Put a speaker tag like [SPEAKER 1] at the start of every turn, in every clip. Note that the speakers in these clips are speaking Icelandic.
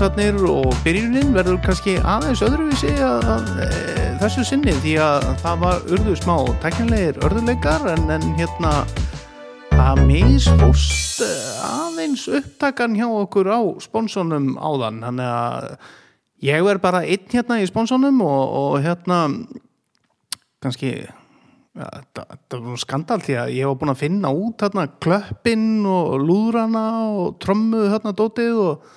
[SPEAKER 1] spánsatnir og byrjunin verður kannski aðeins öðruvísi að, að, e, þessu sinni því að það var urðu smá teknilegir örðuleikar en, en hérna það misfóst aðeins upptakan hjá okkur á spónsonum áðan. Þannig að ég verð bara einn hérna í spónsonum og, og hérna kannski ja, það var skandal því að ég var búin að finna út hérna klöppinn og lúðrana og trommuðu hérna dótið og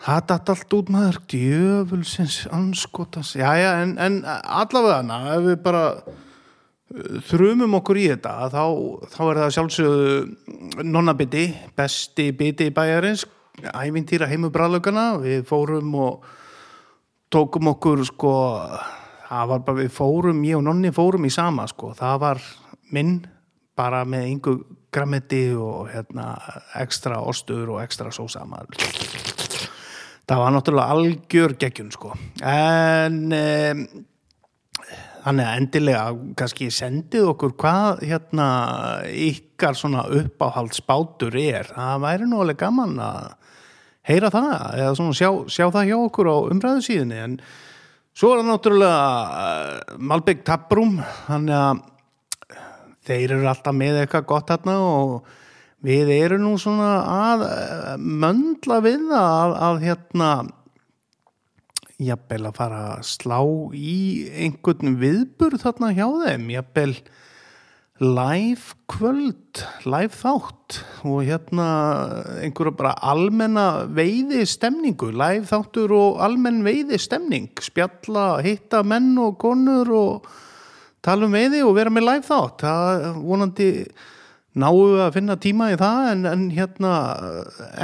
[SPEAKER 1] það dætt allt út maður. Djöfulsins anskotans já já en, en allavega hana ef við bara uh, þrumum okkur í þetta þá, þá er það sjálfsögðu nonnabiti, besti biti bæjarins, ævintýra heimu bræðlögana, við fórum og tókum okkur sko það var bara við fórum, ég og nonni fórum í sama sko, það var minn bara með einhver græmiti og hérna ekstra ostur og ekstra sósa það var náttúrulega algjör geggjun sko. En um, þannig að endilega kannski sendið okkur hvað hérna ykkar svona uppáhaldsbátur er. Það væri nú alveg gaman að heyra það eða svona sjá, sjá það hjá okkur á umræðu síðunni. En Svo er það náttúrulega uh, Malbygg Tapprum þannig að þeir eru alltaf með eitthvað gott hérna og við erum nú svona að uh, möndla við að, að hérna jafnvel að fara að slá í einhvern viðburð þarna hjá þeim jafnvel live kvöld, live þátt og hérna einhverja bara almenna veiði stemningu, live þáttur og almenn veiði stemning, spjalla, hitta menn og konur og tala um veiði og vera með live þátt, það vonandi náu að finna tíma í það en, en hérna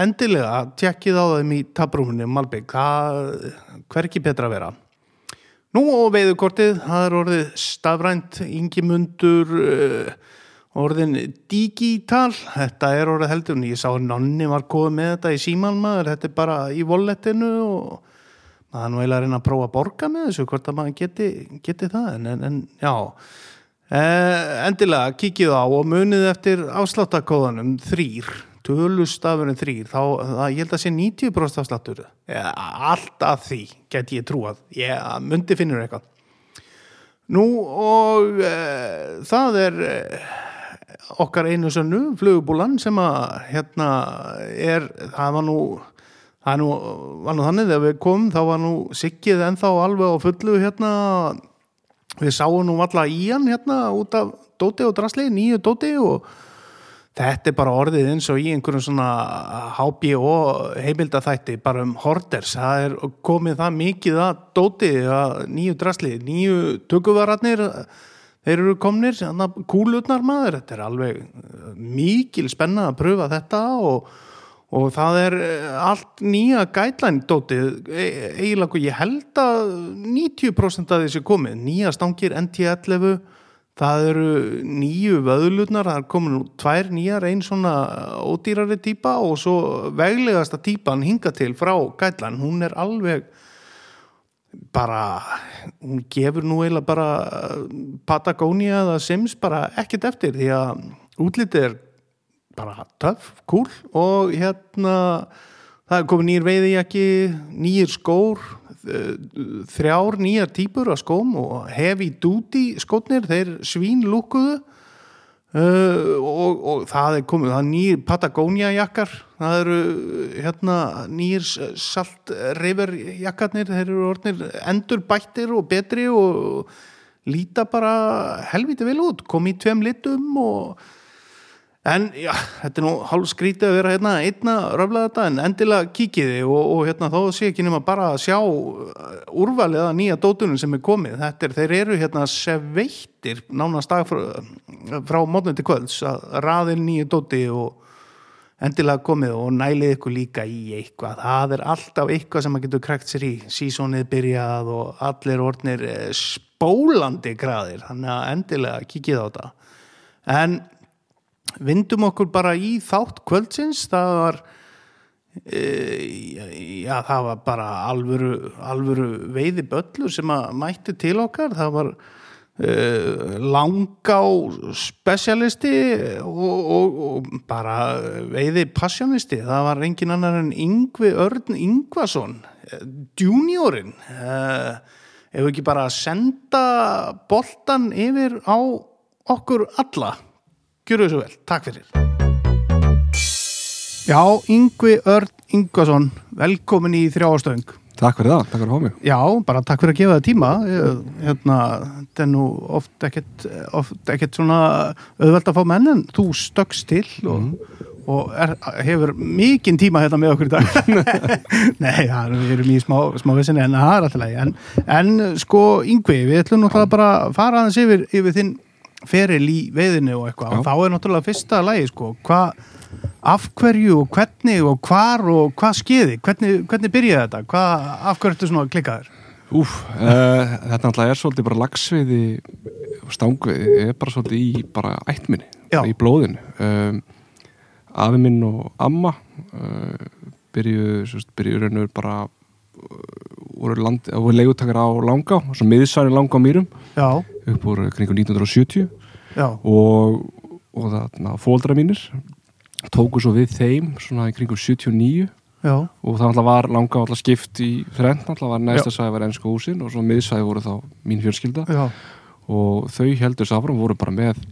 [SPEAKER 1] endilega tjekkið á þeim í tabrúminni Malbygg, það hver ekki betra að vera? Nú og veiðukortið, það er orðið stafrænt, yngimundur, uh, orðin digital, þetta er orðið heldur, ég sá að nonni var góð með þetta í símanmaður, þetta er bara í vollettinu og maður nú eiginlega reyna að prófa að borga með þessu, hvort að maður geti, geti það, en, en já, eh, endilega kikið á og munið eftir afsláttakóðanum þrýr tölustafurinn þrýr þá, það, ég held að sé 90% afslattur ja, alltaf því get ég trúað. Ég myndi finnur eitthvað. Nú og e, það er e, okkar einu sönnu flugubúlan sem að hérna er það var nú það nú, var nú þannig þegar við komum þá var nú sikkið ennþá alveg á fullu hérna við sáum nú alltaf í hann hérna út af dóti og drasli, nýju dóti og Þetta er bara orðið eins og í einhverjum svona HBO heimildathætti bara um horders. Það er komið það mikið að dóti að nýju drasli, nýju tökuvararnir, þeir eru komnir, kúlutnar maður. Þetta er alveg uh, mikil spenna að pröfa þetta og, og það er uh, allt nýja gætlæn dótið. E, eiginlega ég held að 90% af þessi komið, nýja stangir NT11 Það eru nýju vöðlutnar, það er komin tvær nýjar, einn svona ódýrari týpa og svo veglegasta týpan hinga til frá gætlan. Hún er alveg bara, hún gefur nú eiginlega bara Patagonia eða Sims bara ekkert eftir því að útlitið er bara töff, cool og hérna það er komin nýjir veiðijakki, nýjir skór, þrjár nýjar týpur af skóm og heavy duty skótnir, þeir svínlúkuðu uh, og, og það er komið, það er nýjir Patagonia jakkar, það eru hérna nýjir salt river jakkarnir, þeir eru orðnir endur bættir og betri og líta bara helviti vel út, komið í tveim litum og En já, þetta er nú hálf skrítið að vera hérna einna röfla þetta en endilega kíkiði og, og hérna þó sé ekki nema bara að sjá uh, úrvalið að nýja dótunum sem er komið. Þetta er, þeir eru hérna sveittir nánast dag frá, frá mótnum til kvölds að raðin nýja dóti og endilega komið og nælið ykkur líka í eitthvað. Það er alltaf eitthvað sem maður getur krækt sér í. Sísónið byrjað og allir orðnir eh, spólandi graðir. Þannig að endilega kíkið á þetta. En vindum okkur bara í þátt kvöldsins. Það var e, já það var bara alvöru, alvöru veiði böllur sem að mætti til okkar. Það var uh, langá specialisti og, og, og bara veiði passionisti það var engin annar en Yngvi Örn Yngvason juniorinn uh, ef við ekki bara senda boltan yfir á okkur alla Gjöru þessu vel, takk fyrir. Já, Yngvi Örn Yngvason velkomin í þrjáastöng
[SPEAKER 2] Takk fyrir það, takk fyrir að fá mig.
[SPEAKER 1] Já, bara takk fyrir að gefa það tíma. Hérna, þetta er nú oft ekkert, oft ekkert svona auðvelt að fá menn en þú stökkst til og, og er, hefur mikinn tíma hérna með okkur í dag. Nei, já, við erum í smá, smá vissinni en það er alltaf leið en, en sko, Yngvi, við ætlum náttúrulega bara að fara aðeins yfir, yfir þinn feril í veiðinu og eitthvað og þá er náttúrulega fyrsta lagi sko, hvað af hverju og hvernig og hvar og hvað skeiði, hvernig, hvernig byrjaði þetta? Hvað, af hverju ertu svona klikkaður
[SPEAKER 2] Úf, uh, þetta náttúrulega er svolítið bara lagsveiði og stangveiði, er bara svolítið í bara ættminni,
[SPEAKER 1] Já.
[SPEAKER 2] í blóðinu. Um, afi minn og amma uh, byrjuðu, byrjuðu raun og veru bara uh, voru, voru leigutakar á Langá, svo miðsværi Langá mýrum.
[SPEAKER 1] Já,
[SPEAKER 2] upp úr kringum 1970
[SPEAKER 1] já,
[SPEAKER 2] og, og þarna fóldra mínir tóku svo við þeim svona í kringum 79
[SPEAKER 1] já,
[SPEAKER 2] og það var langa alltaf skipt í þrenn alltaf var næsta svæði var ennska húsin og svo miðsvæði voru þá mín fjölskylda.
[SPEAKER 1] Já,
[SPEAKER 2] og þau heldur sáfram voru bara með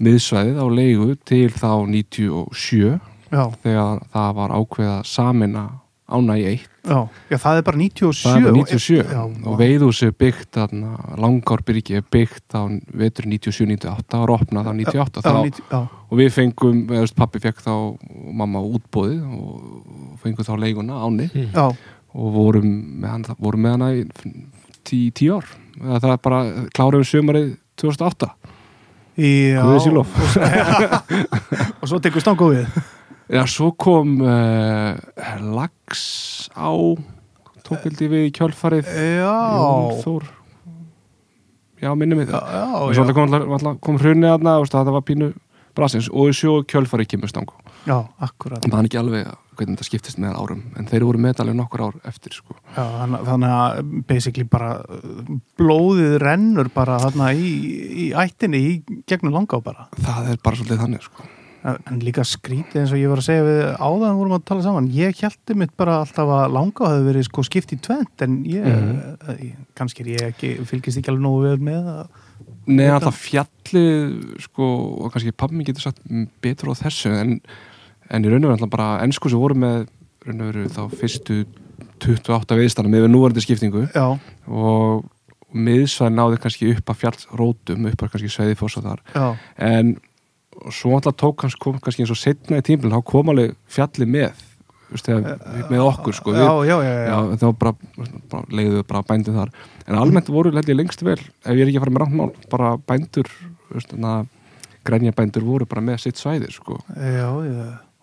[SPEAKER 2] miðsvæðið á leigu til þá 97
[SPEAKER 1] já,
[SPEAKER 2] þegar það var ákveða samina í eitt
[SPEAKER 1] já, já, það er bara 97
[SPEAKER 2] það er bara 97
[SPEAKER 1] já,
[SPEAKER 2] og veiðhúsi er byggt þarna, langárbyrgi er byggt á vetur 97-98 og er opnað á 98
[SPEAKER 1] já,
[SPEAKER 2] þá,
[SPEAKER 1] 90, já,
[SPEAKER 2] og við fengum, eða pappi fekk þá og mamma útbóðið og fengum þá leiguna áni
[SPEAKER 1] já,
[SPEAKER 2] og vorum með, hann, vorum með hana í tí, tí ár. Eða það er bara klárum sumarið 2008
[SPEAKER 1] já.
[SPEAKER 2] Guðið sér lof.
[SPEAKER 1] og svo tekur stangu við
[SPEAKER 2] Já, svo kom uh, Lax á tók held ég við í kjölfarið.
[SPEAKER 1] Já,
[SPEAKER 2] Jón Þór. Já, minni mig
[SPEAKER 1] já,
[SPEAKER 2] það og svo kom, kom hrunni aðna og það var pínu brasins. Og svo kjölfarið kemur stangu
[SPEAKER 1] já, akkurat.
[SPEAKER 2] Það er ekki alveg hvernig þetta skiptist með árum en þeir voru medalið nokkur ár eftir sko.
[SPEAKER 1] já, þannig, að basically bara blóðið rennur bara þarna í, í ættinni í gegnum langá bara.
[SPEAKER 2] Það er bara svolítið þannig sko.
[SPEAKER 1] En líka skrítið eins og ég var að segja við áðan vorum að tala saman, ég hjælti mitt bara alltaf að langa hafi verið sko skipt í tvent en ég, mm kannski er ég ekki fylgist ekki alveg nógu vel með að,
[SPEAKER 2] Nei, alltaf fjallið sko, og kannski pabbi getur sagt betur á þessu en, en í raun og alltaf bara ennsku sem voru með raun og veru þá fyrstu 28 viðstana með núverandi skiptingu.
[SPEAKER 1] Já,
[SPEAKER 2] og miðsvæð náði kannski upp að fjallrótum upp að kannski sveiði fósa þar.
[SPEAKER 1] Já,
[SPEAKER 2] en svo alltaf tók hans kom kannski eins og setna í tímbil þá kom alveg fjallið með þegar, með okkur sko,
[SPEAKER 1] já, já, já, já,
[SPEAKER 2] var bara, bara leiðuðu bara bændur þar. En almennt voru held ég lengst vel ef ég er ekki að fara með ráttmál bara bændur grænja bændur voru bara með sitt svæði sko.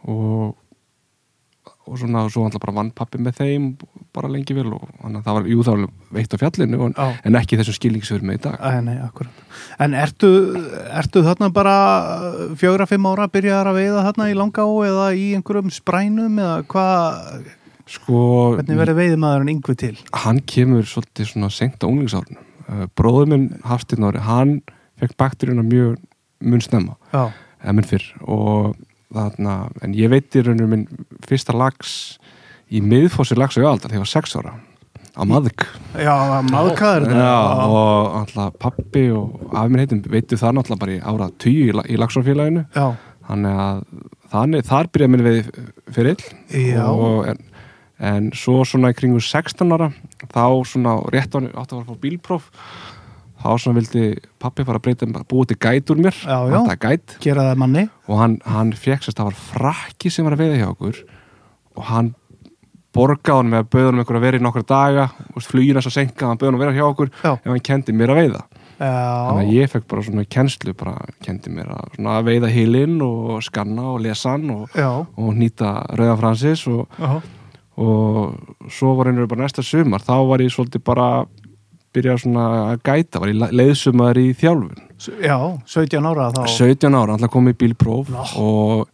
[SPEAKER 2] og og svona, svo alltaf bara vann pappi með þeim bara lengi vel og þannig að það var jú þá veitt á fjallinu en, en ekki þessum skilningsfyrir með í dag.
[SPEAKER 1] Æ, nei. En ertu, ertu þarna bara fjögra, fimm ára byrjaðar að veiða þarna í langá eða í einhverjum sprænum eða hvað,
[SPEAKER 2] sko,
[SPEAKER 1] hvernig verður veiðmaðurinn yngvi til?
[SPEAKER 2] hann kemur svolítið svona senkt á unglingsárunum. Uh, bróður minn Hafstinn Ári, hann fekk bakteríuna mjög mun snemma
[SPEAKER 1] Já,
[SPEAKER 2] eða mun fyrr. Og þarna, en ég veit í rauninu minn fyrsta lags í miðfósir lags ég aldar þegar ég var sex ára á maðk.
[SPEAKER 1] Já, maðkaður
[SPEAKER 2] Já, og alltaf pappi og afi minn heitum veitu það náttúrulega bara í ára tíu í, la- í lagsárfélaginu
[SPEAKER 1] Já,
[SPEAKER 2] þannig að þannig, þar byrja minn við fyrir og, en, en svo svona í kringu 16 ára þá svona rétt á átti að fara að fá bílpróf þá svona vildi pappi fara að breyta bara búið til gæt úr mér.
[SPEAKER 1] Já, já.
[SPEAKER 2] Gæt. Og hann, hann fekk sérst það var frakki sem var að veiða hjá okkur. Og hann borgaði hann með að bauða hann með að vera í nokkra daga. Flugina svo senka hann bauða hann að vera hjá okkur
[SPEAKER 1] Já.
[SPEAKER 2] ef hann kendi mér að veiða. Þannig að ég fekk bara svona kennslu bara kendi mér að, að veiða hilinn og skanna og lesa hann og, og nýta Rauðan Francis og, og svo var einhverju bara næsta sumar. Þá var ég svolítið bara svona að gæta, var ég leiðsumar í þjálfun
[SPEAKER 1] já, 17 ára þá.
[SPEAKER 2] 17 ára, alltaf kom í bílpróf
[SPEAKER 1] Já.
[SPEAKER 2] og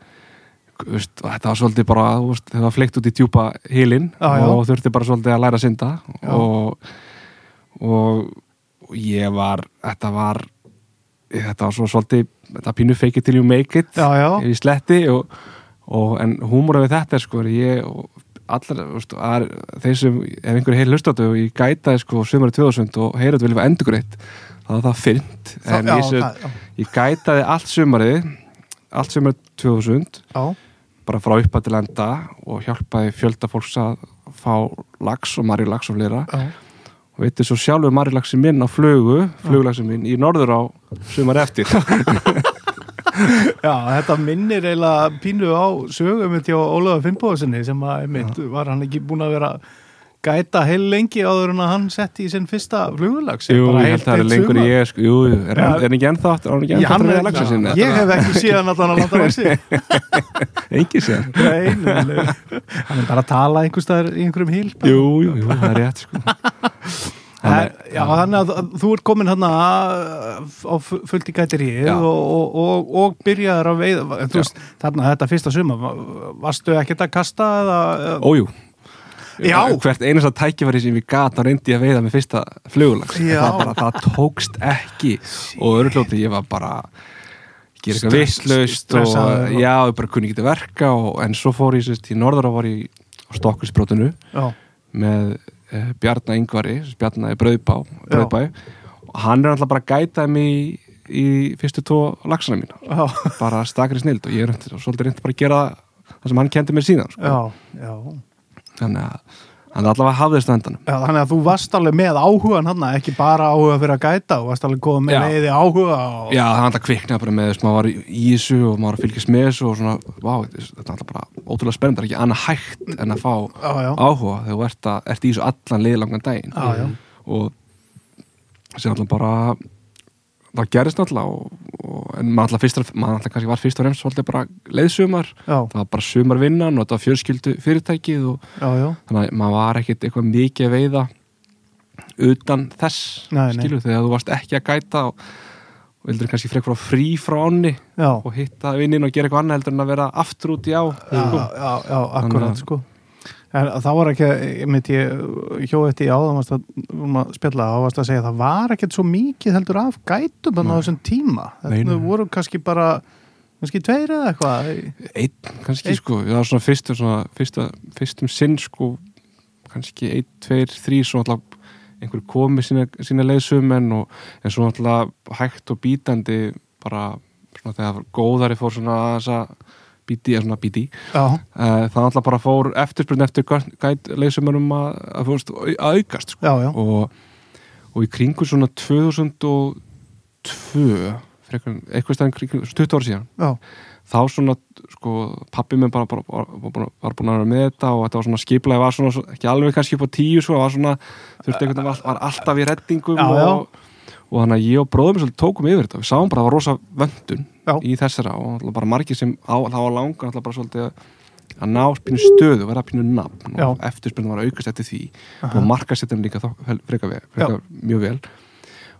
[SPEAKER 2] veist, þetta var svolítið bara veist, það var fleikt út í djúpa hilinn
[SPEAKER 1] Já, já.
[SPEAKER 2] og þurfti bara svolítið að læra að synda og, og, og ég var, þetta var þetta var svo svolítið þetta pínu fake it till you make it
[SPEAKER 1] Já, já.
[SPEAKER 2] í sletti og, og en húmóra við þetta er sko ég allar, veist, að, þeir sem ef einhverju heil hlustátu og ég gætaði sko sumari 2000 og heyrðu vilja endur greitt það var það fyrnt. En
[SPEAKER 1] já,
[SPEAKER 2] ég, sem,
[SPEAKER 1] það-
[SPEAKER 2] ég gætaði allt sumarið allt sumari 2000
[SPEAKER 1] Já,
[SPEAKER 2] bara frá uppað til enda og hjálpaði fjölda fólks að fá lax og marjulax og fleira.
[SPEAKER 1] Já.
[SPEAKER 2] og veitir svo sjálfur marjulaxi minn á flugu fluglaxi minn í norður á sumar eftir
[SPEAKER 1] Já, þetta minnir eiginlega pínu á sögum hjá Ólaður Finnbóðsynni sem að einmitt, var hann ekki búin að vera gæta heil lengi áður en að hann setti í sinn fyrsta flugulags
[SPEAKER 2] Jú, ég held að það er lengur en ég sko, Jú, er, hann, er hann ekki ennþá aftur, hann ekki
[SPEAKER 1] Já,
[SPEAKER 2] ennþá
[SPEAKER 1] hann
[SPEAKER 2] aftur
[SPEAKER 1] er,
[SPEAKER 2] með laxa sinni
[SPEAKER 1] ég hef ekki síðan að landa laxi
[SPEAKER 2] Engi sér
[SPEAKER 1] Nei, hann er bara að tala einhvers staðar í einhverjum híl.
[SPEAKER 2] Jú, jú, jú, það er rétt sko
[SPEAKER 1] Já, þannig að þú ert komin hann á fu- fullt í gætiríð
[SPEAKER 2] Já.
[SPEAKER 1] og, og, og, og byrjaður að veiða. Veist, þarna þetta fyrsta suma varstu ekkert að kasta eða,
[SPEAKER 2] Ójú.
[SPEAKER 1] Já.
[SPEAKER 2] Hvert einasta tækifæri sem ég gat þá reyndi að veiða með fyrsta flugulags það, bara, það tókst ekki. Og örglóti ég var bara gera eitthvað vitlaust og já, ég bara kunni ekki verka og, en svo fór ég sérst í norður og var ég á Stokkusbrótinu
[SPEAKER 1] já,
[SPEAKER 2] með uh, Bjarna Yngvari Bjarna í Brauðbá, Brauðbæ og hann er alltaf bara að gæta mig í, í fyrstu tvo lagsana mína
[SPEAKER 1] já,
[SPEAKER 2] bara stakri snild og ég er svolítið reyndi bara að gera það sem hann kendi mér síðan sko.
[SPEAKER 1] já, já.
[SPEAKER 2] þannig að hann allavega hafði standanum
[SPEAKER 1] Já, þannig að þú varst alveg með áhugan hann, ekki bara áhuga fyrir að gæta og varst alveg komið með
[SPEAKER 2] Já.
[SPEAKER 1] leiði áhuga og...
[SPEAKER 2] Já, það var alltaf kviknað bara með þess að maður var í þessu og maður var að fylgjast með þessu og svona, vá, þetta er alltaf bara ótrúlega spennandi, það er ekki annað hægt en að fá
[SPEAKER 1] Já, já.
[SPEAKER 2] áhuga þegar þú ert, að, ert í þessu allan liðlangan daginn
[SPEAKER 1] Já, já.
[SPEAKER 2] og sem alltaf bara það gerist og, en maður alltaf kannski var fyrst og fremst svolítið bara leiðsumar,
[SPEAKER 1] Já,
[SPEAKER 2] það var bara sumarvinnan og þetta var fjölskyldu fyrirtækið og
[SPEAKER 1] já, já,
[SPEAKER 2] þannig að maður var ekkit eitthvað mikið veiða utan þess
[SPEAKER 1] Nei, nei.
[SPEAKER 2] skilu þegar þú varst ekki að gæta og, og vildur kannski frekar frá frí frá ánni
[SPEAKER 1] já.
[SPEAKER 2] og hitta vinnin og gera eitthvað annað heldur en að vera aftur út í á
[SPEAKER 1] Já,
[SPEAKER 2] sko.
[SPEAKER 1] já, já,
[SPEAKER 2] Þannig að-
[SPEAKER 1] sko en það var ekki, myndi ég hjó eftir í áðan varst að, um þá varst að segja að það var ekkert svo mikið heldur af gætum á þessum tíma. Þetta voru kannski bara kannski tveir eða eitthvað
[SPEAKER 2] einn kannski
[SPEAKER 1] Einn.
[SPEAKER 2] sko. Það var svona fyrst svona, fyrsta, fyrstum sinn sko. Kannski einn, tveir, þrý svo alltaf einhver komið sína, sína leiðsumenn og en svo alltaf hægt og bítandi bara svona þegar góðari fór svona að bíti, eða svona
[SPEAKER 1] já,
[SPEAKER 2] uh, það alltaf bara fór eftirspurn eftir gæt leysumönum að, að, að aukast sko.
[SPEAKER 1] já, já,
[SPEAKER 2] og, og í kringu svona 2002 frekar, eitthvað stæðin kringu 20 ára síðan
[SPEAKER 1] já,
[SPEAKER 2] þá svona sko pappi minn bara, bara, bara, var búin að vera með þetta og þetta var svona skiplaði var svona, ekki alveg kannski upp á tíu sko, var svona, þurfti var, var alltaf í reddingum og, og þannig að ég og bróðum tókum yfir þetta. Við sáum bara að það var rosa vöndun
[SPEAKER 1] Já.
[SPEAKER 2] í þessara og bara margir sem á, langan náttúrulega bara svolítið að- ná pínu stöðu, vera pínu nafn og
[SPEAKER 1] Já.
[SPEAKER 2] eftirspilnum var að aukast eftir því
[SPEAKER 1] Aha.
[SPEAKER 2] og markasettin líka frekar mjög vel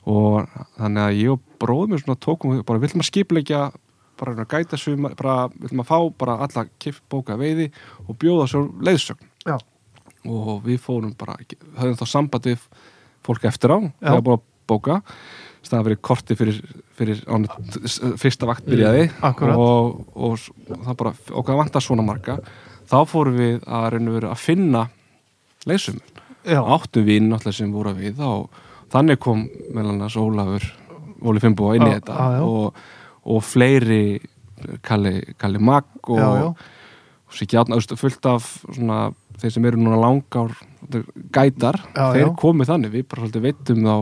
[SPEAKER 2] og þannig að ég og bróðum svona tókum bara, við ætlum að skipleggja bara að gæta sumar, bara við ætlum að fá bara alla kipp bóka veiði og bjóða svo leiðsögn
[SPEAKER 1] já,
[SPEAKER 2] og við fórum bara, höfðum þá samband við fólk eftir á,
[SPEAKER 1] Já.
[SPEAKER 2] þegar búin að bóka staða fyrir korti fyrir, fyrir fyrsta vakt byrjaði
[SPEAKER 1] Mm,
[SPEAKER 2] og, og, s- það bara og hvað vantar svona marga. Þá fórum við að reyna veru að finna leysum, áttum við náttúrulega sem voru að við og þannig kom meðal annars Ólafur Óli Finnbúa inn í þetta
[SPEAKER 1] já, já.
[SPEAKER 2] og, og fleiri Kalli, Kalli Magg og,
[SPEAKER 1] já,
[SPEAKER 2] og átna fullt af svona, þeir sem eru núna langar gætar, þeir komið þannig. Við bara svolítið veitum þá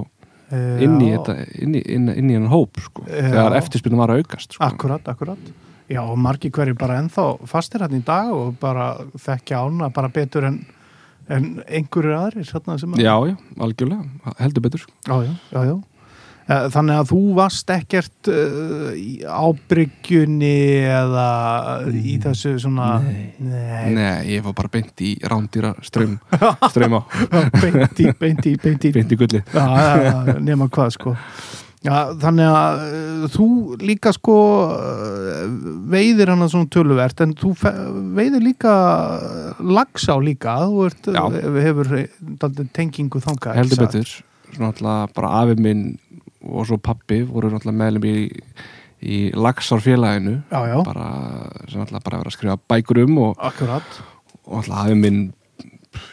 [SPEAKER 2] inn í,
[SPEAKER 1] já.
[SPEAKER 2] þetta, inn, í, hennan hóp sko, þegar eftirspilnum var að aukast sko.
[SPEAKER 1] Akkurat, akkurat. Já, og margir hverju bara ennþá fastir hann í dag og bara þekkja ána bara betur en, en einhverjir aðrir. Þarna, sem að-
[SPEAKER 2] já, já, algjörlega, heldur betur sko.
[SPEAKER 1] já, já, já, já. Eh, Þannig að þú varst ekkert uh, ábryggjunni eða í þessu svona...
[SPEAKER 2] Nei.
[SPEAKER 1] Nei.
[SPEAKER 2] Nei, ég var bara beint í rándýra ströym ströyma,
[SPEAKER 1] beint í, beint í, beint í.
[SPEAKER 2] beint í gulli
[SPEAKER 1] Já, nema hvað sko. Já, þannig að uh, þú líka sko veiðir hann að svona töluvert en þú veiðir líka lagsá líka þú ert, hefur tengingu þangað
[SPEAKER 2] heldur betur svona alltaf bara afi minn og svo pappi voru alltaf meðlum í, í bara, sem alltaf bara verið að skrifa bækur um og,
[SPEAKER 1] akkurat.
[SPEAKER 2] og alltaf afi minn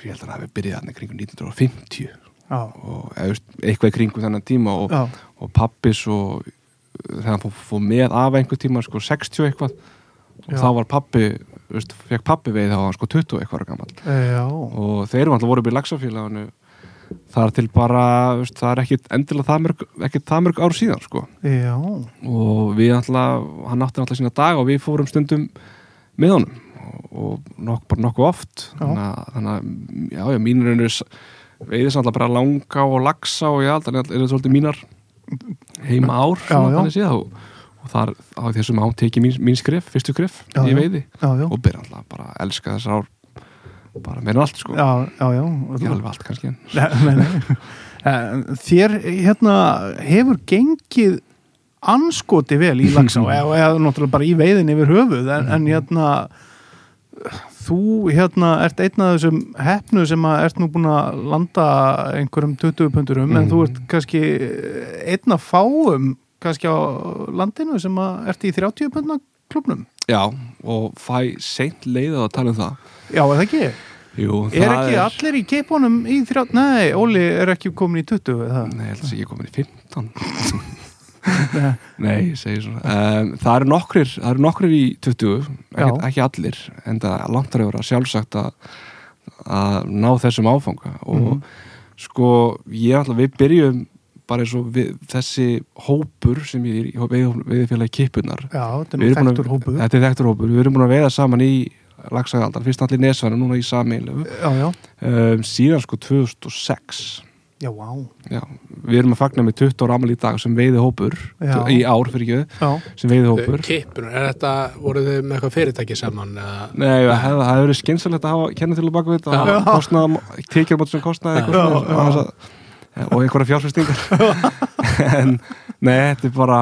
[SPEAKER 2] ég held að hann hafi byrjað hann kringum 1950
[SPEAKER 1] Já,
[SPEAKER 2] og eitthvað í kringum þennan tíma og, og pappi svo þegar hann fór, fór með af einhver tíma sko 60 eitthvað og
[SPEAKER 1] Já.
[SPEAKER 2] þá var pappi, fekk pappi veið þá var hann sko 20 eitthvað gammal og þeir eru alltaf voru upp í lagsafélaginu þar til bara, veist, það er ekkit endilega það mörg, ekkit það mörg ár síðan sko.
[SPEAKER 1] Já,
[SPEAKER 2] og við alltaf, hann átti alltaf sína dag og við fórum stundum með honum. Og, nokk, bara nokkuð oft. Þannig að, já, já, mínur er veiðis alltaf bara langa og lagsa og já, þannig að það er svolítið mínar heima ár
[SPEAKER 1] Já, já.
[SPEAKER 2] séð. Og, og þar á þessum án tekið mín, mín skrif, fyrstu skrif
[SPEAKER 1] Já,
[SPEAKER 2] í veiði. Og byrja alltaf bara að elska þessar ár bara meira en allt sko,
[SPEAKER 1] Já, já, já
[SPEAKER 2] ekki alveg allt kannski en
[SPEAKER 1] Nei, nei. Eh, Þér hérna hefur gengið anskoti vel í lagsá eða, eða náttúrulega bara í veiðin yfir höfuð en, en hérna þú hérna ert einn af þessum hefnu sem að ert nú búin að landa einhverjum 20 pundurum en
[SPEAKER 2] Mhm.
[SPEAKER 1] þú ert kannski einn af fáum kannski á landinu sem að ert í 30 pundna klubnum
[SPEAKER 2] já, og fæ seint leiða að tala um það
[SPEAKER 1] Já, er það ekki?
[SPEAKER 2] Jú,
[SPEAKER 1] Er ekki allir í keipunum í 30? Nei, Óli er ekki komin í 20 er það?
[SPEAKER 2] Nei, ég held að sé ekki komin í 15 Nei, ég segi svona. Um, Það eru nokkrir, eru nokkrir í 20 ekki, ekki allir en það er langt að vera sjálfsagt að, að ná þessum áfanga. Og
[SPEAKER 1] Mhm.
[SPEAKER 2] sko ég ætla við byrjum bara eins og við, þessi hópur sem ég er í veið, veiðfélagi kipunar
[SPEAKER 1] Já, þetta er
[SPEAKER 2] Við
[SPEAKER 1] nú
[SPEAKER 2] erum búin að-
[SPEAKER 1] þekktur hópu
[SPEAKER 2] Þetta er þekktur hópur, við erum búin að veiða saman í lagsæðaldar, fyrst allir nesvæðinu, núna í sameilu
[SPEAKER 1] Já, já,
[SPEAKER 2] um, síðan sko 2006
[SPEAKER 1] já, vá.
[SPEAKER 2] Já, við erum að fagna með 20 ára amal í dag sem veiði hópur
[SPEAKER 1] Já.
[SPEAKER 2] í ár fyrir ekki,
[SPEAKER 1] Já,
[SPEAKER 2] sem veiði hópur.
[SPEAKER 3] Kippur, er þetta, voru þið með eitthvað fyrirtæki saman? Eða?
[SPEAKER 2] Nei, það hefði verið skynsalegt að hafa kenna til að baka við þetta og tekjur á móti sem kostnaði og einhverja fjárfestingar. En nei, þetta er bara,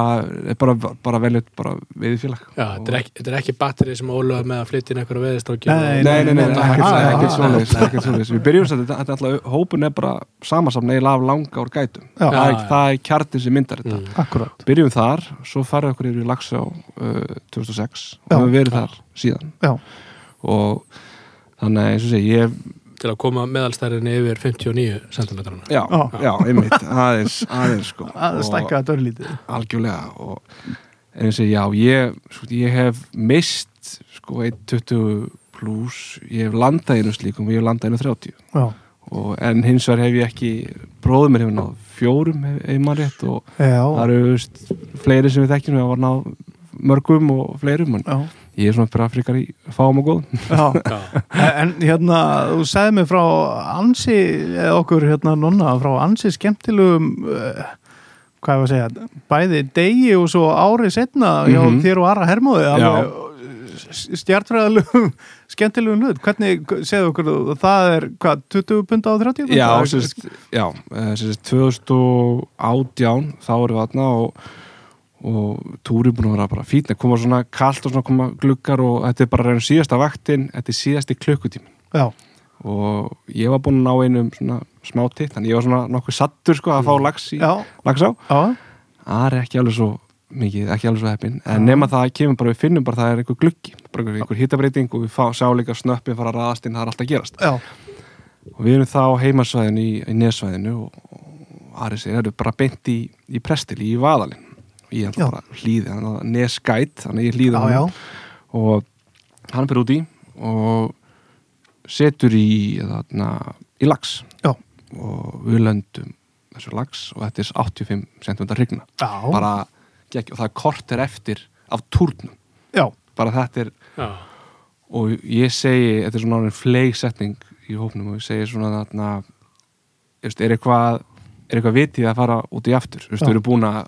[SPEAKER 2] er bara, bara veljut bara veiði félag.
[SPEAKER 3] Já, þetta er ekki, þetta er ekki batteri sem ólega með að flytja inn einhverja veðistóki
[SPEAKER 1] Nei,
[SPEAKER 2] Nei, nei, ekkert
[SPEAKER 1] nei,
[SPEAKER 2] svoleiðis ekkert svoleiðis. Við byrjum þess að þetta, er alltaf hópun er bara samansafn eiginlega af langa úr gætum. Það, er, er kjartin sem myndar þetta.
[SPEAKER 3] Mm.
[SPEAKER 2] byrjum þar, svo farið okkur yfir í Laxá uh, 2006 og
[SPEAKER 1] Já.
[SPEAKER 2] við verið þar síðan.
[SPEAKER 1] Já,
[SPEAKER 2] og þannig að eins og segi ég,
[SPEAKER 3] til að koma meðalstærinni yfir 59 cm
[SPEAKER 2] já,
[SPEAKER 1] Já.
[SPEAKER 2] já, einmitt. Aðeins, aðeins sko.
[SPEAKER 1] Að
[SPEAKER 2] Og
[SPEAKER 1] stækka þetta örlítið
[SPEAKER 2] algjörlega og eins og segi, já, ég sko, ég hef mist sko 1.20 pluss ég hef landað einu slíkum og ég hef landað einu 30
[SPEAKER 1] Já,
[SPEAKER 2] og, en hins vegar hef ég ekki bróður mér hefur náð fjórum ef, ef maður rétt og
[SPEAKER 1] já,
[SPEAKER 2] það eru veist, fleiri sem við þekkjum við hafa náð mörgum og fleirum en
[SPEAKER 1] já,
[SPEAKER 2] ég er svona bara frikar í fáum og.
[SPEAKER 1] Já, En hérna, þú sagði mig frá ansi, eða okkur hérna nonna, frá ansi skemmtilegum uh, hvað ég var að segja bæði degi og svo ári setna hjá
[SPEAKER 2] Mhm.
[SPEAKER 1] þér og Ara Hermóði
[SPEAKER 2] Já.
[SPEAKER 1] stjartfræðalegum skemmtilegum hlut, hvernig segðu okkur það er hvað, 20 pund á 30 pund?
[SPEAKER 2] Já, sérst, já eh, sérst, 2018 þá erum við aðna og, og túri búin að vera bara fín að koma svona kalt og svona koma gluggar og þetta er bara reynum síðasta vaktin. Þetta er síðasti klukkutímin
[SPEAKER 1] já,
[SPEAKER 2] og ég var búin að ná einum svona smá titt, þannig ég var svona nokkuð sattur sko að fá lax í
[SPEAKER 1] já,
[SPEAKER 2] lax á.
[SPEAKER 1] Já,
[SPEAKER 2] það er ekki alveg svo mikið, ekki alveg svo heppin en nema það kemur bara, við finnum bara það er einhver gluggi. Bara einhver, hitabreiting og við fá, sjá líka snöppin fara að raðast inn, það er alltaf gerast.
[SPEAKER 1] Já,
[SPEAKER 2] og við erum þá heimasvæðinu í, í nesvæðinu og, Ari segir, erum bara beint í, í prestil í vaðalinn ég er bara hlýði, hann er nesgæt þannig að ég hlýði hann
[SPEAKER 1] já,
[SPEAKER 2] og hann fyrir út í og setur í þarna, í lax.
[SPEAKER 1] Já.
[SPEAKER 2] og við löndum þessu lax og þetta er 85 cm gegg, og það er korter eftir af túrnum.
[SPEAKER 1] Já,
[SPEAKER 2] bara þetta er
[SPEAKER 3] já,
[SPEAKER 2] og ég segi, þetta er svona orðin fleigsetning í hópnum og ég segi svona þarna veist, er eitthvað er eitthvað vitið að fara út í aftur? Vist,
[SPEAKER 1] Já.
[SPEAKER 2] við erum búin að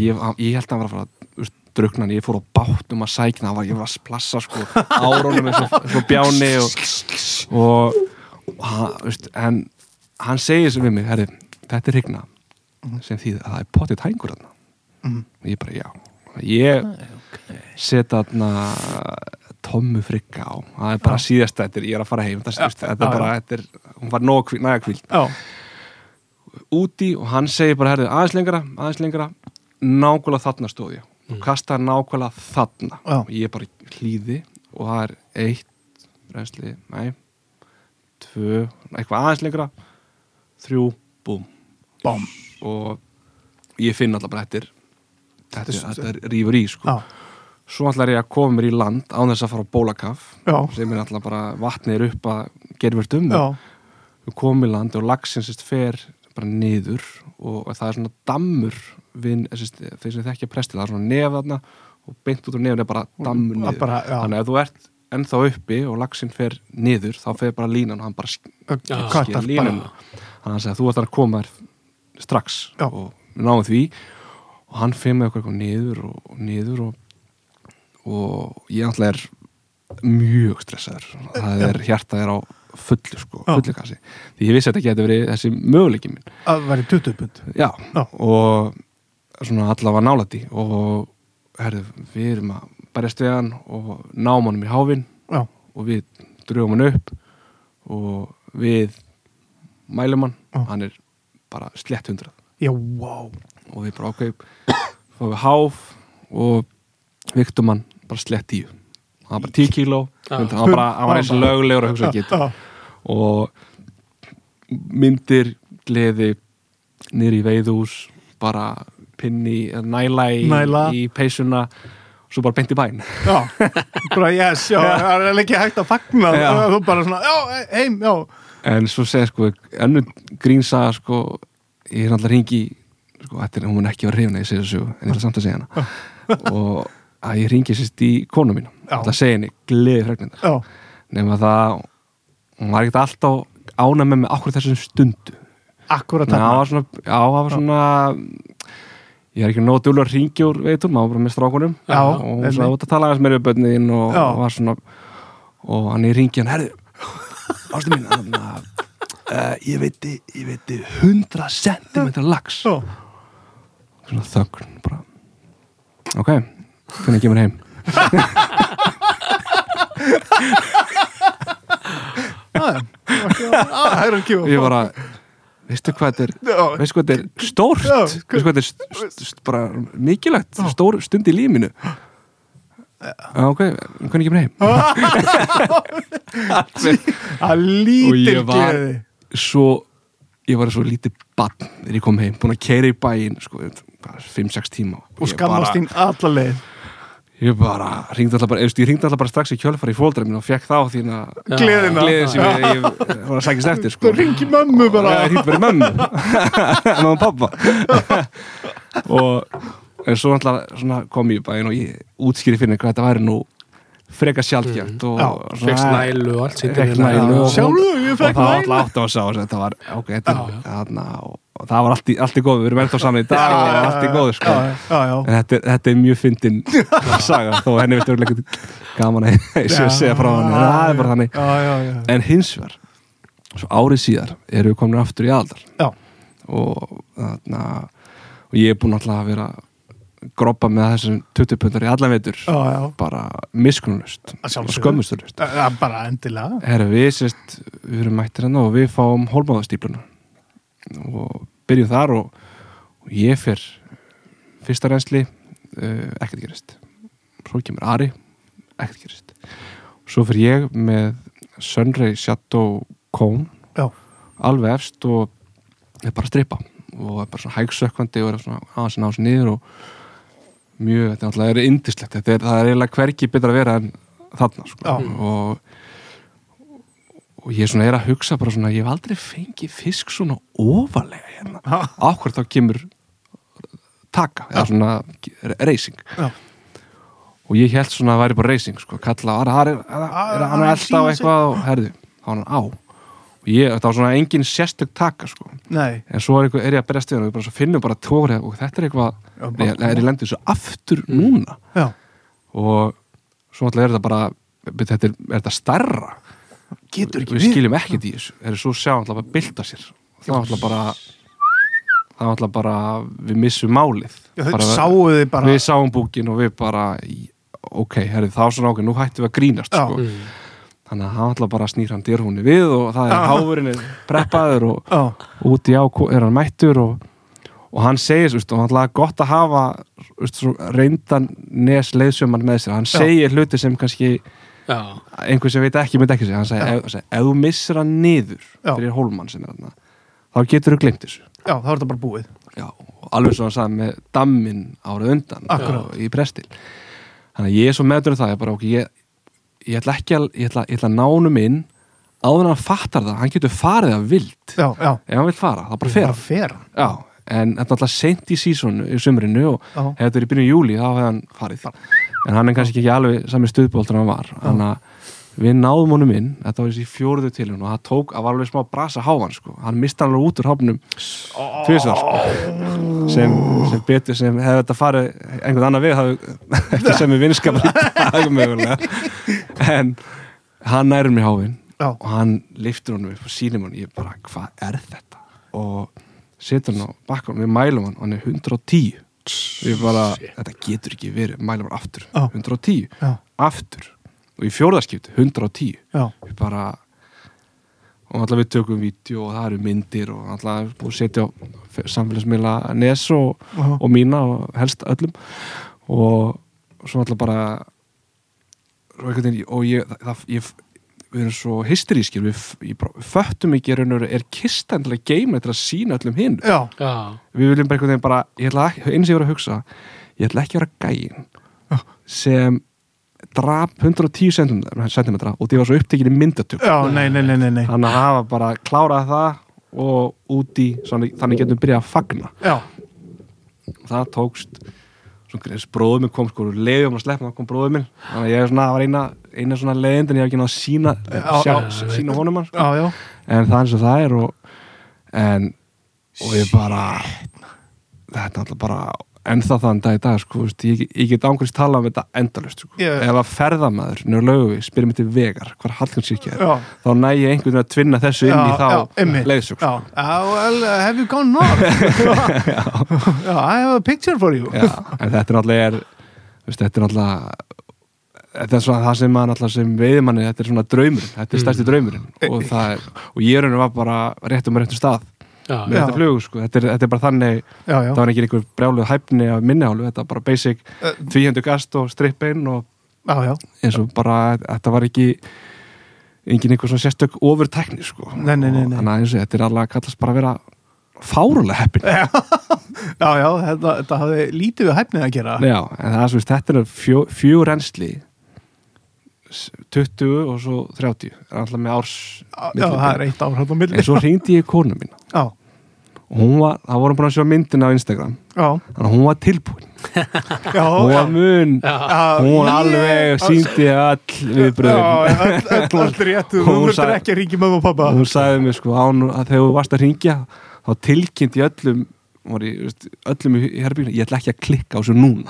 [SPEAKER 2] ég, ég held að hann var að fara veist, druknan, ég fór á bátt um að sækna var, ég var að splassa sko árónum eins og, bjáni og, og, og hann, veist, en hann segir sem við mig, herri, þetta er hryggna sem því að það er potið hængur þarna.
[SPEAKER 1] Mhm.
[SPEAKER 2] og ég bara, já. Ég set þarna tommu frigga á. Það er bara síðast þetta, ég er að fara heim. Þetta,
[SPEAKER 1] Já,
[SPEAKER 2] þetta er
[SPEAKER 1] já,
[SPEAKER 2] bara, þetta er, hún var kvíld
[SPEAKER 1] já,
[SPEAKER 2] úti og hann segir bara, herðu, aðeins lengra aðeins lengra, nákvæmlega þarna stóð ég. Og kastaði nákvæmlega þarna.
[SPEAKER 1] Já.
[SPEAKER 2] og ég bara hlýði og það er eitt reynsli, nei tvö, eitthvað aðeins lengra. Þrjú, búm.
[SPEAKER 1] Bám.
[SPEAKER 2] og ég finn alltaf bara þetta er þetta,
[SPEAKER 1] Þetta er-
[SPEAKER 2] er, þetta er rífur í sko.
[SPEAKER 1] Já,
[SPEAKER 2] svo ætlar ég að koma mér í land án þess að fara á bólakaf
[SPEAKER 1] já,
[SPEAKER 2] sem er alltaf bara vatnið er upp að gerfurtum
[SPEAKER 1] já,
[SPEAKER 2] við komum í land og lagsins sérst, fer bara niður og það er svona dammur við, sérst, þeir sem þekkja prestið, það er svona nef þarna og beint út úr nefn er bara dammur
[SPEAKER 1] Það
[SPEAKER 2] niður.
[SPEAKER 1] bara,
[SPEAKER 2] þannig að þú ert ennþá uppi og lagsin fer niður þá fer bara línan og hann bara sk-
[SPEAKER 3] Já.
[SPEAKER 1] kattar
[SPEAKER 2] sker línuna.
[SPEAKER 1] bara.
[SPEAKER 2] þannig að þú ert að koma þér strax
[SPEAKER 1] Já.
[SPEAKER 2] og náum því. Og hann fer með okkur niður og, og niður og, og ég alltaf er mjög stressaður. Það er hjartað er á fullu sko, fullu kassi því ég vissi að þetta getur verið þessi möguleiki minn.
[SPEAKER 1] Að vera 20 pund.
[SPEAKER 2] Já,
[SPEAKER 1] Já.
[SPEAKER 2] og svona allavega nálætti og herðu, við erum að berjast við hann og náum honum í háfinn
[SPEAKER 1] Já,
[SPEAKER 2] og við drögum hann upp og við mælum hann,
[SPEAKER 1] Já.
[SPEAKER 2] hann er bara slett hundrað.
[SPEAKER 1] Já, wow
[SPEAKER 2] og við bara ok fáum við háf og viktum hann bara slett tíu. Hann var bara 10 kíló. Hann var bara, hann var eins og lögulegur að hugsa ekki
[SPEAKER 1] Já,
[SPEAKER 2] og myndir gleði í veiðús bara pinni, eða næla í, í peysuna svo bara beint í bæn
[SPEAKER 1] já, bara yes, já, það er ekki hægt að fagna.
[SPEAKER 2] Já.
[SPEAKER 1] þú bara svona, já, heim, já.
[SPEAKER 2] En svo segir sko, ennu grínsaga sko, ég er alltaf ringi sko, þetta er, hún mun ekki vera hrifna ég segir þessu, en ég ætla samt að segja hana. Og að ég ringi sérst í konu mín
[SPEAKER 1] Já.
[SPEAKER 2] að segja henni, gleði fregnindar
[SPEAKER 1] Já,
[SPEAKER 2] nema það, hún var ekkert alltaf ána með mig akkur þessum stundu.
[SPEAKER 1] Akkurat
[SPEAKER 2] Nei, það
[SPEAKER 1] þarna?
[SPEAKER 2] var svona, já, það var svona ég er ekki nóg djúlega ringjúr veitum, maður var bara með strákunum.
[SPEAKER 1] Já,
[SPEAKER 2] og hún
[SPEAKER 1] einmitt.
[SPEAKER 2] svo út að tala aðeins meira við bönniðinn og, og var svona og hann í ringjan, herðu ástu mín, hann að uh, ég veiti, ég veiti 100 cm lax.
[SPEAKER 1] Já,
[SPEAKER 2] svona þögn, bara ok, hvernig kemur heim?
[SPEAKER 1] Já, það er að kjóða
[SPEAKER 2] ég bara, veistu hvað þetta er? Veistu hvað þetta er stórt? Veistu hvað þetta er bara mikilvægt, stór stund í lífinu? Já, ok, hvernig kemur heim?
[SPEAKER 1] að
[SPEAKER 2] Og
[SPEAKER 1] lítil
[SPEAKER 2] ég var- svo ég var svo lítið bann þegar ég kom heim, búin að keira í bæinn sko, 5-6 tíma.
[SPEAKER 1] Og
[SPEAKER 2] Ég
[SPEAKER 1] skammast þín alla leið
[SPEAKER 2] ég bara, ringdi alltaf bara, eða, ég ringdi alltaf bara strax í kjölfari í fóldra minn og fekk þá þína.
[SPEAKER 1] Gleðina.
[SPEAKER 2] gleði sem ég, ég var að sækist eftir sko.
[SPEAKER 1] Þú ringi mömmu bara
[SPEAKER 2] Já, ég hringi bara mömmu mömmu og pappa og en svo alltaf svona kom ég í bæinn og ég útskýri fyrir henni hvað þetta væri nú freka sjálfgjöft og
[SPEAKER 1] Já,
[SPEAKER 2] svona-
[SPEAKER 3] Fekst nælu og allt hérna.
[SPEAKER 2] nælu og-
[SPEAKER 1] Sjáðu, ég
[SPEAKER 2] og
[SPEAKER 1] fekk
[SPEAKER 2] það var
[SPEAKER 1] nælu.
[SPEAKER 2] alltaf átt á að sá þetta var, ok, þetta er þarna og, og það var allt í, allt í góðu, við erum ennþá saman í dag og allt í góðu, sko.
[SPEAKER 1] Já, já, já.
[SPEAKER 2] En þetta, er- þetta er mjög fyndin saga, þó henni veitur ekkert gaman að ég segja frá hann en það er bara þannig,
[SPEAKER 1] Já, já, já.
[SPEAKER 2] En hins vegar svo árið síðar erum við komin aftur í aldar
[SPEAKER 1] Já,
[SPEAKER 2] og þarna og ég er búinn alltaf að vera groppa með þessum 20 pundar í allan veitur bara
[SPEAKER 1] Það er bara endilega.
[SPEAKER 2] Herra, við sérst, við erum mættir hérna og við fáum hólmáðastípluna og byrjum þar og, og ég fer fyrsta reynsli uh, ekkert gerist. Svo kemur Ari, ekkert gerist. Svo fer ég með Sunray Shadow Cone.
[SPEAKER 1] Já,
[SPEAKER 2] alveg efst og er bara að strippa. Og er bara svona hægsökkvandi og er svona aðeins að ná sér niður og mjög, þetta er náttúrulega er indislegt þetta er, það er eiginlega hverki betra að vera en þarna sko. Og og ég svona er að hugsa bara svona, ég hef aldrei fengið fisk svona ofalega hérna.
[SPEAKER 1] Ha.
[SPEAKER 2] áhver þá kemur taka, eða svona racing
[SPEAKER 1] já.
[SPEAKER 2] Og ég held svona að það væri bara racing sko, kalla, er, er, er, er hann er alltaf eitthvað og herðu, þá er hann á ég, þetta var svona engin sérstök taka sko,
[SPEAKER 1] Nei,
[SPEAKER 2] en svo er, eitthvað, er ég að berjast við hann og við bara svo finnum bara tóri og þetta er eitthvað,
[SPEAKER 1] Já,
[SPEAKER 2] er,
[SPEAKER 1] bara-
[SPEAKER 2] er ég lendið svo aftur núna?
[SPEAKER 1] Já.
[SPEAKER 2] Og svo alltaf er þetta bara þetta er, er þetta stærra?
[SPEAKER 1] Getur ekki
[SPEAKER 2] við skiljum ekkert í þessu. Er svo sjá alltaf að bylta sér. Þá alltaf bara þá alltaf bara við missum málið.
[SPEAKER 1] Já,
[SPEAKER 2] bara,
[SPEAKER 1] sáu bara
[SPEAKER 2] við sáum búkin og við bara ok, herri, þá svona ok, nú hættum við að grínast sko.
[SPEAKER 3] Mm.
[SPEAKER 2] Þannig að hann ætla bara að snýra hann dyrhúni við og það er
[SPEAKER 1] Já.
[SPEAKER 2] háfurinn er preppaður og
[SPEAKER 1] Já,
[SPEAKER 2] út í á er hann mættur og, og hann segir, þú veist, og hann ætla gott að hafa þú veist, svo reyndan nes leiðsjöman með sér, hann
[SPEAKER 1] Já.
[SPEAKER 2] segir hluti sem kannski
[SPEAKER 3] Já,
[SPEAKER 2] einhver sem veit ekki myndi ekki segja, hann segir,
[SPEAKER 1] Já.
[SPEAKER 2] ef, hann segir, ef þú missir hann niður
[SPEAKER 1] Já.
[SPEAKER 2] fyrir hólmann sem er þarna þá getur þú glemt þessu
[SPEAKER 1] já, þá er þetta bara búið
[SPEAKER 2] Já, og alveg svo hann sagði með dammin árið undan í prestil þannig að ég er svo meðdur um það ég, bara, ok, ég, ég ætla ekki að ég ætla, ég ætla að nánum inn áður en hann fattar það, hann getur farið að vild.
[SPEAKER 1] Já, já,
[SPEAKER 2] ef hann vil fara, þá bara fer
[SPEAKER 1] bara fer.
[SPEAKER 2] Já, en þetta er alltaf seint í sísonu í sumrinu og
[SPEAKER 1] Já.
[SPEAKER 2] hefði þetta er í byrjun júli þá hefði hann farið. En hann er kannski ekki alveg sami stuðbóltur en hann var. Þannig að við náðum honum inn. Þetta var þessi fjóruðu til hún og það tók að var alveg smá brasa hávan sko. hann mista hann alveg út úr háfnum tvisvar sko. sem, sem betur sem hefði þetta farið einhvern annan veg hafði ekki sem við en hann nærum í háfinn
[SPEAKER 1] Já,
[SPEAKER 2] og hann liftur honum upp og sýnir hann ég bara, hvað er þetta? Og setur hann á bakkan við mælum hann og hann er 110 ég bara, þetta getur ekki verið. Mælum hann aftur,
[SPEAKER 1] Já.
[SPEAKER 2] 110
[SPEAKER 1] já,
[SPEAKER 2] aftur. Og í fjórðaskipti 110
[SPEAKER 1] já,
[SPEAKER 2] ég bara og alltaf við tökum vídeo og það eru myndir og alltaf búið að setja á samfélagsmiðla Nes og, og mína og helst öllum. Og svo alltaf bara og, ég, það, ég við erum svo hysterískir við, við föttum ekki er kista endilega geima til að sína öllum hinn
[SPEAKER 1] já,
[SPEAKER 3] já,
[SPEAKER 2] við viljum bara einhvern veginn bara ég ætla ekki, eins og ég var að hugsa ég ætla ekki að vera gæin
[SPEAKER 1] Já.
[SPEAKER 2] sem drap 110 cm, cm og því var svo upptekinn í myndatök
[SPEAKER 1] já, nei, nei, nei, nei, nei.
[SPEAKER 2] hann að hafa bara klárað það og út í, svona, þannig getum byrjað að fagna.
[SPEAKER 1] Já,
[SPEAKER 2] það tókst bróður minn kom sko, leiðum að sleppa þá kom bróður minn. Þannig að ég er svona, það var eina, eina svona leiðind en ég hef ekki að sína,
[SPEAKER 1] Já,
[SPEAKER 2] sjá,
[SPEAKER 3] já,
[SPEAKER 2] sína honum hann sko. en það er eins og það er og, en, og ég bara þetta er alltaf bara ennþá þann dag í dag sko, veist, ég, ég get ángurist tala um þetta endalust sko.
[SPEAKER 1] Já.
[SPEAKER 2] ef að ferðamaður njög lögu spyrir mig til vegar hvar Hallgrímskirkja er
[SPEAKER 1] já,
[SPEAKER 2] þá næ ég einhvern veginn að tvinna þessu inn í
[SPEAKER 1] Já,
[SPEAKER 2] þá leiðsug
[SPEAKER 1] já, well, uh, have you gone north? já, I have a picture for you.
[SPEAKER 2] Já, en þetta er náttúrulega er, þetta er náttúrulega þetta er svona það sem náttúrulega sem veiðmanni þetta er svona draumurinn, þetta er stærsti draumurinn og það er, og ég var bara rétt um réttum stað með þetta flug, sko, þetta er, þetta er bara þannig
[SPEAKER 1] Já, já,
[SPEAKER 2] það var ekki einhver brjáluð hæfni af minnihálu, þetta var bara basic
[SPEAKER 1] Eh,
[SPEAKER 2] tvíhendu gast og strippein og
[SPEAKER 1] já, já,
[SPEAKER 2] eins og bara, þetta var ekki engin einhver svona sérstök ofurtekni, sko.
[SPEAKER 1] Nei, nei, nei,
[SPEAKER 2] þannig að eins og þetta er alveg að kallast bara að vera fárulega heppin.
[SPEAKER 1] Já, já, þetta, þetta hafði lítið við hæfnið að gera.
[SPEAKER 2] Já, en það er svo, þetta er reynsli s- 20 og svo 30 er alltaf með árs
[SPEAKER 1] Já, það er eitt ár
[SPEAKER 2] en svo hringdi ég konu mín
[SPEAKER 1] Já,
[SPEAKER 2] og hún var, það vorum búin að sjá myndina á Instagram.
[SPEAKER 1] Já,
[SPEAKER 2] þannig að hún var tilbúin.
[SPEAKER 1] Já,
[SPEAKER 2] hún var mun,
[SPEAKER 3] já,
[SPEAKER 2] hún var alveg síndi all
[SPEAKER 1] rétt, þú
[SPEAKER 2] Hún
[SPEAKER 1] verður ekki að ringi mömmu og pappa.
[SPEAKER 2] hún sagði mér sko án, að þegar þú varst að ringja þá tilkynnt í öllum var í, veist, öllum í herbygginu, ég ætla ekki að klikka á þessu núna.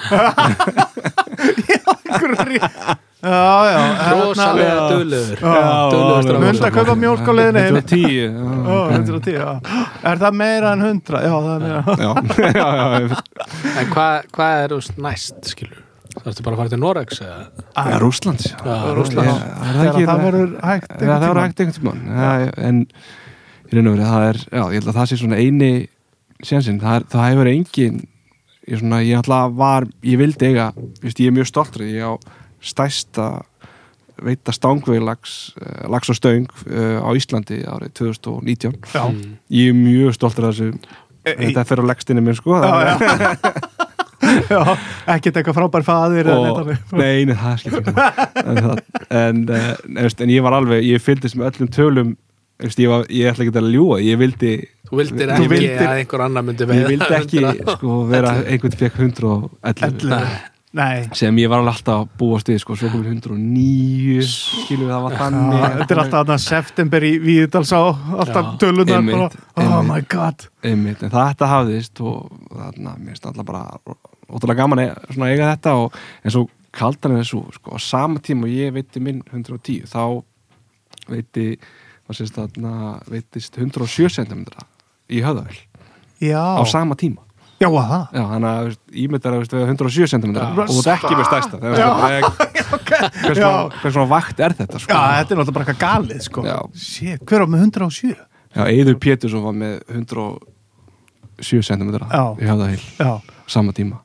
[SPEAKER 1] Já,
[SPEAKER 3] rosalega
[SPEAKER 2] Já.
[SPEAKER 1] Já,
[SPEAKER 3] duglegur
[SPEAKER 2] alveg.
[SPEAKER 3] strákur.
[SPEAKER 1] Munda að kaupa mjólk á leiðinni heim.
[SPEAKER 2] 110
[SPEAKER 1] Ó, 110, já. Er það meira en 100? Já, það er meira.
[SPEAKER 2] já, já, já,
[SPEAKER 3] en hvað hva er úst, næst skilur það ertu bara að fara til Norex eða?
[SPEAKER 2] já Rússlands já. Er það
[SPEAKER 1] Þegar
[SPEAKER 2] ekki
[SPEAKER 1] það verður hægt
[SPEAKER 2] það verður hægt einhvern tímann Já, en í raun og verið það er, já, ég held að það sé svona eini sénsinn, það, það hefur engin ég svona, ég alltaf var ég vildi eiga, veist, ég er mjög stoltur ég á stæsta veita stángveilags uh, lags og stöng uh, á Íslandi árið 2019
[SPEAKER 1] Já,
[SPEAKER 3] Mm.
[SPEAKER 2] ég er mjög stoltur af þessu
[SPEAKER 1] E-
[SPEAKER 2] þetta fer á legstinni minn sko
[SPEAKER 1] já, já. já, ekkert eitthvað frábær faðir
[SPEAKER 2] og, nei, nei, það skiptir ekki máli. en, það, en, veist, en ég var alveg ég fylgdist með öllum tölum ég, var, ég ætla ekki að ljúa ég vildi,
[SPEAKER 3] þú vildir ekki
[SPEAKER 1] vildir-
[SPEAKER 3] að einhver annar myndi
[SPEAKER 2] ég
[SPEAKER 3] veiða
[SPEAKER 2] vildi ekki
[SPEAKER 3] 100.
[SPEAKER 2] sko, vera einhvern fekk 111
[SPEAKER 1] Ellefu. Nei,
[SPEAKER 2] sem ég var alveg alltaf að búast við sko, svo komið 109 skilur við það var þannig.
[SPEAKER 1] Þetta er alltaf þarna september í Víðdalsá alltaf
[SPEAKER 3] Já,
[SPEAKER 1] tölunar
[SPEAKER 2] einmitt,
[SPEAKER 1] bara, oh
[SPEAKER 2] einmitt.
[SPEAKER 1] my god.
[SPEAKER 2] Einmitt, þetta hafðist og þarna, mér finnst alltaf bara ótrúlega gaman að svona eiga þetta og, en svo kaldan er þessu sko, á sama tíma og ég veitti minn 110 þá veitti veittist 107 cm í höðavel
[SPEAKER 1] Já,
[SPEAKER 2] á sama tíma
[SPEAKER 1] Já, að það.
[SPEAKER 2] Já, þannig að ímyndar að þú veist, við 107 cm og þú ert ekki með er bara, hvers
[SPEAKER 1] Já.
[SPEAKER 2] svona- vakt er þetta sko?
[SPEAKER 1] Já, þetta er náttúrulega bara eitthvað galið, sko. Shit, hver á með 107?
[SPEAKER 2] Já, Eiður Pétursson var með 107 cm
[SPEAKER 1] Já.
[SPEAKER 2] í höfðaheil
[SPEAKER 1] Já,
[SPEAKER 2] sama tíma.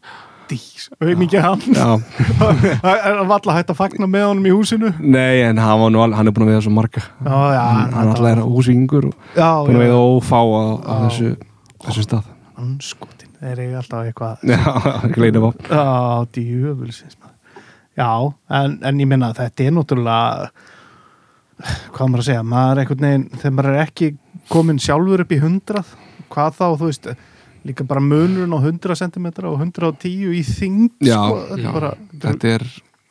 [SPEAKER 1] Dís, veit mikið hann Það var alltaf hægt að fagna með honum í húsinu?
[SPEAKER 2] Nei, en hann, nú, hann er búin að veiða svo marga.
[SPEAKER 1] Já, já,
[SPEAKER 2] hann, hann alltaf er húsvingur og búin að
[SPEAKER 1] já,
[SPEAKER 2] veiða ófá á, þessu, þessu stað.
[SPEAKER 1] Anskotin Þeir eru alltaf eitthvað
[SPEAKER 2] Já, gleina vopn
[SPEAKER 1] Já, djöfulsins maður. Já, en, en ég minna að þetta er náttúrulega hvað á maður að segja, maður er einhvern veginn þegar maður er ekki komin sjálfur upp í hundrað hvað þá, þú veist líka bara munurinn á 100 cm og 110 í þyngd
[SPEAKER 2] Já,
[SPEAKER 1] sko, þetta er
[SPEAKER 2] þetta er,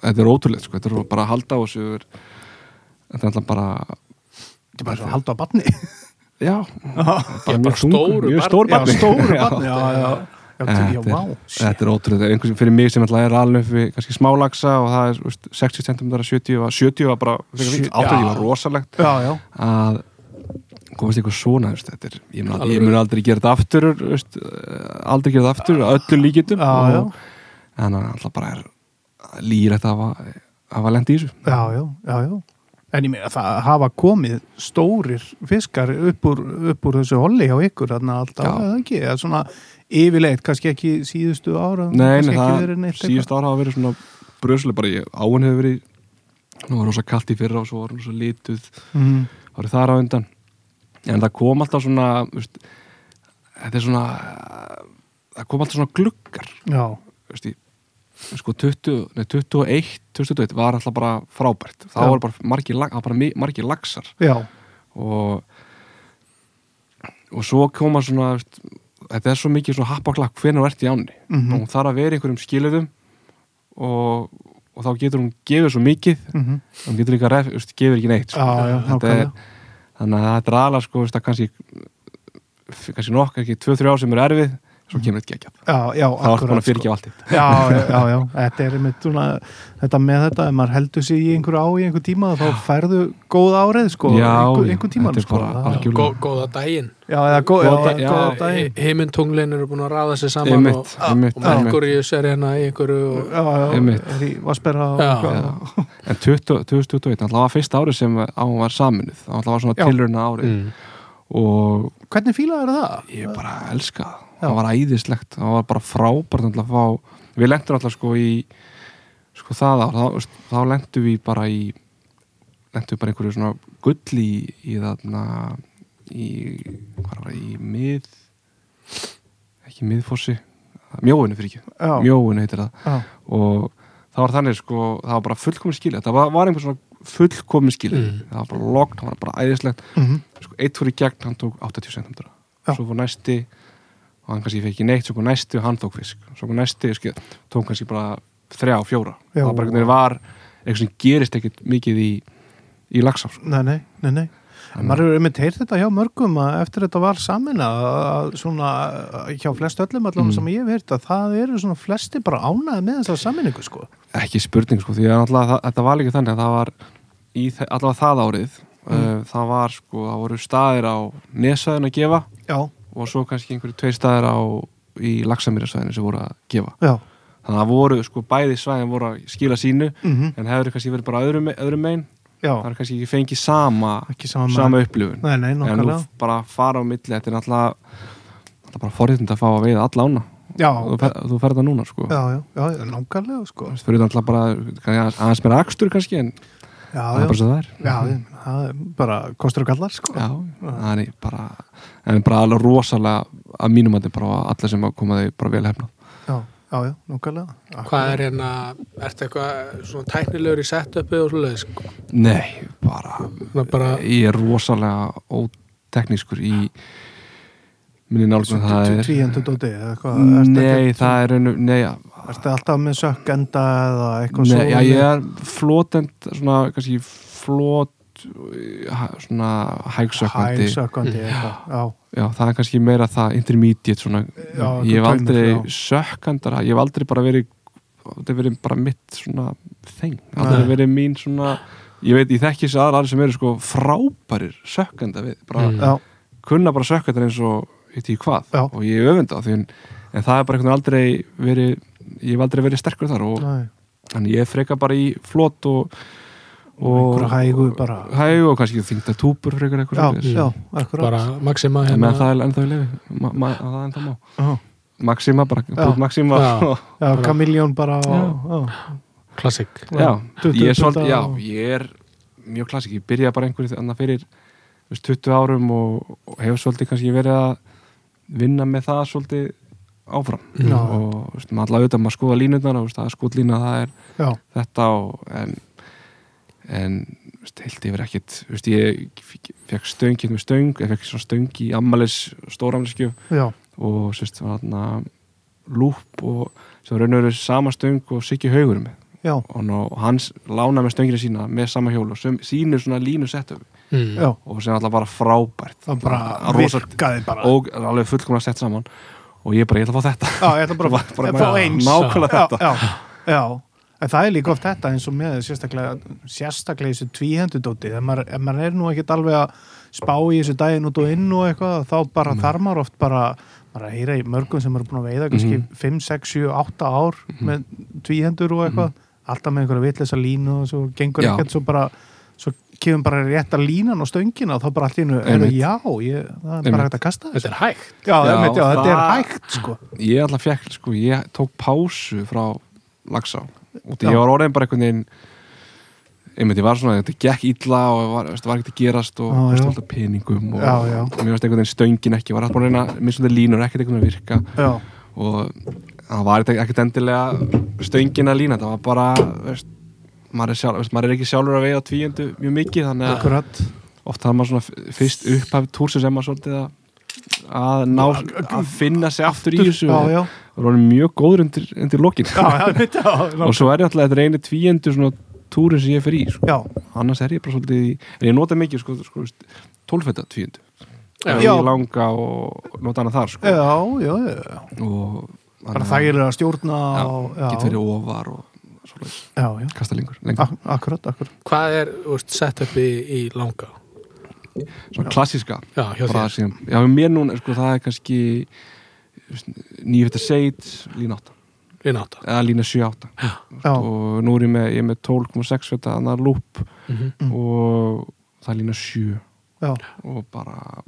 [SPEAKER 2] þetta er ótrúlega sko. þetta er bara að halda á þessu þetta er alltaf bara
[SPEAKER 1] þetta er bara að halda á batni
[SPEAKER 2] já, bara mjög
[SPEAKER 3] stóru
[SPEAKER 2] mjög stór barni
[SPEAKER 1] stóru
[SPEAKER 2] Já.
[SPEAKER 1] batni, já, já, já, já, já,
[SPEAKER 2] Þetta er-
[SPEAKER 1] shit.
[SPEAKER 2] þetta er ótrúlega, einhvers fyrir mig sem alltaf er alveg við kannski smálagsa og það er úst, 60 cm 70 og 70 var bara frekar fínt.
[SPEAKER 1] Sjö-
[SPEAKER 2] 80
[SPEAKER 1] já.
[SPEAKER 2] var rosalegt. Að komast eitthvað svona veist, þetta er, ég, mun, mun aldrei gera þetta aftur veist, aldrei gera þetta aftur að öllu líkitum
[SPEAKER 1] já,
[SPEAKER 2] en það alltaf bara er lýrætt að hafa lendi í þessu.
[SPEAKER 1] Já, já, já, já. En ég meina það hafa komið stórir fiskar upp úr, upp úr þessu holli hjá ykkur þarna alltaf, eða ekki, eða svona yfirleitt, kannski ekki síðustu ára
[SPEAKER 2] Nei,
[SPEAKER 1] ekki
[SPEAKER 2] það,
[SPEAKER 1] verið neitt
[SPEAKER 2] síðust ára hafa verið svona bröðslega bara ég, áin hefur verið nú var rosa kallt í fyrra og svo var rosa lituð
[SPEAKER 1] eitthvað. mm.
[SPEAKER 2] árið þar á undan. En það kom alltaf svona veist, þetta er svona það kom alltaf svona gluggar.
[SPEAKER 1] Já,
[SPEAKER 2] veist, í, sko 20, nei, 21 2021 var alltaf bara frábært. Þá var bara margir, lag- bara margir laxar.
[SPEAKER 1] Já,
[SPEAKER 2] og og svo koma svona veist, þetta er svo mikið svona happaklakk hvernig þú ert í ánni?
[SPEAKER 1] Mhm.
[SPEAKER 2] og hún þarf að vera einhverjum skilurðum og, og þá getur hún gefið svo mikið
[SPEAKER 1] mm
[SPEAKER 2] hún getur líka ref, veist, gefur ekki neitt sko.
[SPEAKER 1] já, já,
[SPEAKER 2] er, þannig að þetta er aðlega sko, kannski kannski nokk, kannski 2-3 ár sem er erfið svo kemur þetta ekki
[SPEAKER 1] Já, já,
[SPEAKER 2] þá er búin
[SPEAKER 1] akkurat,
[SPEAKER 2] að fyrirgefa allt þitt
[SPEAKER 1] Já, já, já, já, þetta er einmitt svona, þetta með þetta, ef maður heldur sig í einhverju á í einhver tíma þá færðu góð árið, sko,
[SPEAKER 2] Já,
[SPEAKER 1] einhver,
[SPEAKER 2] já,
[SPEAKER 1] einhver tíman,
[SPEAKER 2] þetta er
[SPEAKER 1] sko. það-.
[SPEAKER 3] Gó, góða daginn
[SPEAKER 1] Já, eða góð, já,
[SPEAKER 2] Góða- já,
[SPEAKER 1] góða daginn.
[SPEAKER 3] heimintunglin eru búin að ráða sig saman
[SPEAKER 2] Einmitt,
[SPEAKER 3] og,
[SPEAKER 2] einmitt,
[SPEAKER 3] og Merkurius er hérna í einhverju og,
[SPEAKER 1] Já, já,
[SPEAKER 2] Einmitt.
[SPEAKER 1] er í Vassberga og
[SPEAKER 3] Já.
[SPEAKER 1] eitthvað.
[SPEAKER 2] en 20, 2021, alltaf var fyrsta árið sem á hún var saminuð, alltaf var svona tilruna árið
[SPEAKER 3] mm.
[SPEAKER 2] Og
[SPEAKER 1] Hvernig fílaður það?
[SPEAKER 2] ég bara elska það.
[SPEAKER 1] Já.
[SPEAKER 2] það var æðislegt, það var bara frábært að fá, við lentum alltaf sko í sko það ár, þá, þá lentum við bara í lentum við bara einhverju svona gull í, í þarna í, hvað var það, í mið ekki miðfossi. Mjóinu fyrir ekki, mjóinu heitir það.
[SPEAKER 1] Já,
[SPEAKER 2] og það var þannig sko, það var bara fullkomin skilja það var, var einhver svona fullkomin skilja
[SPEAKER 3] Mm.
[SPEAKER 2] það var bara logn, það var bara æðislegt
[SPEAKER 1] mhm,
[SPEAKER 2] sko, eitt fór í gegn, hann tók 80 cm svo fór næsti og hann kannski fekk ekki neitt, svo fór næsti og hann tók fisk svo fór næsti, sko, tók kannski bara þrjá, fjóra,
[SPEAKER 1] Já.
[SPEAKER 2] það var bara var eitthvað sem gerist ekkert mikið í í lagsá, sko.
[SPEAKER 1] nei, nei, nei, nei. Maður hefur einmitt heyrt þetta hjá mörgum að eftir þetta var samin að svona hjá flest öllum allan
[SPEAKER 2] Mm.
[SPEAKER 1] sem ég hef heyrt að það eru svona flesti bara ánæði með þessa saminningu sko.
[SPEAKER 2] ekki spurning sko, því að þetta var líka þannig að það var í allavega það árið
[SPEAKER 1] Mm.
[SPEAKER 2] uh, það var sko, það voru staðir á nesæðin að gefa
[SPEAKER 1] Já,
[SPEAKER 2] og svo kannski einhverju tveir staðir á í lagsamýrasvæðinu sem voru að gefa
[SPEAKER 1] já,
[SPEAKER 2] þannig að það voru sko bæði svæðin voru að skila sínu
[SPEAKER 1] mhm,
[SPEAKER 2] en hefur kannski verið bara öðrum, öðrum megin
[SPEAKER 1] já,
[SPEAKER 2] það er kannski ekki fengið sama
[SPEAKER 1] ekki sama,
[SPEAKER 2] sama upplifun.
[SPEAKER 1] Nei, nei,
[SPEAKER 2] en nú bara fara á milli þetta er náttúrulega er bara forréttind að fá að veiða alla ána.
[SPEAKER 1] Já,
[SPEAKER 2] þú, fer, þú ferð það núna sko.
[SPEAKER 1] Já, já, já, nokkulega sko.
[SPEAKER 2] þú fyrir náttúrulega bara aðeins- meira akstur kannski en
[SPEAKER 1] Já,
[SPEAKER 2] það er bara svo það er.
[SPEAKER 1] Já, það er bara kostur og gallar sko.
[SPEAKER 2] Já, það er bara en bara alveg rosalega að mínum að þetta bara allir sem að koma þau bara vel hefna
[SPEAKER 1] Já, já, já, nokkulega.
[SPEAKER 3] hvað er hérna ertu eitthvað svona tæknilegur í setupi og svoleiðis sko?
[SPEAKER 2] Nei, bara,
[SPEAKER 3] bara
[SPEAKER 2] ég er rosalega óteknískur í minni nálgum það er
[SPEAKER 1] Tvíendu dóti eða eitthvað
[SPEAKER 2] Nei, það er einu, nei, ja,
[SPEAKER 1] Ertu alltaf með sökkenda eða eitthvað
[SPEAKER 2] nei já,
[SPEAKER 1] svo
[SPEAKER 2] ég er flótend svona, kannski flót ha- svona hægsökkandi
[SPEAKER 1] Hægsökkandi já,
[SPEAKER 2] það er kannski meira það intermediate svona,
[SPEAKER 1] Já,
[SPEAKER 2] ég hef aldrei sökkandara, ég hef aldrei bara verið þetta hef verið bara mitt svona þeng, aldrei
[SPEAKER 1] Nei.
[SPEAKER 2] verið mín svona ég veit, ég þekki þessi aðra aðra sem eru sko frábærir sökkanda við, bara
[SPEAKER 3] Mm.
[SPEAKER 2] kunna bara sökkandar eins og veit ég hvað
[SPEAKER 1] Já.
[SPEAKER 2] og ég öfunda á því en, en það er bara einhvern veginn aldrei verið ég hef aldrei verið sterkur þar og
[SPEAKER 1] Nei,
[SPEAKER 2] þannig ég freka bara í flott og og
[SPEAKER 1] hægu bara.
[SPEAKER 2] hægu og kannski þingta túpur frekar eitthvað
[SPEAKER 1] Já, já,
[SPEAKER 3] bara Maxima
[SPEAKER 2] en
[SPEAKER 3] hérna.
[SPEAKER 2] Meðan það er ennþá í lefi ma, ma, það er ennþá má.
[SPEAKER 1] Já,
[SPEAKER 2] Maxima, bara brútt Maxima
[SPEAKER 3] Já.
[SPEAKER 2] og,
[SPEAKER 1] já Kamiljón bara
[SPEAKER 2] Já.
[SPEAKER 3] klassik
[SPEAKER 2] já, ég er já, er mjög klassik, ég byrjaði bara einhverju annað fyrir þú veist, 20 árum og, og hefur svolítið kannski verið að vinna með það svolítið áfram.
[SPEAKER 1] Já.
[SPEAKER 2] og allavega auðvitað maður skoða er skotlína, það er
[SPEAKER 1] já,
[SPEAKER 2] þetta og, en en heilt yfir ekkit þú veist, ég fekk stöng hérna með stöng, ég fekk svona stöng í ammalis stóramliskju
[SPEAKER 1] já,
[SPEAKER 2] og sérst var þarna lúp og sem var raun og verið sama stöng og Siggi Haugur með. Og ná, hans lána með stöngina sína með sama hjólu og sem, sínur svona línu setup.
[SPEAKER 3] Mm.
[SPEAKER 2] og sem alltaf bara frábært.
[SPEAKER 1] Það bara
[SPEAKER 2] rosa-
[SPEAKER 1] virkaði bara.
[SPEAKER 2] Og alveg fullkomlega sett saman. Og ég bara, ég ætla að fá þetta.
[SPEAKER 1] Já, ég ætla bara,
[SPEAKER 2] Bara- bara
[SPEAKER 1] að fá eins.
[SPEAKER 2] nákvæmlega
[SPEAKER 1] já,
[SPEAKER 2] þetta.
[SPEAKER 1] já, já, en það er líka oft þetta eins og með sérstaklega sérstaklega þessu tvíhendudóti ef maður, ef maður er nú ekkert alveg að spá í þessu daginn út og inn og eitthvað þá bara
[SPEAKER 2] Nei.
[SPEAKER 1] þarf maður oft bara maður er að heyra í mörgum sem eru búin að veiða kannski
[SPEAKER 2] Mhm.
[SPEAKER 1] 5, 6, 7, 8 ár með tvíhendur og eitthvað. Alltaf með einhverja vitleysa línu og svo gengur
[SPEAKER 2] Já.
[SPEAKER 1] ekkert svo bara svo kemur bara rétta línan á stöngina og þá bara allt í hennu, já, ég, það er
[SPEAKER 2] Einmitt.
[SPEAKER 1] bara hægt að kasta
[SPEAKER 3] þetta
[SPEAKER 1] þessu
[SPEAKER 3] er hægt.
[SPEAKER 1] Já,
[SPEAKER 2] Já,
[SPEAKER 1] einmitt, já, þetta er
[SPEAKER 2] það-
[SPEAKER 1] hægt sko.
[SPEAKER 2] ég alltaf fekk, sko, ég tók pásu frá Lagsá og ég var orðin bara einhvern veginn einmitt, ég var svona, þetta gekk illa og var, veist, var ekkert að gerast og
[SPEAKER 1] já.
[SPEAKER 2] alltaf peningum og,
[SPEAKER 1] Já, já.
[SPEAKER 2] og mér varst einhvern veginn stöngin ekki, var alltaf að reyna minn svona línur, ekkert einhvern veginn virka
[SPEAKER 1] já,
[SPEAKER 2] og það var ekkert- endilega stöngin að lína, það var bara veist, maður, er sjálf, veist, maður er ekki sjálfur að veiða tvíundu mjög mikið, þannig að
[SPEAKER 1] akkurat
[SPEAKER 2] oft þarf maður svona fyrst upphafið túrsi sem maður svolítið að að ná að finna sig aftur í þessu.
[SPEAKER 1] Já,
[SPEAKER 2] og
[SPEAKER 1] já,
[SPEAKER 2] það var mjög góður undir, undir lokin.
[SPEAKER 1] Já, já, einmitt, já,
[SPEAKER 2] og svo er ég alltaf þetta einu tvíendur svona túrin sem ég fer í sko.
[SPEAKER 1] já,
[SPEAKER 2] annars er ég bara svolítið í en ég nota mikið sko, sko, tólfetta tvíendu
[SPEAKER 3] Já.
[SPEAKER 2] ég langa og nota hana þar sko.
[SPEAKER 1] já, já, já.
[SPEAKER 2] og
[SPEAKER 1] bara þægilega að stjórna
[SPEAKER 2] já,
[SPEAKER 1] og, já,
[SPEAKER 2] get verið ofar og
[SPEAKER 1] já, já,
[SPEAKER 2] kasta lengur, lengur.
[SPEAKER 1] Ak akkurat, akkurat.
[SPEAKER 3] Hvað er úst, setupi í langa
[SPEAKER 2] svona
[SPEAKER 3] þér.
[SPEAKER 2] Sem, já, mér núna sko, það er kannski nýfetta seit lína 8
[SPEAKER 3] í náta
[SPEAKER 2] eða lína 7-8
[SPEAKER 1] já,
[SPEAKER 2] og nú er ég með, ég er með 12,6 feta annar lúp
[SPEAKER 3] mm
[SPEAKER 1] Mm.
[SPEAKER 2] og það er lína 7
[SPEAKER 1] já,
[SPEAKER 2] og bara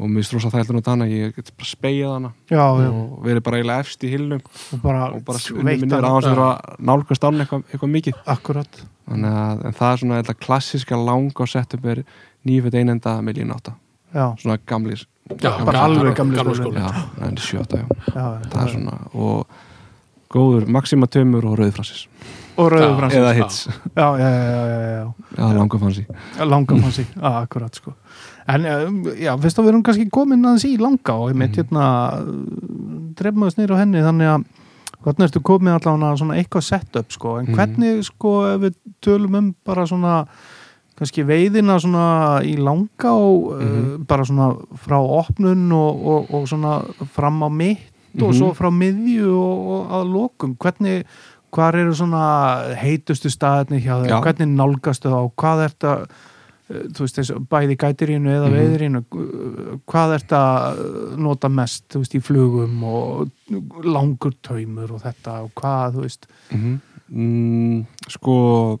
[SPEAKER 2] og mér strósa það heldur nú þannig að ég get bara spegið hana.
[SPEAKER 1] Já, já.
[SPEAKER 2] Og verið bara eiginlega efst í hilnum
[SPEAKER 1] og bara,
[SPEAKER 2] bara unnið minnir á hans að að nálgast án eitthvað, eitthvað mikið.
[SPEAKER 1] Akkurat,
[SPEAKER 2] þannig að en það er svona eitthvað klassiska langa og setup er nýfett einenda með lína 8
[SPEAKER 1] já,
[SPEAKER 2] svona gamlir
[SPEAKER 3] Já,
[SPEAKER 1] bara alveg gamli
[SPEAKER 3] gamli
[SPEAKER 1] skóli.
[SPEAKER 2] en 7-8 já,
[SPEAKER 1] já,
[SPEAKER 2] það er svona og góður Maxima Tömur og Rauðfrassis
[SPEAKER 1] og fransi
[SPEAKER 2] eða hits,
[SPEAKER 1] já, já, já, já, já,
[SPEAKER 2] eða langa fansi
[SPEAKER 1] já langa fansi, já, akkurat sko. En um, já, að við erum kannski komin aðeins í langa og ég mitt
[SPEAKER 2] Mhm.
[SPEAKER 1] hérna drefum við snýr á henni þannig að hvernig ertu komið allavega svona eitthvað setup sko, en
[SPEAKER 2] Mhm.
[SPEAKER 1] hvernig sko ef við tölum um bara svona kannski veiðina svona í langa og uh,
[SPEAKER 2] Mhm.
[SPEAKER 1] bara svona frá opnun og, og, og svona fram á mitt og
[SPEAKER 2] Mhm.
[SPEAKER 1] svo frá miðju og, og að lokum hvernig, hvar eru svona heitustu staðinni hjá
[SPEAKER 2] Já.
[SPEAKER 1] hvernig nálgastu þá, hvað er þetta þú veist þessu, bæði gætirínu eða mm
[SPEAKER 2] Mhm.
[SPEAKER 1] veiðirínu hvað er þetta nota mest, þú veist, í flugum og langur taumur og þetta og hvað, þú veist
[SPEAKER 2] mm mm, sko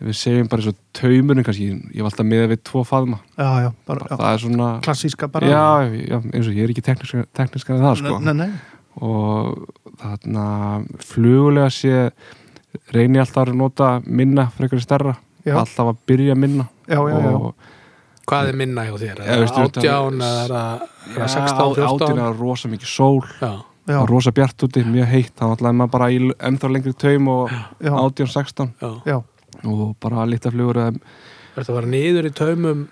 [SPEAKER 2] við segjum bara eins og taumurinn kannski, ég var alltaf með við tvo faðma,
[SPEAKER 1] já, já, bara, já,
[SPEAKER 2] það er svona
[SPEAKER 1] klassíska bara.
[SPEAKER 2] Já, já, eins og ég er ekki tekniska, tekniska en það sko.
[SPEAKER 1] Nei, nei,
[SPEAKER 2] og þarna flugulega sé reyni alltaf að nota minna frekar stærra,
[SPEAKER 1] já,
[SPEAKER 2] alltaf að byrja minna.
[SPEAKER 1] Já, já, já,
[SPEAKER 3] hvað er minna hjá þér? Er
[SPEAKER 2] veistu,
[SPEAKER 3] það átján eða er það- er það 16, 14?
[SPEAKER 2] átinn er rosa mikið sól.
[SPEAKER 3] Já,
[SPEAKER 1] já,
[SPEAKER 2] og rosa bjart úti, mjög heitt. Þá ætlaði maður bara ennþá lengri taum og
[SPEAKER 1] já,
[SPEAKER 2] 18, 16
[SPEAKER 3] já.
[SPEAKER 1] Já,
[SPEAKER 2] og bara lítið flugur eða
[SPEAKER 3] Er þetta að vera niður í taumum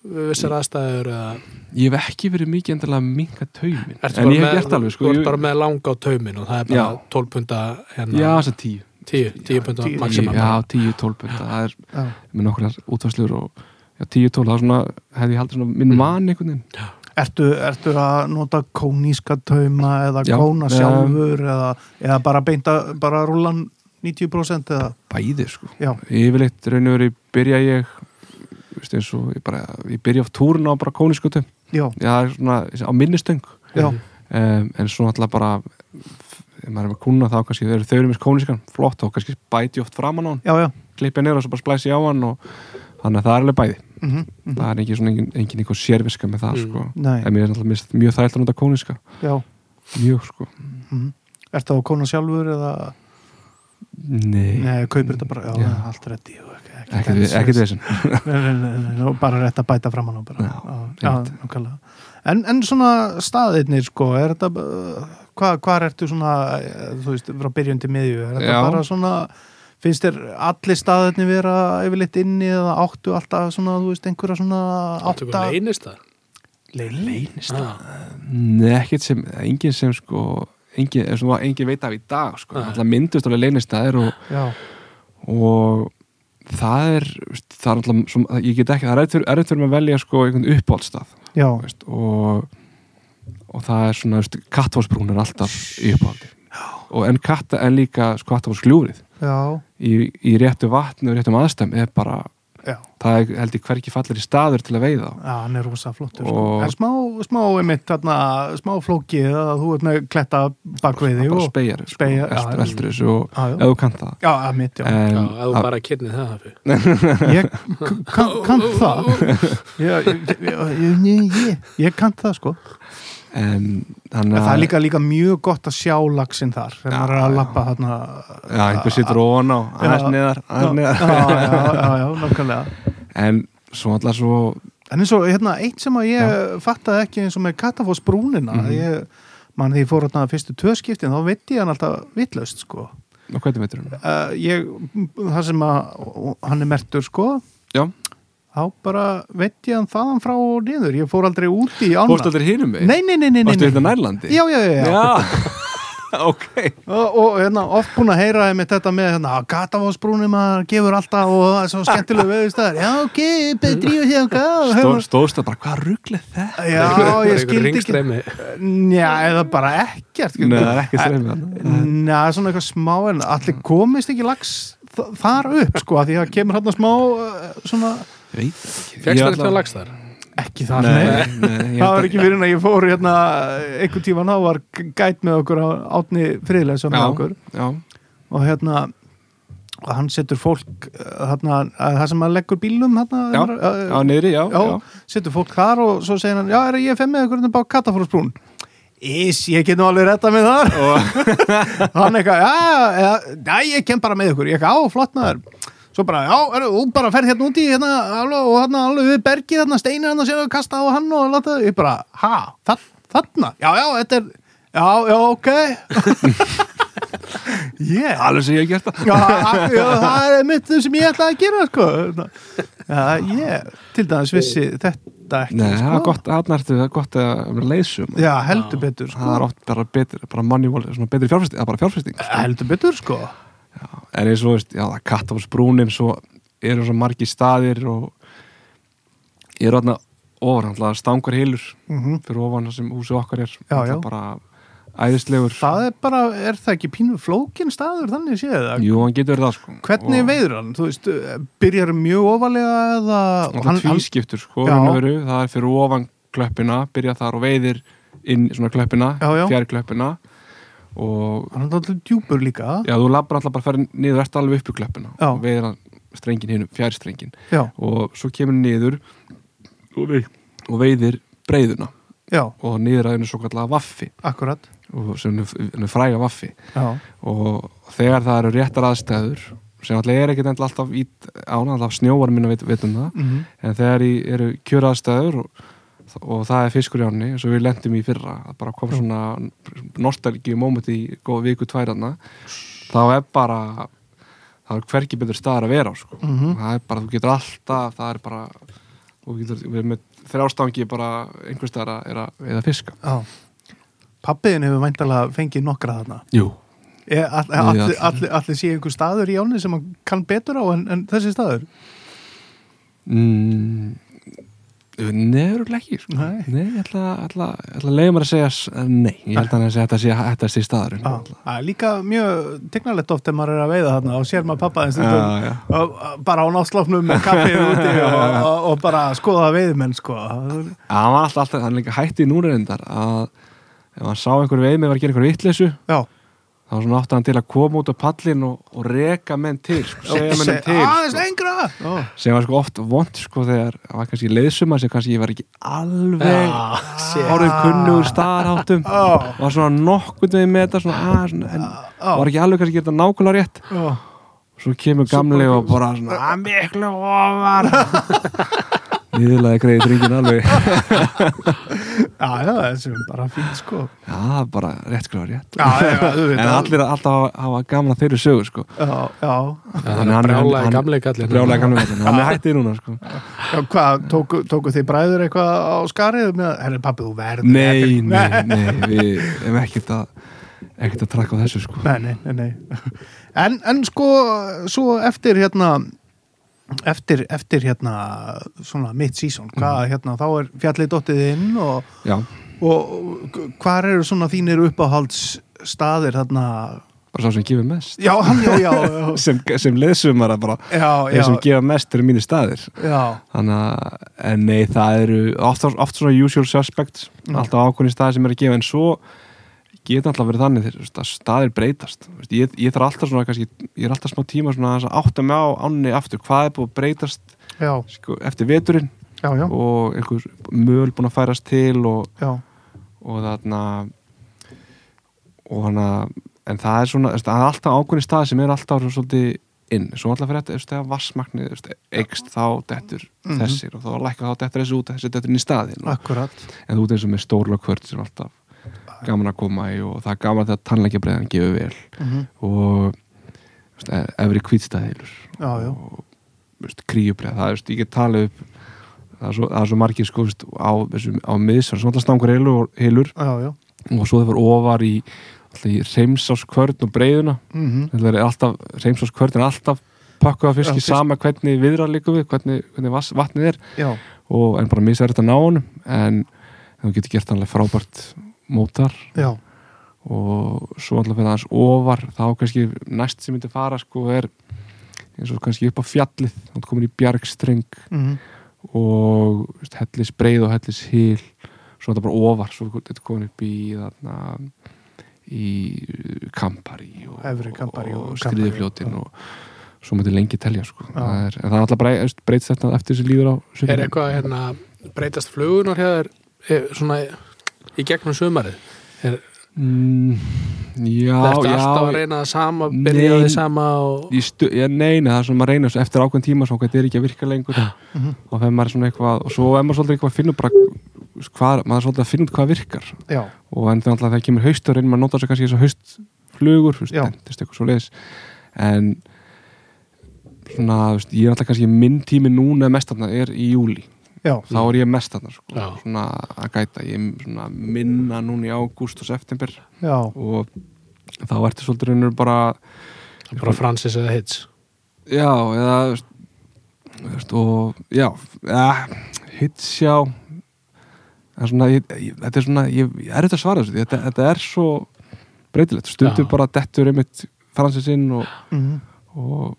[SPEAKER 3] við vissar aðstæður eða?
[SPEAKER 2] Ég hef ekki verið mikið endilega að minka taumin
[SPEAKER 3] Ertu
[SPEAKER 2] En ég hef
[SPEAKER 3] með-
[SPEAKER 2] gert alveg sko
[SPEAKER 3] Þú ert
[SPEAKER 2] ég,
[SPEAKER 3] bara með langa á taumin og það er bara
[SPEAKER 2] Já.
[SPEAKER 3] 12 punta hérna,
[SPEAKER 2] Já, þess að tíu.
[SPEAKER 3] 10, 10 punta maximum.
[SPEAKER 2] Já, tíu, tólf pund Það er
[SPEAKER 1] já,
[SPEAKER 2] með nokkrar útvarslur og já, tíu, tólf, það er svona hefði ég haldið svona minn van einhvern veginn.
[SPEAKER 1] Ertu, ertu að nota kóníska tauma eða
[SPEAKER 2] Já,
[SPEAKER 1] kóna
[SPEAKER 2] um,
[SPEAKER 1] sjálfur eða, eða bara beinta, bara rúlan 90% eða,
[SPEAKER 2] Bæði sko.
[SPEAKER 1] Já,
[SPEAKER 2] Yfirleitt raun og verið byrja ég veist eins og ég bara ég byrja á túrun á bara kóniskutum
[SPEAKER 1] já,
[SPEAKER 2] Já, það er svona á minni stöng.
[SPEAKER 1] Já,
[SPEAKER 2] um, en svo náttúrulega bara ef maður er með kúna þá kannski þau eru þau eru með kóniskan flott og kannski bæti oft framan á hann.
[SPEAKER 1] Já, já.
[SPEAKER 2] Klipja niður og svo bara splæsi á hann og þannig að það er alveg bæði.
[SPEAKER 1] Mm -hmm.
[SPEAKER 2] það er ekki svona engin, engin einhver sérviska með það
[SPEAKER 3] Mm.
[SPEAKER 2] sko.
[SPEAKER 1] Nei,
[SPEAKER 2] en mér er náttúrulega mjög þægilt að nota kóniska
[SPEAKER 1] já.
[SPEAKER 2] Mjög sko.
[SPEAKER 1] Mm Ertu á kona sjálfur eða
[SPEAKER 2] nei,
[SPEAKER 1] Nei, kaupir þetta bara, já,
[SPEAKER 2] Já.
[SPEAKER 1] allt reddi
[SPEAKER 2] ekkert
[SPEAKER 1] nei, bara rétt að bæta
[SPEAKER 2] einmitt.
[SPEAKER 1] nákvæmlega. en, en svona staðirnir sko, er þetta hvað, hvað ertu svona eh, þú veist, frá byrjun til miðju er þetta
[SPEAKER 2] Já.
[SPEAKER 1] bara svona finnst þér allir staðirnir vera yfirleitt inni eða áttu alltaf svona, þú veist, einhverja svona
[SPEAKER 3] Áttu
[SPEAKER 1] átta
[SPEAKER 3] ykkur leynist þar?
[SPEAKER 1] leynist
[SPEAKER 3] Ah,
[SPEAKER 2] Nei, ekkert sem, engin sem sko engin, engin veit af í dag sko. Alltaf myndust alveg leynistæðir og, og það er það er alltaf, ég get ekki, það er erfitt fyrir mig að velja sko einhvern uppáhaldstað og og það er svona, veist, kattfósbrún er alltaf í uppáhaldi. Og en, katta, en líka sko, kattfósgljúrið
[SPEAKER 1] já,
[SPEAKER 2] í, í réttu vatni og réttum aðstæm er bara,
[SPEAKER 1] já.
[SPEAKER 2] Það er held ég hverki fallir í staður til að veiða
[SPEAKER 1] Já, hann er rosa flottur sko.
[SPEAKER 2] Og-
[SPEAKER 1] En smá, smá einmitt þarna, smá flókið að þú ert með kletta bakveiði og
[SPEAKER 2] spegjar, sko,
[SPEAKER 1] Spegjar, já,
[SPEAKER 2] eldur,
[SPEAKER 1] já.
[SPEAKER 2] eldur þessu og ef þú kannt það.
[SPEAKER 1] Já, að mitt, já.
[SPEAKER 2] En,
[SPEAKER 3] Já, ef þú
[SPEAKER 2] það-
[SPEAKER 3] bara kynni það.
[SPEAKER 1] Ég kann, kann það. Ég kann það sko
[SPEAKER 2] en
[SPEAKER 1] En það er líka, líka mjög gott að sjá laxinn þar þegar
[SPEAKER 2] Já,
[SPEAKER 1] maður er að
[SPEAKER 2] já.
[SPEAKER 1] lappa þarna
[SPEAKER 2] já, einhver situr ofan á, aðeins
[SPEAKER 1] Já. Já,
[SPEAKER 2] aðeins neðar
[SPEAKER 1] já, já, já, já, nákvæmlega
[SPEAKER 2] en svo alltaf svo
[SPEAKER 1] En eins og hérna, eitt sem að ég fattaði ekki eins og með Katafoss brúnina
[SPEAKER 2] Mhm.
[SPEAKER 1] ég, mann því ég fór hérna fyrstu tvö skiptin þá veit ég hann alltaf vitlaust sko
[SPEAKER 2] og hvernig veitur hún?
[SPEAKER 1] uh, ég, það sem að hann er mertur sko
[SPEAKER 2] Já,
[SPEAKER 1] þá bara veit ég hann þaðan frá og niður, ég fór aldrei út í ána
[SPEAKER 2] fórstu aldrei hinum við?
[SPEAKER 1] nei, nei, nei, nei, nei,
[SPEAKER 2] Varstu
[SPEAKER 1] nei.
[SPEAKER 2] hérna nærlandi?
[SPEAKER 1] já, já, já, já.
[SPEAKER 2] Já, ok
[SPEAKER 1] Og, og hérna, oft búin að heyra með þetta með hérna, Gatafásbrúnum að gefur alltaf og það er svo skemmtilega veðustæðar já, ok, betri og hér
[SPEAKER 2] Stó, Stóðst það bara, hvað rugglið þetta?
[SPEAKER 1] já, ég skildi ekki
[SPEAKER 3] Ringstreymi.
[SPEAKER 1] já, eða bara ekkert
[SPEAKER 2] Nei, er ekki streymið þarna.
[SPEAKER 1] Næ, svona eitthvað smá en allir komist ekki lags þar upp sko, af því að kemur hérna smá uh, svona,
[SPEAKER 2] Ég
[SPEAKER 3] það eitthvað lags þar?
[SPEAKER 1] ekki það
[SPEAKER 2] Nei,
[SPEAKER 1] nei.
[SPEAKER 2] nei,
[SPEAKER 1] það var ekki fyrir en að ég fór hérna einhvern tíman þá var gæt með okkur á átni friðlega sem með okkur.
[SPEAKER 2] Já,
[SPEAKER 1] og hérna og hann setur fólk hérna, að það sem að leggur bílum hérna,
[SPEAKER 2] Já,
[SPEAKER 1] uh,
[SPEAKER 2] já, niðri, já,
[SPEAKER 1] já,
[SPEAKER 2] já.
[SPEAKER 1] setur fólk þar og svo segir hann, já, er ég fem með ykkur hérna bá Katafórsbrún Ís, ég get nú alveg retta með þar. Hann eitthvað, já, já, já, ég kem bara með ykkur. Ég eitthvað, á, flott maður svo bara, já, er, þú bara ferð hérna úti hérna, alveg, og hérna, alveg við bergið hérna, steinir hérna, sér að kasta á hann og láta, ég bara, ha, þa- þarna já, já, þetta er, já, já, ok yeah
[SPEAKER 2] Alveg sem ég hef gert það
[SPEAKER 1] Já, já, það er mitt sem ég ætlaði að gera sko. Já, ég til dæmis vissi þetta ekki
[SPEAKER 2] Nei, það
[SPEAKER 1] sko.
[SPEAKER 2] er gott, þarna ertu, það er gott að leysum
[SPEAKER 1] Já, heldur betur sko.
[SPEAKER 2] Það er oft bara betur, bara money wallet, svona betri fjárfesting, það er bara fjárfesting sko.
[SPEAKER 1] Heldur betur sko
[SPEAKER 2] En eins og, veist, já, það er kattafórsbrúnin svo eru svo margi staðir og ég er alltaf stangar hilur
[SPEAKER 1] mm
[SPEAKER 2] fyrir ofan það sem húsið okkar er.
[SPEAKER 1] Já, já.
[SPEAKER 2] Bara æðislegur
[SPEAKER 1] Það er bara, er það ekki pínu flókin staður þannig séð
[SPEAKER 2] Jú, hann getur það sko.
[SPEAKER 1] Hvernig
[SPEAKER 2] Og-
[SPEAKER 1] veiður hann? Þú veist, byrjar mjög ofalega eða
[SPEAKER 2] það tvískiptur sko það er fyrir ofan klöppina byrja þar og veiðir inn í svona klöppina, fjær klöppina og
[SPEAKER 1] Hann er alltaf djúpur líka.
[SPEAKER 2] Já, þú labbar alltaf bara fyrir niður eftir alveg upp í veiðir hann strengin hinn, fjær strengin
[SPEAKER 1] Já,
[SPEAKER 2] og svo kemur hann niður og, veið, og veiðir breiðuna.
[SPEAKER 1] Já,
[SPEAKER 2] og niður að henni svo kallega vaffi.
[SPEAKER 1] Akkurat.
[SPEAKER 2] Og sem henni fræga vaffi.
[SPEAKER 1] Já,
[SPEAKER 2] og þegar það eru réttar aðstæður sem alltaf er ekkert alltaf í ána, alltaf snjóvar minna veit, veit um það
[SPEAKER 1] mm
[SPEAKER 2] en þegar í, eru kjöraðstæður og, og það er fiskur í ánni eins og við lendum í fyrra að bara kom svona nostalgíu móment í góða viku tværanna þá er bara það er hverki betur staðar að vera á sko.
[SPEAKER 1] Mhm.
[SPEAKER 2] það er bara, þú getur alltaf það er bara þú getur við með þrjástangi bara einhvers staðar að, að veiða fiska
[SPEAKER 1] já Pappiðin hefur væntalega fengið nokkra þarna
[SPEAKER 2] Jú,
[SPEAKER 1] Allir all,
[SPEAKER 2] Við
[SPEAKER 1] all,
[SPEAKER 2] allir.
[SPEAKER 1] all, all, sé einhver staður í áni sem hann kann betur á en, en þessi staður
[SPEAKER 2] mm, nefnur ekki sko.
[SPEAKER 1] Nei.
[SPEAKER 2] nei, ég ætla, ætla, ætla að leiða mér að segja nei, ég held að að segja þetta sé þetta sé staðurinn.
[SPEAKER 1] Það er líka mjög tegnalegt oft ef maður er að veiða þarna og sér maður pappa og bara á náttslofnum með kaffið úti og, og, og bara skoða veiðmenn sko.
[SPEAKER 2] Hann var alltaf, alltaf hann líka hætti núna reyndar að ef hann sá einhverju veið með að gera einhverju vitleysu
[SPEAKER 1] já,
[SPEAKER 2] þá svona átti hann til að koma út á pallin og, og reka menn til, sko, segja menn til
[SPEAKER 1] aðeins
[SPEAKER 2] sko,
[SPEAKER 1] lengra. Já,
[SPEAKER 2] sem var sko oft vond sko þegar það var kannski leiðsumar sem kannski ég var ekki alveg orðin kunnugur staðarháttum.
[SPEAKER 1] Já,
[SPEAKER 2] var svona nokkurn veginn með þetta svona, að, svona, en
[SPEAKER 1] já,
[SPEAKER 2] var ekki alveg kannski geta nákvæmlega rétt. Svo kemur gamli
[SPEAKER 1] bara-
[SPEAKER 2] og bara svona að miklu ofar nýðlaði greiði dringin alveg
[SPEAKER 1] já, já, þessi er bara fínt sko
[SPEAKER 2] já, bara rétt skrifa rétt
[SPEAKER 1] já, já,
[SPEAKER 2] en allir alltaf hafa, gamla þeirri sögur sko.
[SPEAKER 1] já, já,
[SPEAKER 3] Það brjálaði gamli kallin
[SPEAKER 2] brjálega gamli kallinn. hann er hættið núna sko.
[SPEAKER 1] já, hvað, tóku, tóku þið bræður eitthvað á skarið með, herri pappi, þú verður
[SPEAKER 2] nei, nei, nei við erum ekkert að ekkert að trakka á þessu sko.
[SPEAKER 1] nei, nei, nei, nei. En, en sko, svo eftir hérna eftir, eftir hérna svona mitt sísón, hvað hérna þá er fjallið dottið inn og,
[SPEAKER 2] já,
[SPEAKER 1] og hvað eru svona þínir uppáhalds staðir þarna?
[SPEAKER 2] Bara sá sem gefur mest.
[SPEAKER 1] Já, já, já,
[SPEAKER 2] sem, sem leðsumar bara. Þeir sem gefa mest eru mínir staðir. Þannig að, en nei, það eru oft, oft svona usual suspects.
[SPEAKER 1] Mm.
[SPEAKER 2] alltaf ákveðin staðir sem eru að gefa en svo geta alltaf verið þannig þegar veist, staðir breytast. Veist, ég, ég þarf alltaf svona kannski, ég er alltaf smá tíma svona að átta mig á ánni aftur. Hvað er búið að breytast sko, eftir veturinn?
[SPEAKER 1] Já, já,
[SPEAKER 2] og einhver möl búin að færast til og, og þarna og hana en það er svona, veist, það er alltaf ákveðin stað sem er alltaf svona svolítið inn. Svo alltaf fyrir þetta, veist, þegar veist, eikst þá dettur
[SPEAKER 1] Mhm.
[SPEAKER 2] þessir og þá lækka þá dettur þessi út, þessi dettur inn í staðin og, en þú ert eins og með stórlega kvört sem alltaf gaman að koma í og það er gaman þegar tannleikja breiðan gefur vel.
[SPEAKER 1] Mm
[SPEAKER 2] og þú veist, e- efri kvítstæðilur og kríubreið, það er, ég get talið upp það er svo, það er svo margir sko, þú veist, á, þessum- á miðsvar, svona alltaf stangur heilur,
[SPEAKER 1] já, já.
[SPEAKER 2] Og svo það var ofar í, alltaf í reymsáskvörn og breiðuna.
[SPEAKER 1] Mm
[SPEAKER 2] þetta er alltaf, reymsáskvörn er alltaf pakkuð af
[SPEAKER 1] Já,
[SPEAKER 2] fiski
[SPEAKER 1] fisk.
[SPEAKER 2] sama hvernig viðrar líka við, hvernig, hvernig vatnið er.
[SPEAKER 1] Já,
[SPEAKER 2] og en bara misverð þetta ná honum en þú getur gert alveg frábært mótar
[SPEAKER 1] já,
[SPEAKER 2] og svo alltaf fyrir aðeins ofar. Þá kannski næst sem myndi fara sko er eins og kannski upp á fjallið. Þá komin í bjargstreng.
[SPEAKER 1] Mm
[SPEAKER 2] og þú veist, hellis breið og hellis hil svo þetta bara ofar. Svo þetta komin upp í þarna í Kampari og,
[SPEAKER 1] og
[SPEAKER 2] og,
[SPEAKER 1] Kampari,
[SPEAKER 2] skriðufljótin og svo mætti lengi telja sko. Það er, en það er alltaf breyt, breytst þetta eftir þessi líður á
[SPEAKER 3] Er eitthvað hérna breytast flugunar hér svona í gegnum sumarið? Er,
[SPEAKER 2] mm, já, já
[SPEAKER 3] alltaf að reyna það sama byrja því sama og
[SPEAKER 2] stu, já, nei, nei, það er svona maður reynir eftir ákveðin tíma svo hvað þetta er ekki að virka lengur.
[SPEAKER 1] Mhm.
[SPEAKER 2] og þegar maður er svona eitthvað og svo er maður svolítið eitthvað að finna bara hvað, maður er svolítið að finna út hvað virkar.
[SPEAKER 1] Já,
[SPEAKER 2] og en þannig að það kemur hausturinn maður notar sér kannski þess að haustflugur dentist eitthvað svo leiðis en svona, þú veist, ég er alltaf kannski minn tími núna mest þarna er í júli
[SPEAKER 1] já,
[SPEAKER 2] þá er ég mest þarna sko, svona að gæta. Ég svona minna núna í ágúst og september.
[SPEAKER 1] Já,
[SPEAKER 2] og þá ertu svolítið raunur bara
[SPEAKER 3] bara Francis eða Hits
[SPEAKER 2] Já, eða veist, og já, ja, hits já. Það er svona, ég, þetta er svona ég, ég er þetta að svara þessu, þetta, þetta er svo breytilegt, stundum bara dettur einmitt fransisinn og,
[SPEAKER 1] mm
[SPEAKER 2] og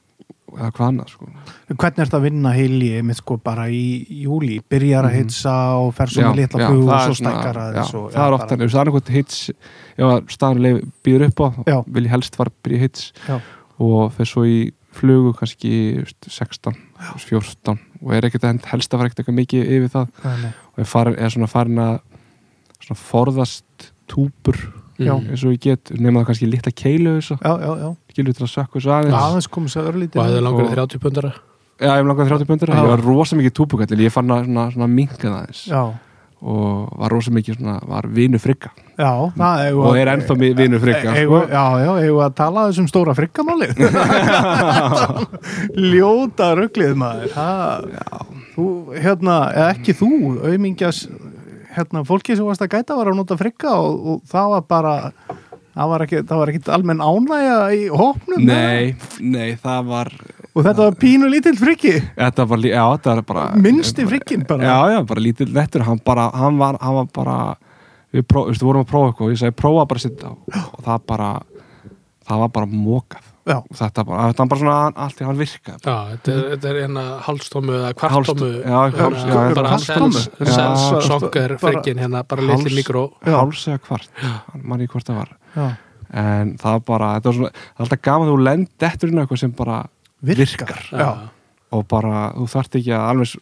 [SPEAKER 2] eða hvað annað sko.
[SPEAKER 1] hvernig er þetta að vinna heili með sko bara í júli byrjar að
[SPEAKER 2] Mhm.
[SPEAKER 1] hitsa og fer svo
[SPEAKER 2] Já,
[SPEAKER 1] með litla
[SPEAKER 2] já,
[SPEAKER 1] flug og svo stækkar
[SPEAKER 2] já,
[SPEAKER 1] aðeins og-
[SPEAKER 2] það er
[SPEAKER 1] já,
[SPEAKER 2] ofta,
[SPEAKER 1] bara-
[SPEAKER 2] það er einhvern hits ef staðurleif býður upp á
[SPEAKER 1] Já.
[SPEAKER 2] vil ég helst að byrja hits
[SPEAKER 1] Já.
[SPEAKER 2] og fer svo í flugu kannski þú veist, 16, 14 og er ekkert að helst að fara ekkert eitthvað mikið yfir það
[SPEAKER 1] nei.
[SPEAKER 2] og er, farin, er svona farin að svona forðast túpur
[SPEAKER 1] Já.
[SPEAKER 2] eins og ég get, nema það kannski litla keilu þessu,
[SPEAKER 1] já, já, já,
[SPEAKER 2] skilur til að sökka þessu
[SPEAKER 1] já,
[SPEAKER 2] aðeins
[SPEAKER 1] aðeins komið sér örlítið.
[SPEAKER 3] Og hefði langar
[SPEAKER 2] Og-
[SPEAKER 3] í 30 pundara
[SPEAKER 2] já, ég langaði 30 pöndur,
[SPEAKER 1] Já.
[SPEAKER 2] ég var rosa mikið túpukall ég fann að svona, svona minka það aðeins.
[SPEAKER 1] Já,
[SPEAKER 2] og var rosa mikið svona, var vinu frigga.
[SPEAKER 1] Já, það eigum
[SPEAKER 2] og
[SPEAKER 1] að-
[SPEAKER 2] er ennþá mi- vinur frigga
[SPEAKER 1] eigum-
[SPEAKER 2] sko.
[SPEAKER 1] já, já, eigum við að tala þessum stóra friggamáli? Ljóta rugglið maður. Ha, þú, hérna, ekki þú auðmingjas hérna, fólki sem varst að gæta var að nota frigga og, og það var bara það var ekki, það var ekki almenn ánægja í hópnum
[SPEAKER 2] nei, nei, það var
[SPEAKER 1] og þetta var pínu lítill friggi
[SPEAKER 2] þetta var, já, þetta var bara
[SPEAKER 1] minnsti friggin bara?
[SPEAKER 2] Já, já, bara lítill lettur. Hann, bara, hann, var, hann var bara við, pró, við vorum að prófa eitthvað og ég sagði prófa bara að sitta og það bara það var bara mókað
[SPEAKER 1] já,
[SPEAKER 2] þetta bara, þetta var bara svona allt í hann virka.
[SPEAKER 3] Já, þetta er, þetta er hérna hálstómu eða kvartómu bara- frikkin hérna, bara litli mikró.
[SPEAKER 2] háls eða hvart, mann í hvort það var.
[SPEAKER 1] Já.
[SPEAKER 2] en það var bara, þetta var svona það er alltaf gaman að þú lend eftir inn á eitthvað sem bara
[SPEAKER 1] virkar, já,
[SPEAKER 2] og bara, þú þarft ekki að alveg s-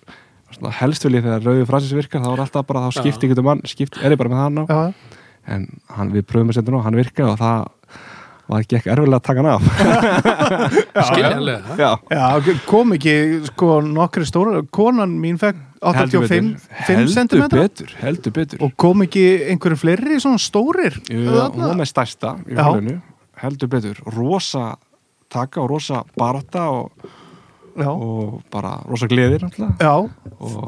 [SPEAKER 2] svona, helst vil ég þegar rauði fransis virkar þá er alltaf bara, þá
[SPEAKER 3] Já.
[SPEAKER 2] skipti ekki um mann skipt, er ég bara með hann á,
[SPEAKER 1] já,
[SPEAKER 2] en hann, við pröfum að setja nú, hann virkaði og það var ekki ekki erfilega að taka hann af. Já,
[SPEAKER 1] kom ekki sko nokkri stóra, konan mín fekk 85 5 cm
[SPEAKER 2] heldur betur, heldur betur.
[SPEAKER 1] Og kom ekki einhverju fleiri svona stórir?
[SPEAKER 2] Hún var með stærsta heldur betur rosa taka og rosa barátta og,
[SPEAKER 1] já,
[SPEAKER 2] og bara rosa gleðir og,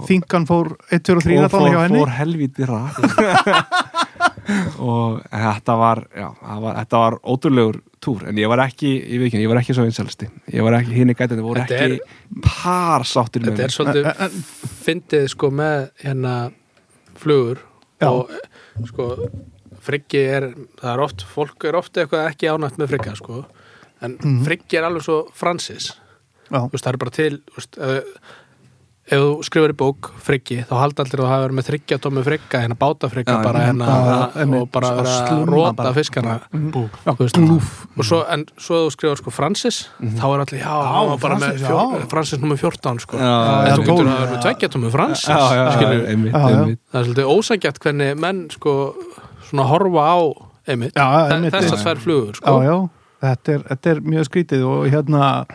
[SPEAKER 1] þingan fór 1, 2 og 3
[SPEAKER 2] og
[SPEAKER 1] þannig hjá
[SPEAKER 2] fór, fór helvíti rætt og þetta var, já, það var þetta var ótrúlegur túr en ég var ekki, ég veit ekki, ég var ekki svo einsælsti ég var ekki, hinn í gætandi voru
[SPEAKER 3] Þetta er-
[SPEAKER 2] ekki par sáttir með
[SPEAKER 3] Þetta er svolítið fyndið sko með hérna flugur
[SPEAKER 1] Já.
[SPEAKER 3] og sko friggi er, það er oft fólk er oft eitthvað ekki ánægt með frigga sko. En
[SPEAKER 1] Mhm.
[SPEAKER 3] friggi er alveg svo fransis
[SPEAKER 1] já,
[SPEAKER 3] Þú veist, það er bara til þú veist, ef, ef þú skrifur í bók friggi þá halda allir að það hafa verið með þryggja tómi frigga hérna báta frigga
[SPEAKER 2] Já,
[SPEAKER 3] bara
[SPEAKER 2] já,
[SPEAKER 3] hérna
[SPEAKER 1] já, einmitt,
[SPEAKER 3] og bara
[SPEAKER 1] að
[SPEAKER 3] vera að róta fiskana.
[SPEAKER 1] Mhm.
[SPEAKER 3] Þú veist, og svo, en svo þú skrifar sko Francis þá er allir, já, bara
[SPEAKER 1] Francis, já.
[SPEAKER 3] Francis nummer 14 sko.
[SPEAKER 2] Já,
[SPEAKER 3] en
[SPEAKER 1] já,
[SPEAKER 3] þú getur að vera með tveggja tómi Francis
[SPEAKER 2] já, já, já,
[SPEAKER 1] Já, já.
[SPEAKER 3] það er svolítið ósækjart hvernig menn sko svona horfa á einmitt,
[SPEAKER 1] Já,
[SPEAKER 3] Þe-
[SPEAKER 1] einmitt,
[SPEAKER 3] þessar
[SPEAKER 1] já.
[SPEAKER 3] tvær flugur
[SPEAKER 1] já,
[SPEAKER 3] sko
[SPEAKER 1] já er, þetta er mjög skrítið og hérna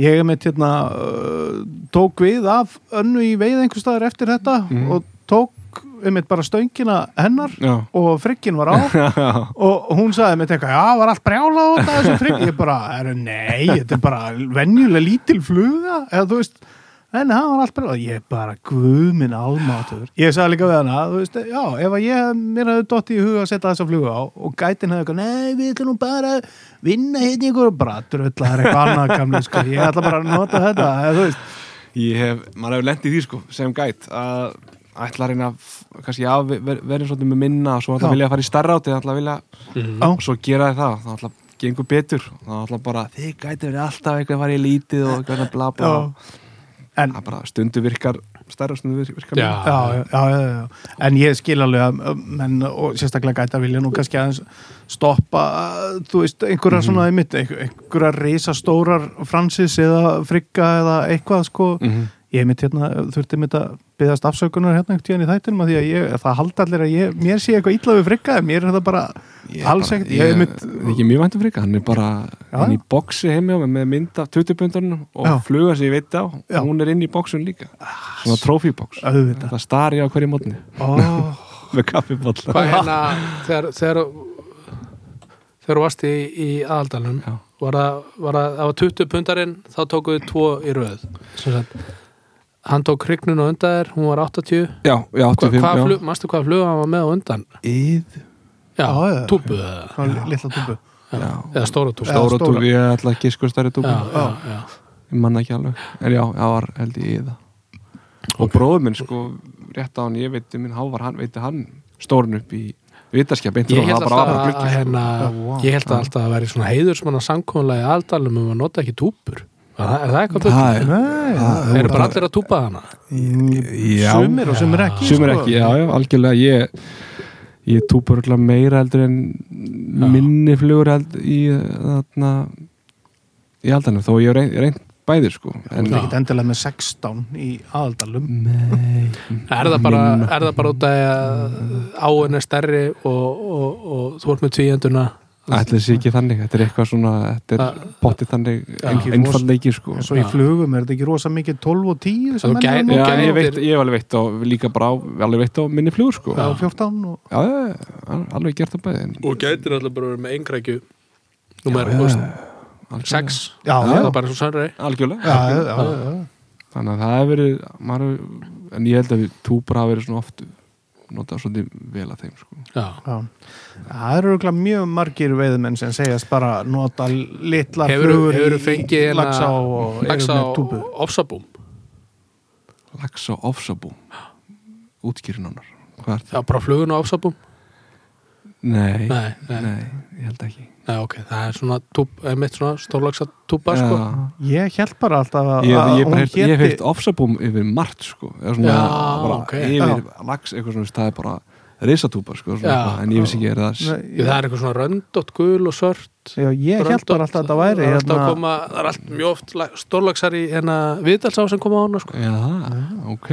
[SPEAKER 1] ég er með hérna uh, tók við af önnu í veið einhvers staðar eftir þetta
[SPEAKER 2] Mhm.
[SPEAKER 1] og tók einmitt bara stöngina hennar
[SPEAKER 2] Já,
[SPEAKER 1] og frikkin var á. Og hún sagði með eitthvað, já, var allt brjála á þetta þessum frikk, ég bara, er, nei, þetta er bara venjulega lítil fluga eða þú veist, en það var allt brjála ég bara, guð minn almátur. Ég sagði líka við hana, þú veist, já ef að ég, mér hefði dott í huga að setja þessa fluga á og gætin hefði nei, við ætlum bara að vinna hérna í bara, drölla, það er eitthvað annað gamli, sko, ég ætla bara að nota þetta,
[SPEAKER 2] ég hef, maður hefur lent í því sko sem gæt að ætla að reyna kannski að ver- verið svolítið með minna og svo ætla að vilja að fara í starra áti ætla að vilja,
[SPEAKER 3] Mhm.
[SPEAKER 1] Já.
[SPEAKER 2] og svo gera það þá ætla að gengur betur þá ætla bara, þið gæti verið alltaf eitthvað að fara í lítið og eitthvað bla bla.
[SPEAKER 1] En,
[SPEAKER 2] það bara stundu virkar stærra stundu virkar,
[SPEAKER 3] Já.
[SPEAKER 1] já, já, já, já, já. en ég skil alveg að að menn og sérstaklega gæta vilja nú kannski aðeins stoppa, þú veist, einhverja svona einmitt, einhver- einhverja risastórar Francis eða Frigga eða eitthvað sko,
[SPEAKER 2] Mhm.
[SPEAKER 1] Ég mitt hérna þurfti mitt að byggðast afsökunar hérna einhvern tíðan í þættinum að því að ég, það halda allir að ég, mér sé eitthvað illa við Frigga en mér er það bara
[SPEAKER 2] Ég er
[SPEAKER 1] alls ekkert,
[SPEAKER 2] ég,
[SPEAKER 1] ég mitt
[SPEAKER 2] er ekki mjög væntum frika, hann er bara
[SPEAKER 1] Já,
[SPEAKER 2] inn í
[SPEAKER 1] já.
[SPEAKER 2] boksi heimi á mig með mynd af 20 og
[SPEAKER 1] Já.
[SPEAKER 2] fluga sem ég veit á.
[SPEAKER 1] Já.
[SPEAKER 2] og hún er inn í boksun líka. Svona trófíboks
[SPEAKER 1] auðvitað.
[SPEAKER 2] Það stari á hverju mótni
[SPEAKER 1] oh,
[SPEAKER 2] með kaffibólla
[SPEAKER 3] hvað hérna þegar þegar þú varst í, í aðaldalum
[SPEAKER 2] Já.
[SPEAKER 3] var það, var það, það var 20 pundarinn þá tókuðu tvo í röð hann tók hrygnun á undan þér hún var 80
[SPEAKER 2] já, já,
[SPEAKER 3] Hva,
[SPEAKER 2] 85
[SPEAKER 3] hvað
[SPEAKER 2] já.
[SPEAKER 3] flug, manstu hvað flug hann var með á undan?
[SPEAKER 2] Íð,
[SPEAKER 3] já, túbu eða,
[SPEAKER 1] svona litla túbu
[SPEAKER 2] já,
[SPEAKER 3] eða stóra túbu
[SPEAKER 2] stóra túbi, ég ætla að gisku stærri túbi
[SPEAKER 3] já, já, já.
[SPEAKER 2] ég manna ekki alveg, en já, það var held ég í það og bróður minn sko rétt á hann, ég veit minn hávar hann, veit hann stórun upp í vitaskja beint
[SPEAKER 3] ég
[SPEAKER 2] frá,
[SPEAKER 3] held
[SPEAKER 2] það
[SPEAKER 3] alltaf að,
[SPEAKER 2] sko.
[SPEAKER 3] hérna,
[SPEAKER 1] Já, vá.
[SPEAKER 3] ég held að svona samkónlega í aðaldalum um að nota ekki túbur það, er það eitthvað bull?
[SPEAKER 2] það er það
[SPEAKER 3] eru bara allir að túpa hana?
[SPEAKER 2] Já,
[SPEAKER 1] sumir og sumir ekki
[SPEAKER 2] sumir
[SPEAKER 1] sko.
[SPEAKER 2] ekki, já, já, algjörlega. Ég ég túpur örugglega meira heldur en minni flugur held í þarna í aldanum, þó ég hef reynd, reynd bæðir sko, en
[SPEAKER 1] Þú ert ekkert endilega með 16 í aðaldalum.
[SPEAKER 2] Nei.
[SPEAKER 3] Er það bara, er það bara út af að áin er stærri og, og, og þú ert með tvíenduna
[SPEAKER 2] Ætli sé ekki þannig, þetta er eitthvað svona þetta er pottið þannig
[SPEAKER 1] ekki
[SPEAKER 2] einfallleiki sko.
[SPEAKER 1] En svo í flugum er þetta ekki rosa mikið 12 og 10 sem menn eru
[SPEAKER 3] gæti-
[SPEAKER 1] nú?
[SPEAKER 2] Já, ég, veit, ég hef alveg veitt og líka bara á, alveg veitt á minni flugur sko.
[SPEAKER 1] Já,
[SPEAKER 2] Já,
[SPEAKER 1] 14 og
[SPEAKER 2] já, já, alveg gert það bæði en,
[SPEAKER 3] og gætir alltaf bara verið með eingrækju nummer
[SPEAKER 2] Já, já,
[SPEAKER 3] já, 6
[SPEAKER 1] Já,
[SPEAKER 3] það er bara svo sannrei
[SPEAKER 2] Algjörlega.
[SPEAKER 1] Já, já, já, já.
[SPEAKER 2] Þannig að það hefur verið en ég held að við túpur hafa verið svona oft notað svolítið vel að þeim sko.
[SPEAKER 3] já,
[SPEAKER 1] Já. Það eru örugglega mjög margir veiðmenn sem segjast bara nota
[SPEAKER 3] hefur
[SPEAKER 1] flugur
[SPEAKER 3] þú
[SPEAKER 1] í
[SPEAKER 3] fengið hérna
[SPEAKER 1] laxa og
[SPEAKER 3] ofsabúm?
[SPEAKER 2] Laxa og ofsabú Útskýrin hannar Hvað er það?
[SPEAKER 3] já, bara flugun og ofsabúm?
[SPEAKER 2] Nei,
[SPEAKER 3] nei, nei,
[SPEAKER 2] nei, ég held ekki
[SPEAKER 3] Nei, ok, það er svona túb, einmitt svona stórlagsa túba sko.
[SPEAKER 2] Já.
[SPEAKER 1] Ég held bara alltaf að,
[SPEAKER 2] ég, ég,
[SPEAKER 1] hún
[SPEAKER 2] bara heyrt- ég hef heilt ofsabúm yfir margt sko Eða svona,
[SPEAKER 3] Já,
[SPEAKER 2] bara,
[SPEAKER 3] ok.
[SPEAKER 2] yfir lags eitthvað svona það er bara risatúpar sko, svona,
[SPEAKER 3] Já.
[SPEAKER 2] en ég vissi ekki er það
[SPEAKER 1] Nei,
[SPEAKER 3] Ég, það er eitthvað svona röndótt gul og svört
[SPEAKER 1] Já, ég held bara alltaf að þetta væri
[SPEAKER 3] það er, alltaf
[SPEAKER 1] hérna,
[SPEAKER 3] að koma, það er allt mjög oft lag- stórlagsar í hérna viðdalsá sem koma á hana sko.
[SPEAKER 2] Já, ok,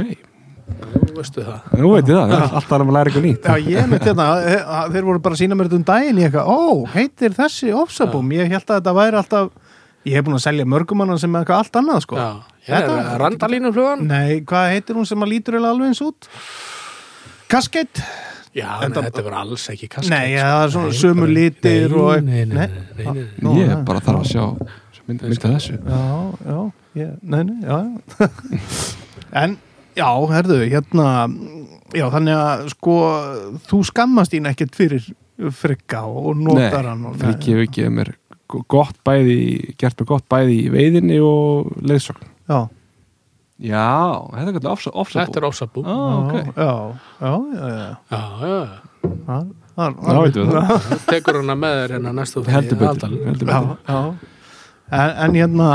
[SPEAKER 3] Nú veistu það
[SPEAKER 2] nú veit ég það alltaf er að læra eitthvað nýtt
[SPEAKER 1] Já, ég myndi hérna, eh, þeir voru bara að sína mér þetta um daginn í eitthvað, ó, heitir þessi ofsabúm, ég held að þetta væri alltaf ég hef búin að selja mörgumannan sem er eitthvað allt annað, sko
[SPEAKER 3] Já, hérna er randalínuflugan
[SPEAKER 1] Nei, hvað heitir hún sem að lítur alveg eins út? Kasket?
[SPEAKER 3] Já,
[SPEAKER 1] En
[SPEAKER 3] þetta var alls ekki kasket
[SPEAKER 1] Nei,
[SPEAKER 3] sko.
[SPEAKER 1] það er svona sömu
[SPEAKER 3] nei,
[SPEAKER 1] og-
[SPEAKER 3] nei, nei,
[SPEAKER 1] Nei.
[SPEAKER 2] Ég
[SPEAKER 1] það-
[SPEAKER 2] bara þarf að sjá mynd, mynd af þessu
[SPEAKER 1] Já, já, ég, nei, nei, já. En, já, herðu, hérna, já, þannig að, sko, þú skammast þín ekkert fyrir frikka og notar hann. og-
[SPEAKER 2] Frikki hefur gefið mér gott bæði, gert mér gott bæði í veiðinni og leiðsögn.
[SPEAKER 1] Já,
[SPEAKER 2] Já, þetta er eitthvað ofsabúm
[SPEAKER 3] Þetta er ósabú
[SPEAKER 2] Já, ok.
[SPEAKER 1] já, já, já, já,
[SPEAKER 3] Já, já,
[SPEAKER 1] já. Það,
[SPEAKER 2] Já, veitum við það.
[SPEAKER 3] Það tekur hana með þér hérna næstu
[SPEAKER 2] Heldur betur, heldur
[SPEAKER 1] Já,
[SPEAKER 2] betur
[SPEAKER 1] já. En, en hérna,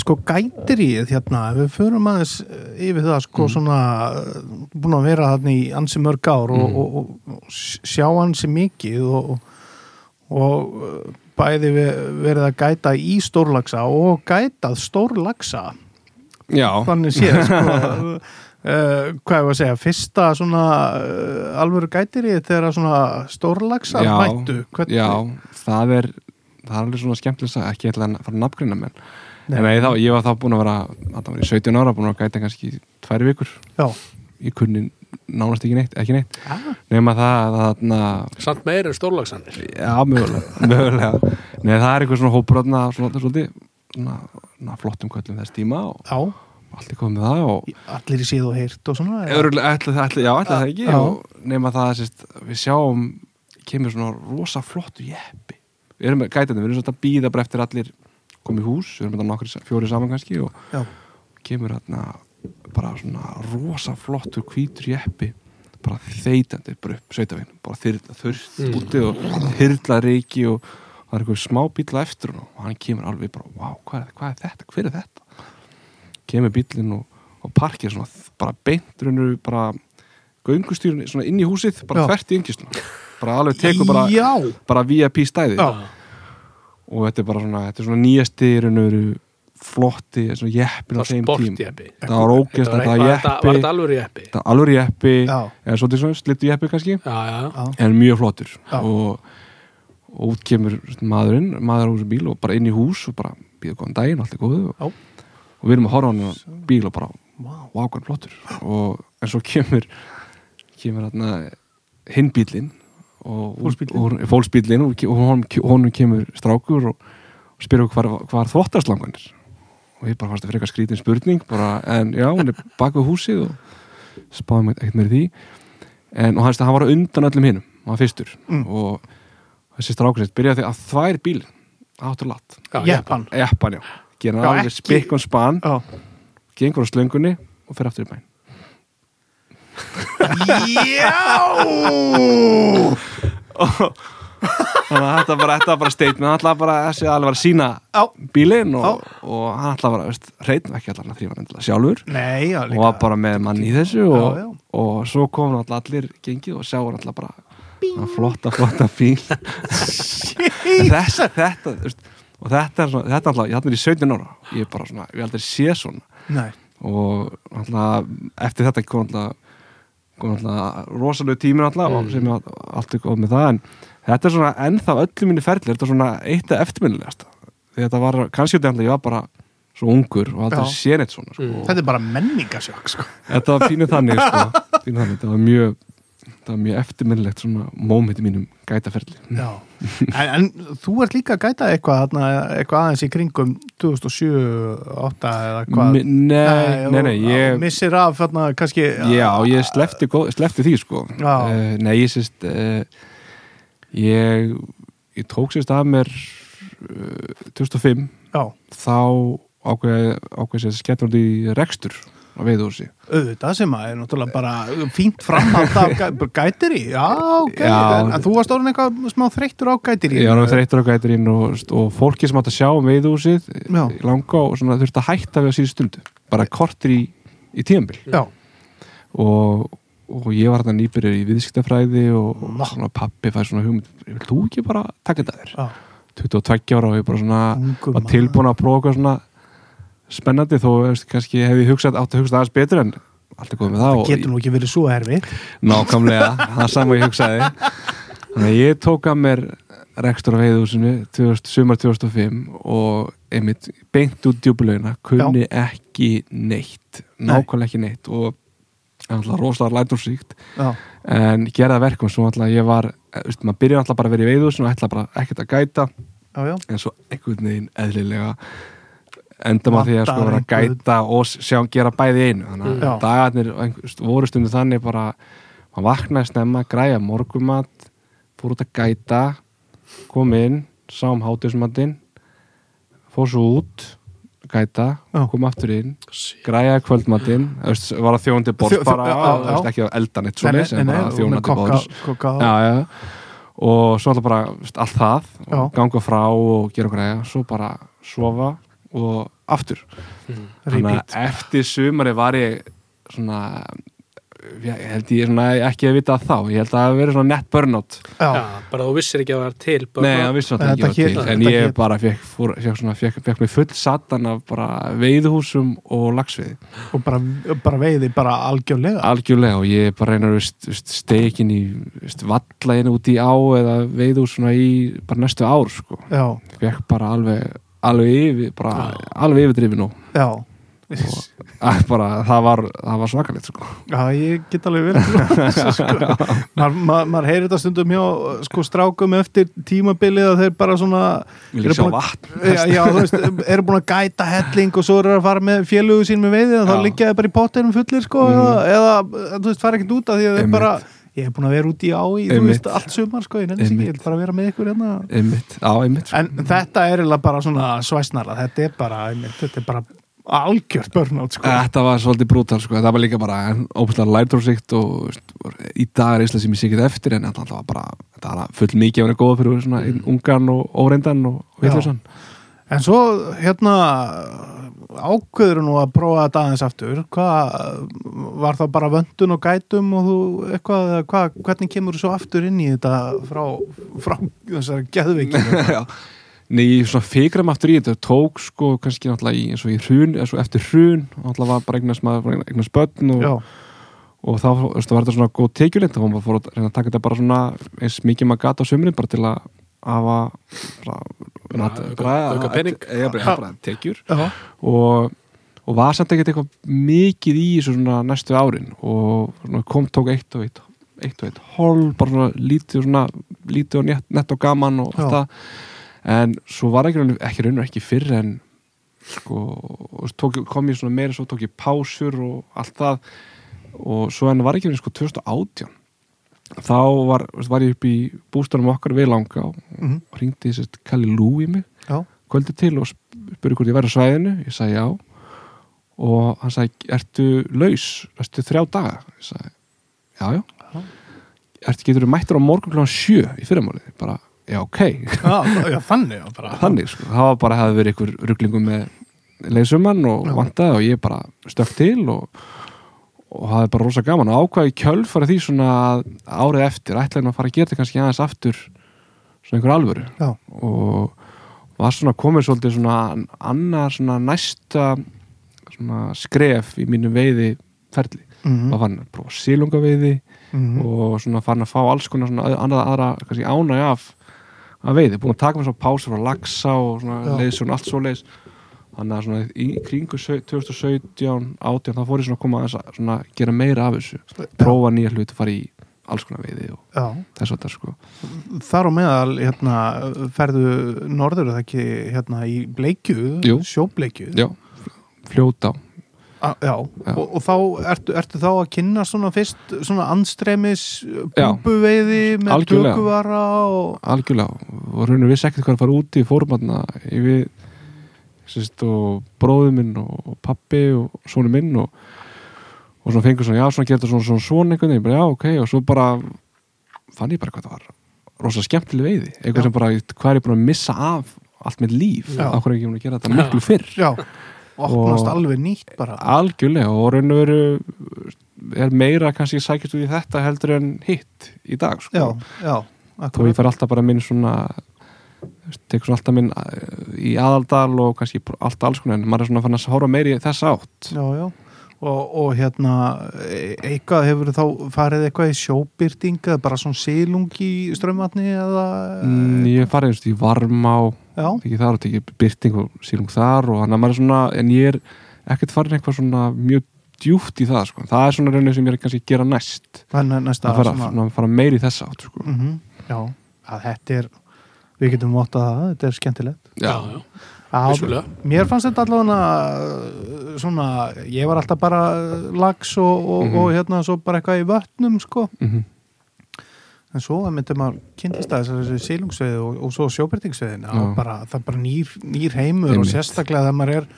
[SPEAKER 1] sko, gætiríð, hérna, ef við förum aðeins eh, yfir það, sko, svona, eh, búin að vera þarna í ansi mörg ár og,
[SPEAKER 2] Mm.
[SPEAKER 1] og, og, og sjá ansi mikið og, eh, bæði ve- verið að gæta í stórlagsa og gætað stórlagsa,
[SPEAKER 2] Já,
[SPEAKER 1] þannig séð, sko, Uh, hvað ég var að segja, fyrsta svona uh, alvöru gætirið þegar svona stórlagsa
[SPEAKER 2] já,
[SPEAKER 1] mættu? Hvernig,
[SPEAKER 2] já, það er það er alveg svona skemmtileg að ekki ætla að fara að nafngrina menn. En nei, þá, ég var þá búin að vera það var í 17 ára, búin að gæta kannski tvær vikur.
[SPEAKER 1] Já.
[SPEAKER 2] ég kunni nánast ekki neitt, ekki neitt.
[SPEAKER 1] Ah.
[SPEAKER 2] nema það, það, það
[SPEAKER 3] Samt meir en stórlagsanir
[SPEAKER 2] já, mögulega, mögulega. Nei, það er eitthvað svona hópur þarna, svona, svona, svona, svona flottum köllum þess tíma og
[SPEAKER 1] já,
[SPEAKER 2] allt er komið með það og
[SPEAKER 1] allir í síð og heyrt og svona
[SPEAKER 2] ætli, það- ætli, já, ætli það ekki
[SPEAKER 1] Já.
[SPEAKER 2] og nema það sést, við sjáum kemur svona rosa flottu jeppi. Við erum gætandi, við erum svona að býða bara eftir allir komið í hús, við erum þetta nokkur fjóri saman kannski og
[SPEAKER 1] Já.
[SPEAKER 2] kemur hérna bara svona rosa flottur hvítur jeppi bara þeitandi bara upp sveitavinn, bara þyrla þurft
[SPEAKER 3] Mm.
[SPEAKER 2] úti og þyrla reiki og það er eitthvað smá bíla eftir hún og hann kemur alveg bara, vá, hvað er, hvað er þetta, hver er þetta kemur bílinn og, og parkir svona bara beint raunur bara göngustýrun svona inn í húsið bara
[SPEAKER 1] Já.
[SPEAKER 2] þvert í yngjustuna bara alveg tekur bara, bara VIP stæði
[SPEAKER 1] Já.
[SPEAKER 2] Og þetta er bara svona, þetta er svona nýjasti raunur flotti, svona jeppin á þeim tím. það var ógeðst, þetta var
[SPEAKER 3] Var
[SPEAKER 2] jeppi.
[SPEAKER 3] þetta alveg jeppi?
[SPEAKER 2] þetta var alveg jeppi eða svona slittu jeppi kannski.
[SPEAKER 3] Já, já,
[SPEAKER 2] en mjög flottur.
[SPEAKER 1] Já.
[SPEAKER 2] og, út kemur maðurinn, maður á þessu bíl og bara inn í hús og bara býða góðan daginn, allt er góðu. Og, og við erum að horfa á hann bíl og bara, wow, hvað er flottur. Og en svo kemur kemur hérna hinn bílinn og
[SPEAKER 1] Fólksbíllinn.
[SPEAKER 2] og- og, og honum, honum kemur strákur og, og spyrir hvað hvar þvottaslanganir og ég bara fannst að fyrir eitthvað skrítin spurning bara, en já, hún er bak við húsið og spáðum ekkert meira í því. En og hann, hann var undan öllum hinnum hann var fyrstur.
[SPEAKER 1] Mm.
[SPEAKER 2] og þessi strákur sett byrjaði að þvær bílinn áttur latt,
[SPEAKER 1] jeppan.
[SPEAKER 2] Eppan já. Gera alveg spikk og span gengur á slöngunni og fer aftur í bæn
[SPEAKER 1] já!
[SPEAKER 2] Þannig að þetta bara, þetta bara statement hann ætlaði bara þessi alveg var að sína
[SPEAKER 1] Já.
[SPEAKER 2] bílinn og, og hann ætlaði bara, veist, hreitn ekki allar að þrýfa endilega sjálfur.
[SPEAKER 1] Nei, já,
[SPEAKER 2] og var bara með mann í þessu og,
[SPEAKER 1] Já, já.
[SPEAKER 2] og svo kom hann allir gengið og sjá hann allar bara hann flotta, flotta bíl. Þetta, þetta þú veist, og þetta er svona, þetta er alltaf, ég hætti mér í 17 ára. Ég er bara svona, ég hef aldrei sé svona.
[SPEAKER 1] Nei,
[SPEAKER 2] og alltaf eftir þetta kom alltaf rosalega tíminn alltaf
[SPEAKER 3] Mm.
[SPEAKER 2] og sem ég alltaf góð með það en þetta er svona ennþá öllum minni ferli þetta er svona eitt af eftirminnilegasta því þetta var, kannski alltaf ég var bara svo ungur og aldrei
[SPEAKER 1] Já.
[SPEAKER 2] séð neitt svona sko.
[SPEAKER 3] Mm.
[SPEAKER 1] þetta er bara menningasjokk sko.
[SPEAKER 2] þetta var pínu þannig sko. þannig, þetta var mjög þetta var mjög eftirminnilegt svona í mínum gætaferli.
[SPEAKER 1] En, en þú ert líka að gæta eitthvað, eitthvað aðeins í kringum 2007-2008 eða hvað?
[SPEAKER 2] Nei, nei, nei, ég
[SPEAKER 1] missir af þarna kannski
[SPEAKER 2] Já, ég slefti, sleppti því sko. Uh, Nei, ég sést uh, ég, ég tók sérst að mér uh, 2005
[SPEAKER 1] já,
[SPEAKER 2] þá ákveð, ákveð sérst í rekstur á veiðhúsi
[SPEAKER 1] auðvitað sem að er náttúrulega bara fínt framhald af gætiri já, ok,
[SPEAKER 2] Já.
[SPEAKER 1] en, en þú varst orðin eitthvað smá þreyttur á
[SPEAKER 2] var náttúrulega þreyttur á gætirinn og, og fólki sem átt að sjá um veiðhúsið
[SPEAKER 1] Já.
[SPEAKER 2] langa og svona þurfti að hætta við að síðu stundu. Bara kortir í, í
[SPEAKER 1] já,
[SPEAKER 2] og, og ég var hérna nýbyrður í viðskiptafræði og, og pappi fæði svona hugmynd vil þú ekki bara taka þetta þér?
[SPEAKER 1] Já,
[SPEAKER 2] 22 ára og ég bara svona
[SPEAKER 1] Ungur
[SPEAKER 2] var tilbúin að prófa svona spennandi þó kannski hefði hugsað, átt að hugsa aðeins betur en allt er góð með það og
[SPEAKER 1] getur nú ekki verið svo erfitt.
[SPEAKER 2] Nákvæmlega, það sama ég hugsaði. Þannig að ég tók að mér rekstur á veiðhúsinu 2000, sumar 2005 og einmitt beint út djúbulögina kunni ekki neitt nákvæmlega ekki neitt og alltaf rosalega lætursíkt.
[SPEAKER 1] Já,
[SPEAKER 2] en gera það verkum svo alltaf ég var, eh, veist, maður byrjar alltaf bara að vera í veiðhúsinu og ætla bara ekkert að gæta.
[SPEAKER 1] Já, já,
[SPEAKER 2] en svo einhvern veginn eðlilega enda maður því að sko vera að gæta og sjá gera bæði einu. Þannig að dagarnir voru stundu þannig bara maður vaknaði snemma, græja morgumat fór út að gæta kom inn, sá um hátismatinn fór svo út gæta,
[SPEAKER 1] Já.
[SPEAKER 2] kom aftur inn græjaði kvöldmatinn var að þjóndi borð
[SPEAKER 1] Þjó-
[SPEAKER 2] bara ekki að elda neitt svo leys en bara að já, já. og svo alltaf bara allt það ganga frá og gera græja svo bara sofa og aftur. Þannig
[SPEAKER 1] repeat.
[SPEAKER 2] að eftir sumari var ég svona ég held ég svona ekki að vita það þá. Ég held að það hafi verið svona net burnout.
[SPEAKER 1] Já,
[SPEAKER 3] Já, bara þú vissir ekki að það var til bara,
[SPEAKER 2] nei, það vissi
[SPEAKER 1] En
[SPEAKER 2] náttúrulega ekki
[SPEAKER 1] þetta
[SPEAKER 2] var til. En ég
[SPEAKER 1] hét-
[SPEAKER 2] bara fekk, fór, fekk, svona, fekk, fekk mig full satan af bara veiðhúsum og lagsveiði
[SPEAKER 1] og bara, bara veiði bara algjörlega.
[SPEAKER 2] Algjörlega og ég bara reynar steikin í veist, vallægin út í á eða veiðhús svona í bara næstu ár sko.
[SPEAKER 1] Já,
[SPEAKER 2] fekk bara alveg alveg yfir, bara
[SPEAKER 3] Já.
[SPEAKER 2] alveg yfirdrifin og
[SPEAKER 1] já
[SPEAKER 2] að bara, það var, var svakalegt sko.
[SPEAKER 1] Já, ég get alveg verið sko. maður ma heyrir þetta stundum hjá sko, strákum eftir tímabilið að þeir bara svona Eru búin að-
[SPEAKER 2] vatn
[SPEAKER 1] já, veist, eru búin að gæta helling og svo eru að fara með fjölugu sín með veiði og þá
[SPEAKER 2] Já.
[SPEAKER 1] liggja þeir bara í pottinum fullir sko,
[SPEAKER 2] Mhm.
[SPEAKER 1] eða, eða þú veist, fara ekkert út af því að þeir bara ég hef búin að vera út í á í, þú
[SPEAKER 2] Einmitt.
[SPEAKER 1] veist, allt sumar sko, ég nenni sig ekki, ég vil bara vera með ykkur hérna
[SPEAKER 2] einmitt, á einmitt sko.
[SPEAKER 1] En þetta er bara svona svæsnara, þetta er bara, einmitt, þetta er bara algjört börnátt, sko.
[SPEAKER 2] Þetta var svolítið brútal sko, það var líka bara óbúinlega lærdórsíkt og í dag er Ísland sem ég sé ekki eftir en þetta var bara, þetta var full mikið að vera góða fyrir svona mm. ungan og óreindan og vitleysan.
[SPEAKER 1] En svo, hérna, ákveður nú að prófa þetta aðeins aftur. Hvað, var það bara vöndun og gætum og þú, eitthvað, hvað, hvernig kemur þú svo aftur inn í þetta frá, frá þessari geðveikinu?
[SPEAKER 2] Já. Nei, ég svona fikram aftur í þetta tók sko kannski náttúrulega í eins og í hrun eins og eftir hrun, náttúrulega var bara eignast maður eignast börn og, og þá var þetta svona góð tekjulind þá var maður að reyna að taka þetta bara svona eins mikið maður gata á sömurinn bara til að hafa
[SPEAKER 3] auka-
[SPEAKER 2] bara tekjur. Og, og var samt ekkert eitthvað mikið í þessu svona næstu árin. Og kom tók eitt og eitt eitt og eitt hol, bara svona lítið og svona lítið og nett, nett og gaman og allt það. En svo var ekki, raun- ekki raunur ekki fyrr en sko, og tók, kom ég svona meira svo tók ég pásur og allt það. Og svo en var ekki raunur sko 2018 þá var, var ég upp í bústarum okkar við langa og
[SPEAKER 1] mhm,
[SPEAKER 2] hringdi sérst Kalli Lú í mig.
[SPEAKER 1] Já,
[SPEAKER 2] kvöldi til og spurði hvort ég væri á svæðinu. Ég sagði já. Og hann sagði, ertu laus? Ertu þrjá daga? Ég sagði, já, já. Ertu getur mættur á morgun kláðan sjö í fyrramálið? Bara, já, ok.
[SPEAKER 1] Já, já, þannig,
[SPEAKER 2] þannig, sko, það var bara hefði verið ykkur ruglingum með leysumann og
[SPEAKER 1] Já.
[SPEAKER 2] vantaði og ég bara stökk til og og hafði bara rosa gaman og ákvaði kjölf fyrir því svona árið eftir ætlaði nú að fara að gera þetta kannski aðeins aftur svona einhver alvöru.
[SPEAKER 1] Já.
[SPEAKER 2] og var svona komið svolítið svona annar svona næsta svona skref í mínu veiði ferli,
[SPEAKER 1] Mhm,
[SPEAKER 2] var fann að prófa sílungaveiði
[SPEAKER 1] mhm,
[SPEAKER 2] og svona fann að fá alls konar svona aðra, aðra kannski ánæg af að veiði, búin að taka mér svona pásur frá lagsa og svona
[SPEAKER 1] Já.
[SPEAKER 2] leiðs svona allt svo leiðs þannig að svona í kringu sau- 2017, 18 þá fór ég svona að koma að svona gera meira af þessu. Prófa nýja hluti, fara í alls konar veiði og
[SPEAKER 1] Já,
[SPEAKER 2] þess að þetta sko.
[SPEAKER 1] Þar á meðal, hérna, ferðu norður það ekki, hérna, í bleikju, sjóbleikju.
[SPEAKER 2] já, fljóta
[SPEAKER 1] A, já,
[SPEAKER 2] Já.
[SPEAKER 1] Og, og þá ertu, ertu þá að kynna svona fyrst svona anstremis búbuveiði með tökuvara og
[SPEAKER 2] algjörlega. Og raunir vissi ekkert hvað að fara úti í fórumanna við sérst, og bróður minn og pappi og sónu minn og og svona fengur svona, já, svona getur svona svona svona einhvern veginn, já, ok, og svo bara fann ég bara hvað það var rosa skemmtileg veiði, eitthvað
[SPEAKER 1] Já.
[SPEAKER 2] sem bara hvað er ég búin að missa af allt með líf? Af hverju er ekki búin að gera þetta miklu fyrr?
[SPEAKER 1] Já, opnast
[SPEAKER 2] Og-
[SPEAKER 1] alveg nýtt bara.
[SPEAKER 2] algjörlega og raun og veru er meira kannski sækist út í þetta heldur en hitt í dag sko.
[SPEAKER 1] já,
[SPEAKER 2] og ég fer alltaf bara minn svona tekur svona alltaf minn eh, í aðaldal og kannski alltaf alls konar en maður er svona fann að horfa meiri í þessa átt.
[SPEAKER 1] Já, já. Og, og hérna e- eitthvað hefur þá farið eitthvað í sjóbyrting eða bara svona silung í strömmatni eða
[SPEAKER 2] mm, ég farið just, í varmá
[SPEAKER 1] já,
[SPEAKER 2] ekki þar og tekið byrting og sílung þar og hann að maður er svona, en ég er ekkert farin eitthvað svona mjög djúpt í það sko. það er svona raunin sem ég er kannski að gera næst.
[SPEAKER 1] Þannig að næsta
[SPEAKER 2] að fara,
[SPEAKER 1] svona,
[SPEAKER 2] fara meiri í þessa átt sko.
[SPEAKER 1] mm já, að þetta er við getum vottað það, þetta er skemmtilegt.
[SPEAKER 3] Já, já,
[SPEAKER 1] Já,
[SPEAKER 3] vissulega.
[SPEAKER 1] mér fannst þetta allavega uh, svona, ég var alltaf bara lags og, og,
[SPEAKER 2] Mhm.
[SPEAKER 1] og hérna svo bara eitthvað í vötnum sko.
[SPEAKER 2] Mm
[SPEAKER 1] en svo myndi maður kynntist að þessu sílungsveiði og, og svo sjóbyrtingsveiðin það, er bara, það bara nýr, nýr heimur og
[SPEAKER 2] Einmitt.
[SPEAKER 1] sérstaklega þegar maður er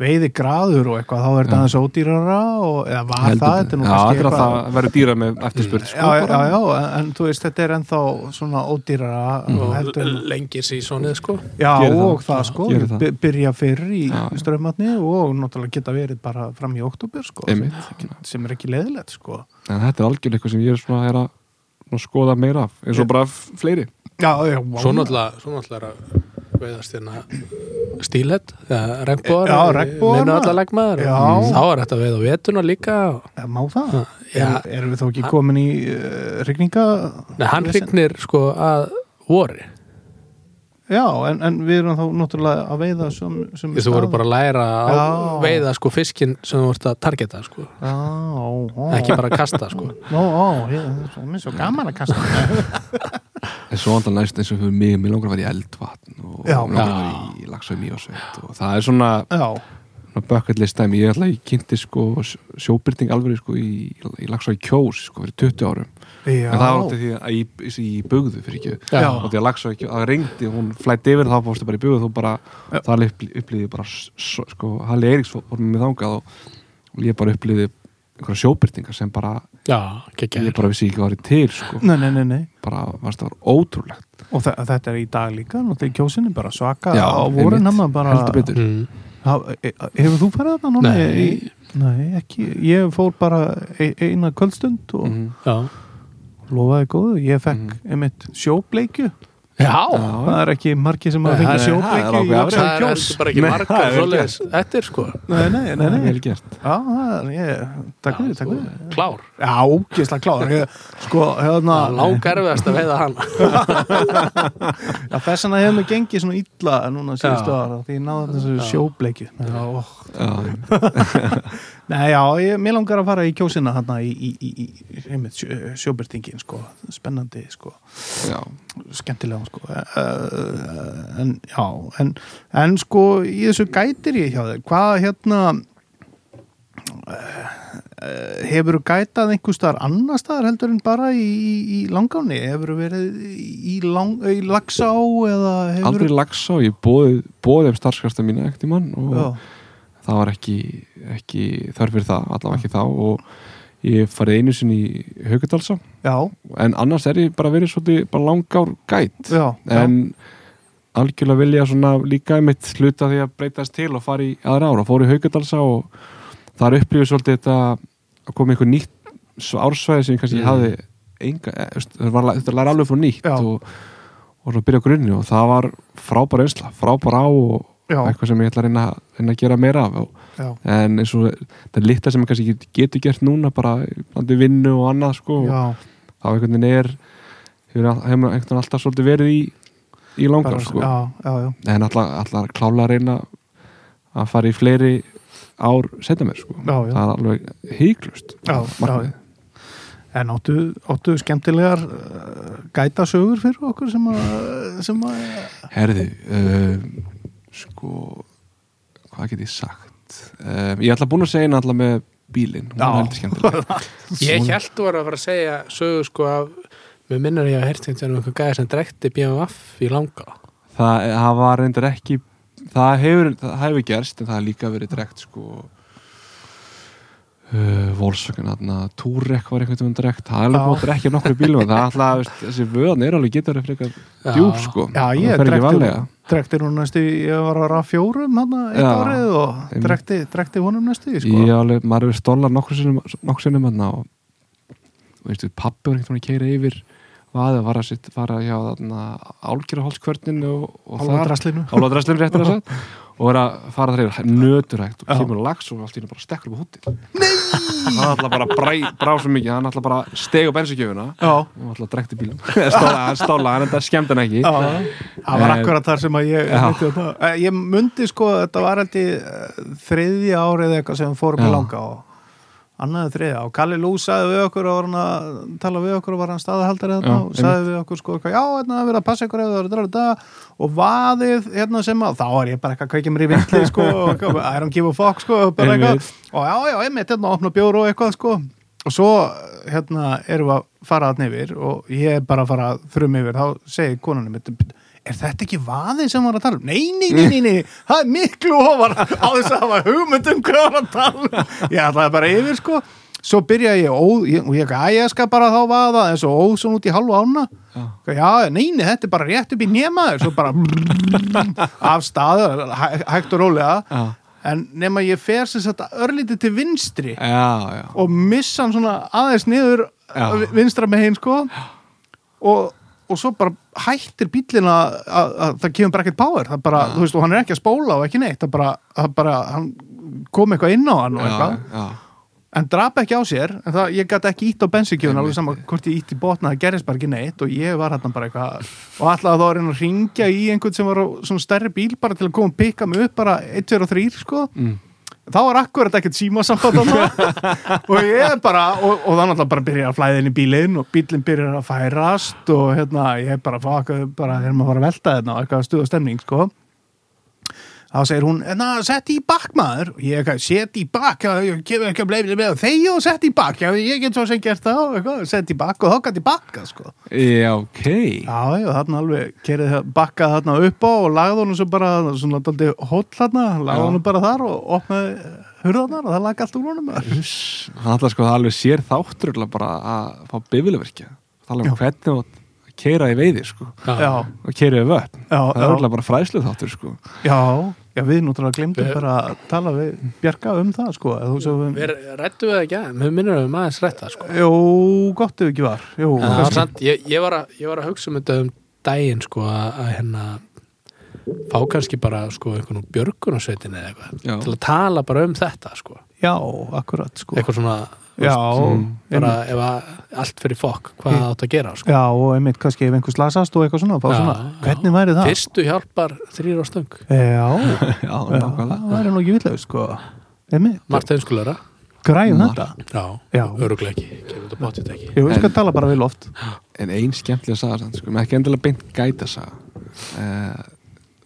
[SPEAKER 1] veiði graður og eitthvað, þá er þetta
[SPEAKER 2] Já.
[SPEAKER 1] aðeins ódýrara og, eða var
[SPEAKER 2] Heldur
[SPEAKER 1] það, þetta er nú
[SPEAKER 2] já,
[SPEAKER 1] kannski
[SPEAKER 2] er að
[SPEAKER 1] eitthvað-
[SPEAKER 2] það verður dýra með eftirspurt sko,
[SPEAKER 1] já, já, já, en, en þú veist, þetta er ennþá svona ódýrara
[SPEAKER 3] og
[SPEAKER 1] heldur,
[SPEAKER 3] lengir sér svonið sko
[SPEAKER 1] já,
[SPEAKER 2] Gerir það.
[SPEAKER 1] og það, sko
[SPEAKER 2] það.
[SPEAKER 1] by- byrja fyrr í
[SPEAKER 2] Já.
[SPEAKER 1] strömmatni og náttúrulega geta verið bara fram í oktober, sko
[SPEAKER 2] Einmitt.
[SPEAKER 1] sem er ekki leðilegt, sko
[SPEAKER 2] en þetta er algjörlega eitthvað sem ég er svona er að svona skoða meira af, eins og bara fleiri
[SPEAKER 1] já, já, vá.
[SPEAKER 3] svo náttúrulega, veiðast hérna stílet eða regnbóðar
[SPEAKER 1] Já, regnbogar,
[SPEAKER 3] minna allar leggmaður
[SPEAKER 1] Já.
[SPEAKER 3] þá er þetta veið á vetuna líka
[SPEAKER 1] má það?
[SPEAKER 3] já,
[SPEAKER 1] Er, erum við þó ekki komin í uh, rigninga?
[SPEAKER 3] Nei, hann hrygnir sko að vori.
[SPEAKER 1] Já, en, en við erum þá náttúrulega að veiða sem, sem
[SPEAKER 3] þú voru bara að læra að
[SPEAKER 1] Já.
[SPEAKER 3] veiða sko fiskinn sem þú vart að targeta sko.
[SPEAKER 1] Já, ó,
[SPEAKER 3] ekki bara að kasta sko.
[SPEAKER 1] Ó, ó, ég, það er mér svo gaman að kasta
[SPEAKER 2] en svo andan næst eins og fyrir mig, mér langar að vera í eldvatn og mér langar að vera í lagsveimi og sveit og það er svona, svona bucket list dæmi, ég ætla að ég kynnti sko sjóbyrting alveg sko í, í lagsveimi kjós sko fyrir 20 árum.
[SPEAKER 1] Já.
[SPEAKER 2] En það var út af því að í, í, í bugðu fyrir ekki. Og því að lagsveimi kjós, það reyndi hún flætti yfir þá fórstu bara í bugðu þú bara, það upplýði bara sko, Halli Eiríks fór með þangað og, og ég bara upplýði einhverja sjóbyrtingar sem bara,
[SPEAKER 3] já,
[SPEAKER 2] ég bara vissi ekki hvað var til sko,
[SPEAKER 1] Nei, nei, nei, nei.
[SPEAKER 2] Bara, varst það var ótrúlegt.
[SPEAKER 1] Og þe þetta er í dag líka, í kjósinni bara svaka
[SPEAKER 2] Já,
[SPEAKER 1] á hann bara
[SPEAKER 2] heldur betur.
[SPEAKER 3] Mm.
[SPEAKER 1] Ha, e- Hefur þú farið þarna núna?
[SPEAKER 3] Nei.
[SPEAKER 1] Í, nei, ekki. Ég fór bara e eina kvöldstund og
[SPEAKER 3] já,
[SPEAKER 1] lofaði góðu. Ég fekk
[SPEAKER 2] Mhm.
[SPEAKER 1] einmitt sjóbleikju
[SPEAKER 3] já.
[SPEAKER 1] Það er ekki margir sem að fengja sjóbleikju í
[SPEAKER 2] ákveðið
[SPEAKER 1] Laxá
[SPEAKER 3] það er
[SPEAKER 1] kjós
[SPEAKER 3] ekki
[SPEAKER 2] er vel
[SPEAKER 3] svoleiðis eftir sko.
[SPEAKER 1] Nei, nei, nei, nei.
[SPEAKER 2] vel gert.
[SPEAKER 1] Já, það er, ég, takk fyrir, takk fyrir.
[SPEAKER 3] klár,
[SPEAKER 1] Já, ógislega klár. Ég, Sko, hérna
[SPEAKER 3] langar erfiðast að veiða hann
[SPEAKER 1] Já, þess vegna hefur mig gengið svona illa núna síðustu ára því ég náði þessu
[SPEAKER 3] Já.
[SPEAKER 1] sjóbleikju. Já, ó. Nei, já, ég, mér langar að fara í kjósina hérna í, í, í, í einmitt, sjó, sjóbyrtingin, sko. Spennandi, sko,
[SPEAKER 2] já,
[SPEAKER 1] skemmtilega sko. uh, en já en, en sko, í þessu gætir ég hjá þig, hvað hérna uh, hefur þú gætað einhver staðar annar staðar heldur en bara í, í, í langáni hefur þú verið í, lang, lagsá eða hefur
[SPEAKER 2] aldrei lagsá ég bóði, bóði um starfskasta mína ekkert í mann og
[SPEAKER 1] já,
[SPEAKER 2] það var ekki, ekki þörf fyrir það, allavega ekki þá. Og ég farið einu sinni í Haukadalsá.
[SPEAKER 1] Já,
[SPEAKER 2] en annars er ég bara verið svolítið bara langár gæt.
[SPEAKER 1] Já,
[SPEAKER 2] en algjörlega vilja svona líka mitt hluta því að breytast til og fara í aðra ára, fór í Haukadalsá og þar upplifið svolítið þetta að koma einhver nýtt ársvæði sem ég kannski
[SPEAKER 3] Mm.
[SPEAKER 2] hafði enga, eh, þetta læra alveg frá nýtt
[SPEAKER 1] Já.
[SPEAKER 2] og, og byrja grunni. Og það var frábæra einsla, frábæra á og
[SPEAKER 1] já,
[SPEAKER 2] eitthvað sem ég ætla að reyna, reyna að gera meira af en eins og það er litla sem ég kannski get- getur gert núna bara vinnu og annað sko og þá einhvern veginn er hefur einhvern veginn alltaf svolítið verið í í langar sko. en alltaf, klála að reyna að fara í fleiri ár setja mér sko.
[SPEAKER 1] Já, já.
[SPEAKER 2] það er alveg híklust
[SPEAKER 1] En áttu, áttu skemmtilegar uh, gæta sögur fyrir okkur sem að
[SPEAKER 2] herði uh, sko hvað get ég sagt? Uh, ég ætla búin að segja alltaf með bílinn. Hún er heldur skemmtileg.
[SPEAKER 3] Ég held þú var að fara að segja sögu sko af mér minnur ég að einhvern veginn einhver gæði sem drekti BMF í langa.
[SPEAKER 2] Það, það var reyndar ekki það hefur, það hefur gerst en það hefur líka verið drekt sko. Uh, Volkswagen, Túrek var einhvern veginn drekt, það er alveg bóttur ekki nokkur bílum, það er alltaf, þessi vöðan er alveg getur frekar
[SPEAKER 3] Já.
[SPEAKER 2] djúb sko,
[SPEAKER 1] Já,
[SPEAKER 2] það fer ekki varlega
[SPEAKER 1] drekti hún næstu, ég var að raf fjórum hann eitt
[SPEAKER 2] Já,
[SPEAKER 1] árið og drekti, drekti honum næstu sko.
[SPEAKER 2] alveg, maður hefur stólar nokkur sinnum hann og veistu, pappi var einhvern veginn að keira yfir vaðið var að sitt, fara hjá þarna álgjörahólskvörninu og, og
[SPEAKER 1] draslinu.
[SPEAKER 2] Álfadraslinn réttir að sagt og er að fara þar yfir nöturægt og kemur lags og allt í henni bara stekkur upp á húti Nei! hann ætla bara að brá svo mikið hann ætla bara að stega
[SPEAKER 1] Já,
[SPEAKER 2] og ætla að drekti bílum stóla, hann stóla, hann þetta skemmt hann ekki.
[SPEAKER 1] Já, það var
[SPEAKER 2] Eh,
[SPEAKER 1] akkurat þar sem að ég myndi, Eh, ég myndi sko, þetta var held í þriðja árið eitthvað sem fórum í langa og annaði þriðja. Og Kalli Lú sagði við okkur og var hann að tala við okkur og var hann staðahaldari
[SPEAKER 2] Já,
[SPEAKER 1] þarna og sagði við okkur sko, já, hérna er verið að passa ykkur ef það er þetta og vaðið hérna sem að, þá er ég bara eitthvað að kveikja mér í vindli sko, og I don't give a fuck sko, og já, já, einmitt hérna að opna bjóru og eitthvað sko. Og svo hérna erum við að fara að yfir og ég er bara að fara þrum yfir. Þá segir konunum mitt er þetta ekki vaðið sem var að tala um? Nei, nei, nei, nei, nei, það er miklu ofar á þess að hafa hugmynd um hvað var að tala um. Ég ætlaði bara yfir sko. Svo byrja ég óð ég- ég, að ég skal bara þá vaða en svo svona út í halvu ána.
[SPEAKER 2] Já.
[SPEAKER 1] já, nei, nei, þetta er bara rétt upp í nemaður svo bara af staðu, hæ, hægt og rólega. En nema ég fer sem sagt örlítið til vinstri
[SPEAKER 2] já, já.
[SPEAKER 1] og missa hann svona aðeins niður
[SPEAKER 2] Já.
[SPEAKER 1] vinstra með hinn sko og, og svo bara hættir bíllinn að, að, að það kemur bara ekkert power það bara,
[SPEAKER 2] Já.
[SPEAKER 1] þú veist, og hann er ekki að spóla og ekki neitt það bara, það bara hann kom eitthvað inn á hann og eitthvað
[SPEAKER 2] já, já.
[SPEAKER 1] en drap ekki á sér en það, ég gæti ekki ítt á bensinkjöfun alveg saman hvort ég ítt í botna, það gerist bara ekki neitt og ég var hérna bara eitthvað og ætlaði þá að reyna að ringja í einhvern sem var á svona stærri bíl bara til að koma og pikka mig upp bara 1, 2 og 3 sko
[SPEAKER 2] Mm.
[SPEAKER 1] Þá var akkurat ekkert þarna. og ég er bara og, og þannig að bara byrja að flæða inn í bílinn og bílinn byrjar að færast og hérna ég er bara bara erum að fara að velta þetta og eitthvað stuð og stemning sko þá segir hún, na, sett í bakk maður. Og ég er sett í bakk ekki þegi og sett í bakk ég get svo sem gert það sett í bakk og þá gæti bakka sko.
[SPEAKER 2] Já, ok.
[SPEAKER 1] Já, já, þarna alveg kerið bakkað þarna upp á og lagði honum svo bara svona daldi hóll þarna, lagði honum bara þar og opnaði hurðarnar og það lagði allt úr honum.
[SPEAKER 2] Uss, hann ætla sko það alveg sér þáttur bara að fá bifilverkja tala um
[SPEAKER 1] Já.
[SPEAKER 2] hvernig að keira í veiði sko.
[SPEAKER 1] Já,
[SPEAKER 2] og keira í
[SPEAKER 1] já,
[SPEAKER 2] það er örugglega bara fræslu þáttur sko.
[SPEAKER 1] Já, já, við náttúrulega glemdum
[SPEAKER 3] Við-
[SPEAKER 1] bara að tala við Bjarka um það sko svo við,
[SPEAKER 3] Við rættu við það ekki að, við minnum við maður rætta sko.
[SPEAKER 1] jú, gott ef ekki var jú,
[SPEAKER 3] En samt, ég, ég, var að, ég var að hugsa um þetta um daginn sko að, að hérna fá kannski bara sko einhvern björgunarsveitin eða eitthvað til að tala bara um þetta sko.
[SPEAKER 1] Já, akkurat sko.
[SPEAKER 3] Eitthvað svona
[SPEAKER 1] já,
[SPEAKER 2] mm,
[SPEAKER 3] bara ef að allt fyrir fokk hvað það átt að gera sko.
[SPEAKER 1] já, og einmitt kannski ef einhver slasast og eitthvað svona,
[SPEAKER 3] Já,
[SPEAKER 1] svona hvernig væri það?
[SPEAKER 3] fyrstu hjálpar þrýr á stöng.
[SPEAKER 1] Já,
[SPEAKER 2] já,
[SPEAKER 1] það væri nú ekki villega sko. Einmitt,
[SPEAKER 3] Marta einskulera
[SPEAKER 1] græjum
[SPEAKER 2] Mar-
[SPEAKER 1] þetta?
[SPEAKER 3] Já,
[SPEAKER 1] Já.
[SPEAKER 3] öruglega ekki, kemur þetta bóttið ekki.
[SPEAKER 1] Við skal
[SPEAKER 2] En-
[SPEAKER 1] tala bara við loft.
[SPEAKER 2] En ein skemmtilega saga samt, sko, með ekki endilega beint gæta saga. Uh,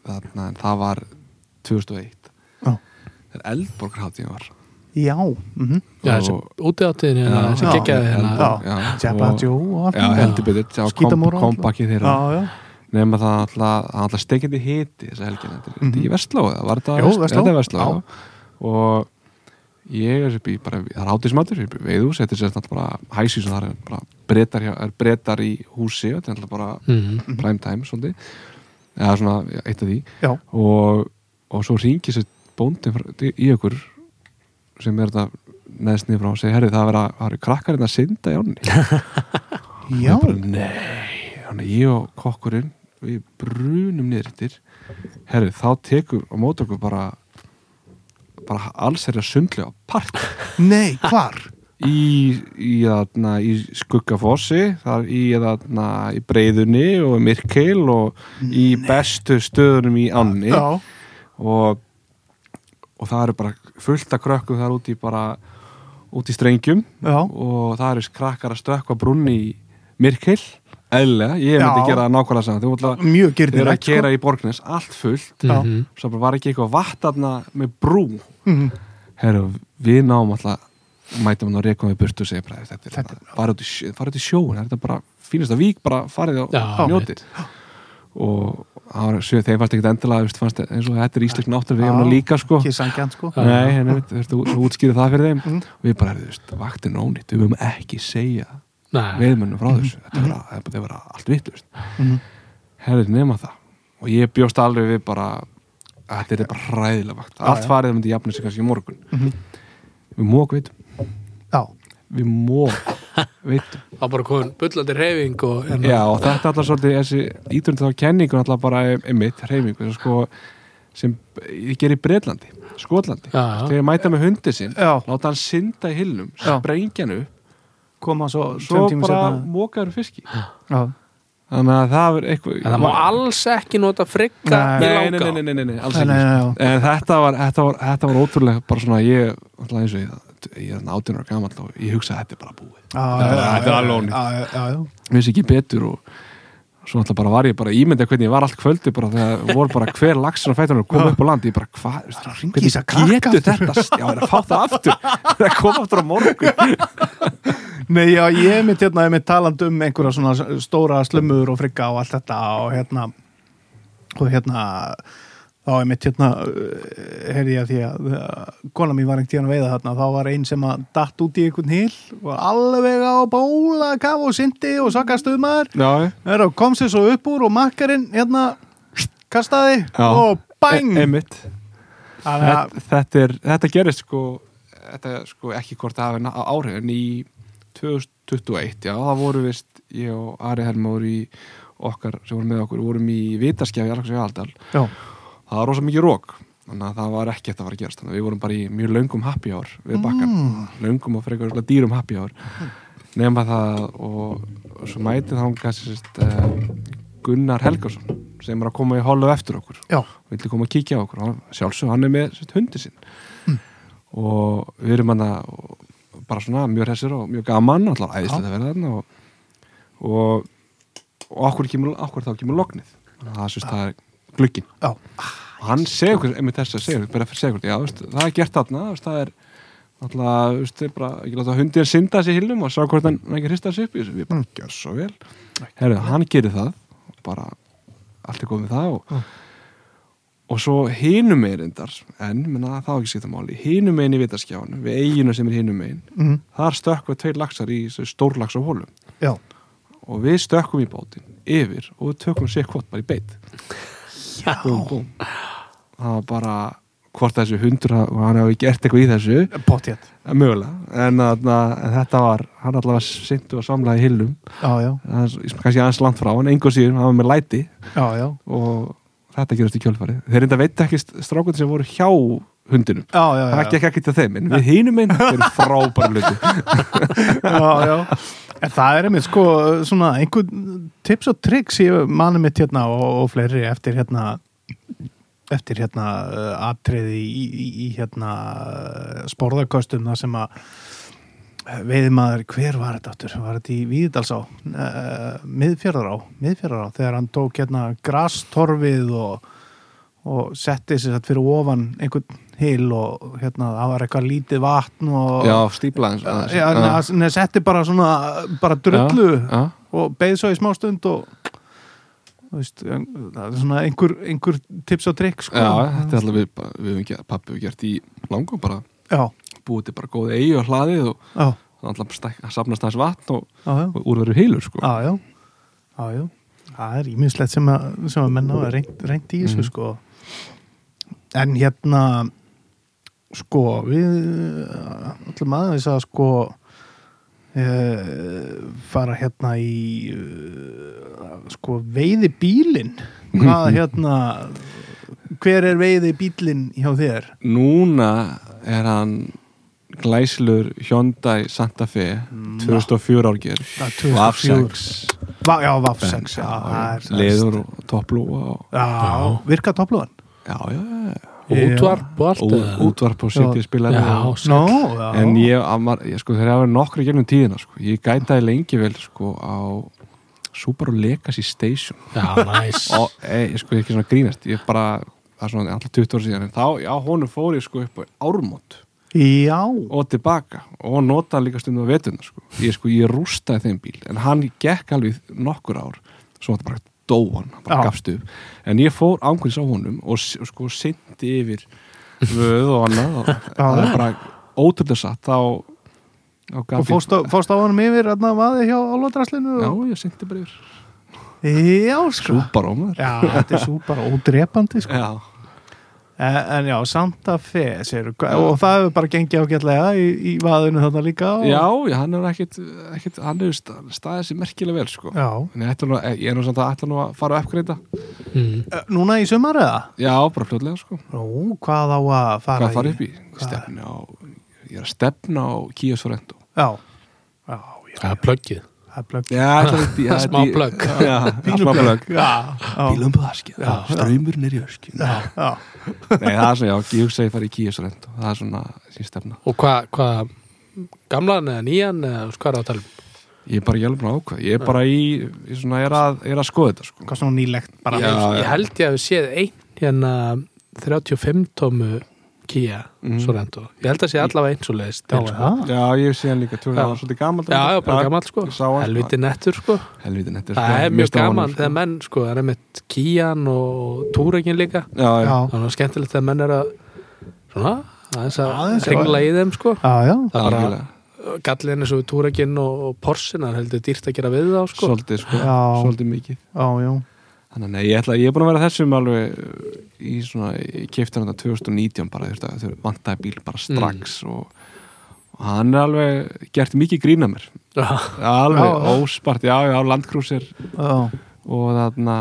[SPEAKER 2] þarna en það var 2001
[SPEAKER 1] Já.
[SPEAKER 2] þegar Eldborgarhátíðin var
[SPEAKER 1] Já, mhm.
[SPEAKER 3] Já, þessi áttiðin hérna, þessi geggjaði hérna.
[SPEAKER 2] Eldborg,
[SPEAKER 1] Já,
[SPEAKER 2] já,
[SPEAKER 1] Jabba
[SPEAKER 2] og-
[SPEAKER 1] allt
[SPEAKER 2] kom,
[SPEAKER 1] Skítamóra
[SPEAKER 2] kom
[SPEAKER 1] alltaf.
[SPEAKER 2] bakkið þeirra.
[SPEAKER 1] Já, já,
[SPEAKER 2] nema það alltaf, stekindi hiti þessa helgina, þetta er
[SPEAKER 1] Mhm.
[SPEAKER 2] þetta ekki Vestló eða var þetta
[SPEAKER 1] Jú,
[SPEAKER 2] Vest-
[SPEAKER 1] Versló.
[SPEAKER 2] þetta er Vestló
[SPEAKER 1] Já.
[SPEAKER 2] já. og ég er upp í bara, það er hátísmatur upp í veiðús, þetta er sérst alltaf bara hæsís og það er bara breytar, er breytar í húsi, þetta er alltaf bara
[SPEAKER 3] Mhm.
[SPEAKER 2] prime time svolítið. Eða svona eitt af því.
[SPEAKER 1] Já,
[SPEAKER 2] og, og svo ringir sér bóndin í okkur sem er þetta neðst niður frá og segir, herri það vera, það eru krakkar hérna að synda í ánni.
[SPEAKER 1] Já,
[SPEAKER 2] Og nei, þannig ég og kokkurinn við brunum niður eftir. Herri, þá tekur á mót okkur bara bara alls er að sundlega part
[SPEAKER 1] nei, hvar?
[SPEAKER 2] í, í, þarna, í skuggafossi þar í, þarna, í breyðunni og í myrkeil og í bestu stöðunum í ánni. Og, og það eru bara fullt af krökkum þar út í bara út í strengjum.
[SPEAKER 1] Já,
[SPEAKER 2] og það eru krakkar að stökkva brunni í myrkeil eðlilega, ég myndi
[SPEAKER 1] Já.
[SPEAKER 2] gera það nákvæmlega saman þú ætla
[SPEAKER 1] mjög
[SPEAKER 2] að
[SPEAKER 1] gyrnir
[SPEAKER 2] að gera í borgnes allt fullt.
[SPEAKER 1] Já.
[SPEAKER 3] Mhm.
[SPEAKER 2] svo bara var ekki eitthvað vatna með brú.
[SPEAKER 1] Mhm.
[SPEAKER 2] herru, við náum alltaf mætum hann og rekum við burtu og segja bara, þetta er
[SPEAKER 1] Þetta
[SPEAKER 2] þetta, fara út í, sjóun þetta er bara fínasta vík, bara farið á
[SPEAKER 3] Já,
[SPEAKER 2] njótið og það þeim fannst ekkert endilega fannst eins og þetta er íslensk náttúr við erum
[SPEAKER 1] Já.
[SPEAKER 2] líka sko.
[SPEAKER 1] sko.
[SPEAKER 2] Nei, en þú veist, þú útskýrið það fyrir þeim.
[SPEAKER 1] Mhm.
[SPEAKER 2] og við bara, þú veist, vaktin ónýtt við höfum ekki segja
[SPEAKER 3] Nei,
[SPEAKER 2] veiðmönnum frá þessu. Þetta var, þetta var allt vittlust
[SPEAKER 1] Mhm.
[SPEAKER 2] herrið nema það. Og ég bjóst alveg við bara að þetta er bara hræðilega vakt. Allt farið myndi jafna sig kannski í morgun.
[SPEAKER 1] Mhm.
[SPEAKER 2] við mók veitum
[SPEAKER 1] já,
[SPEAKER 2] við mók veitum
[SPEAKER 3] þá bara komin bullandi reyfing og hérna,
[SPEAKER 2] já og þetta er alltaf svolítið þessi ítrund þá kenningun alltaf bara einmitt reyfingu sko, sem ég ger í Breitlandi Skotlandi. Þegar ég mæta með hundi sinn
[SPEAKER 1] já,
[SPEAKER 2] láta hann synda í hillum sprengja hann upp.
[SPEAKER 1] Koma svo
[SPEAKER 2] svo bara mókaður fiski.
[SPEAKER 1] Já,
[SPEAKER 2] þannig að það er eitthvað
[SPEAKER 3] en það má alls ekki nota frigga
[SPEAKER 1] Nei,
[SPEAKER 2] nei, nei, nei, nei, nei, nei, alls
[SPEAKER 1] Nei,
[SPEAKER 2] ekki.
[SPEAKER 1] nei, nei, já.
[SPEAKER 2] en þetta var, þetta var, þetta var ótrúlega bara svona ég, alltaf eins og ég ég er 18 ára gamall og ég hugsa að þetta er bara búið Þetta er- alveg ónýtt.
[SPEAKER 1] já.
[SPEAKER 2] vissi ekki betur og svo alltaf bara var ég bara ímyndið hvernig ég var allt kvöldi bara þegar voru bara hver laxin á fætunum kom
[SPEAKER 1] Já.
[SPEAKER 2] upp á land, ég bara hvað hvernig getur þetta já, er að fá það aftur það er að koma aftur á morgun
[SPEAKER 1] Nei, já, ég er mitt hérna, ég er mitt taland um einhverja svona stóra slumur og frigga og allt þetta og hérna og hérna þá er mitt hérna uh, heyrði ég að því að uh, kona mín var einhvern tíðan að veiða þarna. Þá var einn sem að datt út í einhvern hil og alveg á bóla kaf og syndi og sakast um maður og kom sér svo upp úr og makkarinn hérna kastaði
[SPEAKER 2] Já.
[SPEAKER 1] og bang
[SPEAKER 2] e
[SPEAKER 1] að-
[SPEAKER 2] þetta, þetta, er, þetta gerist sko þetta sko ekki hvort það hafi ná- áhrif en í 2021 já, það voru vist ég og Ari í okkar sem voru með okkur, vorum í vitaskjafi í Alexi Aldal
[SPEAKER 1] já,
[SPEAKER 2] það var rosa mikið rók þannig að það var ekkert að fara að gerast. Þannig að við vorum bara í mjög löngum happy hour við bakkan,
[SPEAKER 1] Mm.
[SPEAKER 2] löngum og frekar dýrum happy hour. Nema það og, og svo mætið þá kannski uh, Gunnar Helgarsson sem er að koma í hálfu eftir okkur.
[SPEAKER 1] Já,
[SPEAKER 2] vildi koma að kíkja á okkur. Sjálfsög, hann er með sérst, hundi sinn. Og við erum hann að bara svona mjög hressir og mjög gaman alltaf æðislega að vera þarna og, og, og okkur, kemur, okkur þá kemur að það, sérst, það er glugginn.
[SPEAKER 1] Já,
[SPEAKER 2] og hann segir okkur, einmitt þess að segja bara okkur, já, veist, það er gert þarna veist, það er alltaf, veist, bara ekki láta hundin synda þessi hillum og sjá hvort hann ekki hrista þessi upp í þessu, við bara, gjör svo vel. Herru, hann gerir það og bara, allt er góð með það og, og svo hinum megin reyndar, en, menna, það var ekki skipta máli hinum megin í vitaskjánu, við eiginu sem er hinum megin,
[SPEAKER 1] mm,
[SPEAKER 2] þar stökkva tveir laxar í stórlax á hólum
[SPEAKER 1] já.
[SPEAKER 2] og við stökkum í bátinn yfir og við tökum sér hvort bara í beitt
[SPEAKER 3] Já.
[SPEAKER 2] búm, búm. Það var bara hvort þessu hundur og hann hefði gert eitthvað í þessu.
[SPEAKER 1] Pottjett,
[SPEAKER 2] eh, mögulega, en, þarna, en þetta var hann allavega sindu og samlaði hillum.
[SPEAKER 1] Já, já,
[SPEAKER 2] Aðeins- kannski aðeins langt frá, en engur síður hann var með læti.
[SPEAKER 1] Já, já.
[SPEAKER 2] Og þetta gerast í kjölfarið. Þeir reynda veit ekki strákund sem voru hjá hundinum.
[SPEAKER 1] Já,
[SPEAKER 2] það gekk ekki til þeim, en við hinum einn þeir eru
[SPEAKER 1] já. En það er einmitt sko svona einhver tips og tricks ég mani mitt hérna og, og fleiri eftir hérna eftir hérna uh, atriði í, í, í hérna uh, sporðarkostum það sem að veiðmaður, hver var þetta aftur? Var þetta í Víðdalsá? Uh, miðfjörðará, miðfjörðará þegar hann tók hérna grastorfið og, og setti sér fyrir ofan einhvern hil og hérna það var eitthvað lítið vatn og
[SPEAKER 2] já, stípla eins aðeins.
[SPEAKER 1] Já, neða, neða, setti bara svona bara drullu
[SPEAKER 2] já.
[SPEAKER 1] og beigð svo í smá stund og veist, það er svona einhver, einhver tips og trikk sko.
[SPEAKER 2] Já, þetta er alltaf við, við höfum gert, pappi við gert í langum bara
[SPEAKER 1] já,
[SPEAKER 2] búið til bara góð eigi og hlaðið og alltaf safnast þess vatn og, og úrveru heilur sko.
[SPEAKER 1] já, já, já, já. það er ímislegt sem sem að menna að reynd, reynd í þessu
[SPEAKER 2] Mhm.
[SPEAKER 1] sko en hérna sko við allum aðeins að sko uh, fara hérna í uh, sko veiði bílinn hvað hérna hver er veiði bílinn hjá þér?
[SPEAKER 2] Núna er hann glæsilur Hyundai Santa Fe 2004 árger
[SPEAKER 1] Það er 2004.
[SPEAKER 2] VAF 6
[SPEAKER 1] Va, já, VAF 6 já, það er-
[SPEAKER 2] leður og topplúa og,
[SPEAKER 1] já, virka topplugan
[SPEAKER 2] já, já, já.
[SPEAKER 3] Útvarp og allt eða?
[SPEAKER 2] útvarp og sitja.
[SPEAKER 1] Nó, já
[SPEAKER 2] en ég, amar, ég sko þegar ég hafa nokkru gegnum tíðina sko, ég gætaði lengi vel sko á Subaru Legacy Station.
[SPEAKER 3] Já, næs
[SPEAKER 2] og e, ég sko ekki svona grínast ég bara, það er svona alltaf 20 ára síðan en þá, já, honum fór ég sko upp á ármót.
[SPEAKER 1] Já,
[SPEAKER 2] og tilbaka. Og notaði líka stundum á vetuna sko. ég sko, ég rústaði þeim bíl en hann gekk alveg nokkur ár svo var þetta bara dóan, bara
[SPEAKER 1] Já.
[SPEAKER 2] gafst upp. En ég fór ángurins á honum og, sko syndi yfir vöð og annað og það er bara ótrúlega satt. Þá, þá
[SPEAKER 1] og
[SPEAKER 2] gaf
[SPEAKER 1] fórst á, fórst á honum yfir að vaði hjá álvadraslinu
[SPEAKER 2] Já,
[SPEAKER 1] og...
[SPEAKER 2] ég syndi bara yfir.
[SPEAKER 1] Já, sko.
[SPEAKER 2] Súparómar
[SPEAKER 1] já, þetta er bara ódrepandi sko.
[SPEAKER 2] Já,
[SPEAKER 1] en, en já, Santa Fe segir, og það hefur bara gengið ágætlega í, í vaðinu þarna líka og...
[SPEAKER 2] já, já, hann er ekkit, ekkit hann er staðið sér merkilega vel sko.
[SPEAKER 1] já.
[SPEAKER 2] en ég, ætla nú, ég er nú samt að ætla nú að fara að uppgreita
[SPEAKER 3] mm.
[SPEAKER 1] Eh, núna í sumar eða?
[SPEAKER 2] Já, bara fljótlega sko
[SPEAKER 1] Nú, hvað á að fara
[SPEAKER 2] Hvað fara upp í?
[SPEAKER 1] Hvað?
[SPEAKER 2] Stefna á, ég er að stefna á Kia Sorento
[SPEAKER 1] Já, já, já,
[SPEAKER 3] það er plöggið
[SPEAKER 1] plögg.
[SPEAKER 3] Smá
[SPEAKER 2] plögg.
[SPEAKER 1] Já, já,
[SPEAKER 2] Bílum på askja,
[SPEAKER 1] Já.
[SPEAKER 2] ströymurinn er í öskju það er svona, já, ég hugsa að ég fari í Kia Sorento Það er svona sín stefna.
[SPEAKER 3] Og hvað hva, gamlan eða nýjan eða hvað er það að tala um
[SPEAKER 2] Ég er bara búin að ákvað Ég er bara í, ég svona, er að, er að skoða þetta sko.
[SPEAKER 1] Hvað svona nýlegt bara?
[SPEAKER 2] Já,
[SPEAKER 3] ég held ég að við séð einn hérna 35 tómu Kia
[SPEAKER 2] Mhm.
[SPEAKER 3] Sorento. Ég held að sé allavega eins og leiðist
[SPEAKER 1] Já,
[SPEAKER 3] sko.
[SPEAKER 1] já,
[SPEAKER 2] ég sé hann líka, það var svolítið gammal
[SPEAKER 3] já, já, bara gammal sko. helviti nettur sko.
[SPEAKER 2] Helviti nettur
[SPEAKER 3] það er mjög gaman þegar menn sko það er með Kian og Túregin líka.
[SPEAKER 2] Já, já,
[SPEAKER 1] já,
[SPEAKER 3] þannig að skemmtilegt þegar menn er að svona aðeins að ringla í þeim sko.
[SPEAKER 1] Já, já,
[SPEAKER 3] það er bara
[SPEAKER 2] algjörlega.
[SPEAKER 3] gallin eins og við Túregin og, Porsin það er heldur dýrt að gera við þá sko.
[SPEAKER 2] Svolítið, sko, svolítið mikið.
[SPEAKER 1] Já, já,
[SPEAKER 2] Þannig að nei, ég, ætla, ég er búin að vera þessum alveg uh, í svona, ég kefti hann þetta 2019 bara, þú veist að þau vantaði bíl bara strax og, og hann er alveg gert mikið grína mér. Alveg óspart, já, já, Landcruiser
[SPEAKER 1] já,
[SPEAKER 2] og þarna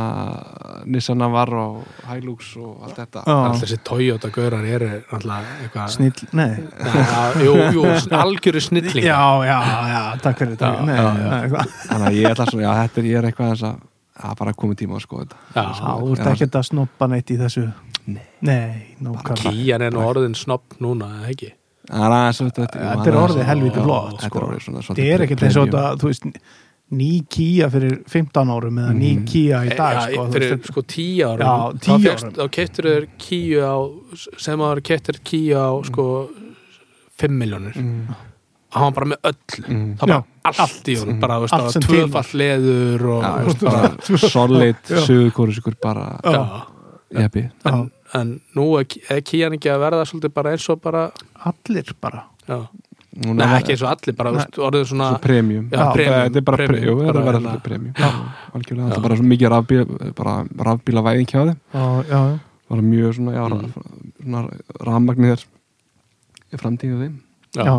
[SPEAKER 2] Nissan Navarro og Hilux og allt þetta.
[SPEAKER 1] Já.
[SPEAKER 3] Allt þessi Toyota gaurar eru náttúrulega eitthvað
[SPEAKER 1] snill, nei.
[SPEAKER 3] Já, jú, jú, algjöru snilling
[SPEAKER 1] Já, já, já, takk fyrir eitthvað.
[SPEAKER 2] þannig að ég ætla svona, já, þetta er, ég er eitthvað þess að að bara komið tíma að skoða þetta
[SPEAKER 3] Já,
[SPEAKER 1] þú ert ekkert að snoppa neitt í þessu
[SPEAKER 2] Nei.
[SPEAKER 1] Nei,
[SPEAKER 3] Kían er nú orðin snopp núna, ekki?
[SPEAKER 2] Það er aðeins þetta
[SPEAKER 1] Þetta er orðið helviti
[SPEAKER 3] Já,
[SPEAKER 1] flott
[SPEAKER 2] Þetta er
[SPEAKER 1] er ekkert eins og þetta, þú veist ný Kia fyrir 15 árum eða ný
[SPEAKER 2] Mhm.
[SPEAKER 1] Kia í dag
[SPEAKER 3] Já,
[SPEAKER 1] sko, þú
[SPEAKER 3] fyrir sko tíu árum
[SPEAKER 1] Já,
[SPEAKER 3] þá
[SPEAKER 1] tíu
[SPEAKER 3] fékkst-
[SPEAKER 1] árum.
[SPEAKER 3] Þá keittur þér kíu á sem að það keittur kíu á sko 5 miljónir
[SPEAKER 2] mm.
[SPEAKER 3] og hann var bara með öll
[SPEAKER 2] Mm.
[SPEAKER 3] það var
[SPEAKER 1] Já,
[SPEAKER 3] bara allt í bara, það var
[SPEAKER 1] sem til var.
[SPEAKER 3] tvöfall leður
[SPEAKER 2] bara solid
[SPEAKER 1] Já.
[SPEAKER 2] suðurkórusikur bara
[SPEAKER 3] já.
[SPEAKER 2] jeppi
[SPEAKER 3] En, en nú er er kían ekki að verða svolítið bara eins og bara
[SPEAKER 1] allir bara
[SPEAKER 3] já. Nei,
[SPEAKER 2] er
[SPEAKER 3] ekki eins og allir, bara veist, orðið svona
[SPEAKER 2] svo premium
[SPEAKER 3] Já, premium,
[SPEAKER 2] þetta er bara
[SPEAKER 3] premium,
[SPEAKER 2] premium, það er
[SPEAKER 3] bara hérna.
[SPEAKER 2] svolítið premium
[SPEAKER 1] Já.
[SPEAKER 3] Já.
[SPEAKER 2] það er bara svo mikið rafbíla bara rafbíla væðing hjá þeim
[SPEAKER 1] Já, já, já
[SPEAKER 2] bara mjög svona,
[SPEAKER 3] Mm.
[SPEAKER 2] svona rafmagnir í framtíðu þeim
[SPEAKER 1] Já,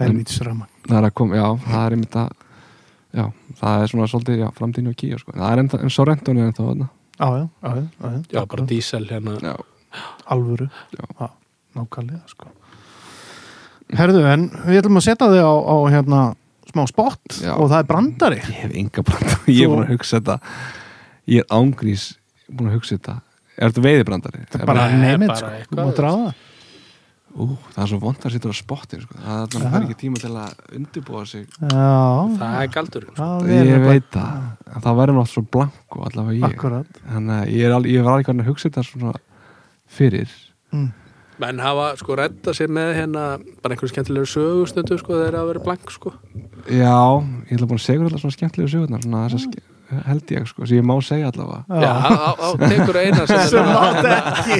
[SPEAKER 1] helvítis rama
[SPEAKER 2] það er að koma, já, það er einmitt að já, það er svona svolítið, já, framtíðinu og kýja, sko, það er ennþá, en svo renton er ennþá þarna,
[SPEAKER 1] Já, já, já, já,
[SPEAKER 3] bara dísel hérna.
[SPEAKER 2] Já,
[SPEAKER 1] alvöru.
[SPEAKER 2] Já.
[SPEAKER 1] nákvæmlega sko. Herðu, en við ætlum að setja þig á, á hérna smá spott og það er brandari.
[SPEAKER 2] Ég hef enga brandar ég er búin að hugsa þetta. Ég er ángrís búin að hugsa þetta. Er þetta veiðibrandari?
[SPEAKER 3] Nei,
[SPEAKER 1] neymið,
[SPEAKER 3] bara
[SPEAKER 1] sko, þú
[SPEAKER 3] eitthvað,
[SPEAKER 1] má draga
[SPEAKER 2] Ú, það er svo vond að sitja á spottin sko. það er það er ekki tíma til að undirbúa sig.
[SPEAKER 1] Já,
[SPEAKER 3] það er galdur
[SPEAKER 1] það
[SPEAKER 2] ég veit það, það verður nátt svo blanko allavega ég.
[SPEAKER 1] Akkurat.
[SPEAKER 2] Þannig að ég, er al, ég var alveg að hugsa þetta svona fyrir.
[SPEAKER 1] Mm.
[SPEAKER 3] menn hafa sko redda sér með hérna bara einhverju skemmtilegu sögustundu sko þegar það verið blank sko.
[SPEAKER 2] Já, ég ætla búin að segja alltaf svona skemmtilegu sögurnar svona þess að held ég sko, sem ég má segja allavega.
[SPEAKER 3] Já, á, á, tekur eina sem, er
[SPEAKER 1] ekki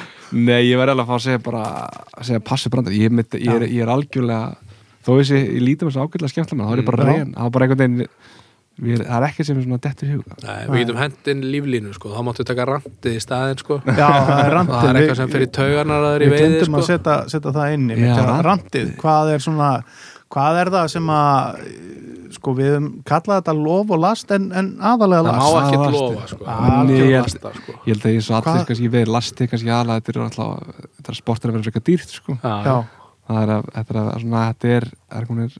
[SPEAKER 2] Nei, ég verði alveg að fá að segja bara að segja passi brandar, ég, ég, er, ég er algjörlega þó ég, sé, ég lítum þess að ágætlega skemmtilega þá er ég bara
[SPEAKER 1] Mm.
[SPEAKER 2] Reyn, það er bara einhvern veginn við, það er ekki sem er svona dettur í huga
[SPEAKER 3] Nei, við getum hent inn líflínu sko. Þá máttu taka randið í staðinn sko.
[SPEAKER 1] Já, það er randið
[SPEAKER 3] það er
[SPEAKER 1] Við-
[SPEAKER 3] eitthvað sem fyrir taugarnar að þeir í
[SPEAKER 1] Við
[SPEAKER 3] veiði
[SPEAKER 1] glemdum
[SPEAKER 3] sko.
[SPEAKER 1] að setja, setja það inn í
[SPEAKER 2] Já, randið,
[SPEAKER 1] hvað er svona hvað er það sem að sko við höfum kallað þetta lof og last en, en aðalega
[SPEAKER 3] það má
[SPEAKER 1] last
[SPEAKER 3] ekki
[SPEAKER 2] last.
[SPEAKER 3] lofa sko
[SPEAKER 2] nei, ég held-
[SPEAKER 3] lasta, sko.
[SPEAKER 2] ég held að ég svo allir kannski verið lasti kannski aðalega þetta er alltaf þetta er sportir að vera frekar dýrt sko.
[SPEAKER 3] Já,
[SPEAKER 2] það er að þetta er, að, svona, þetta er, er kominir,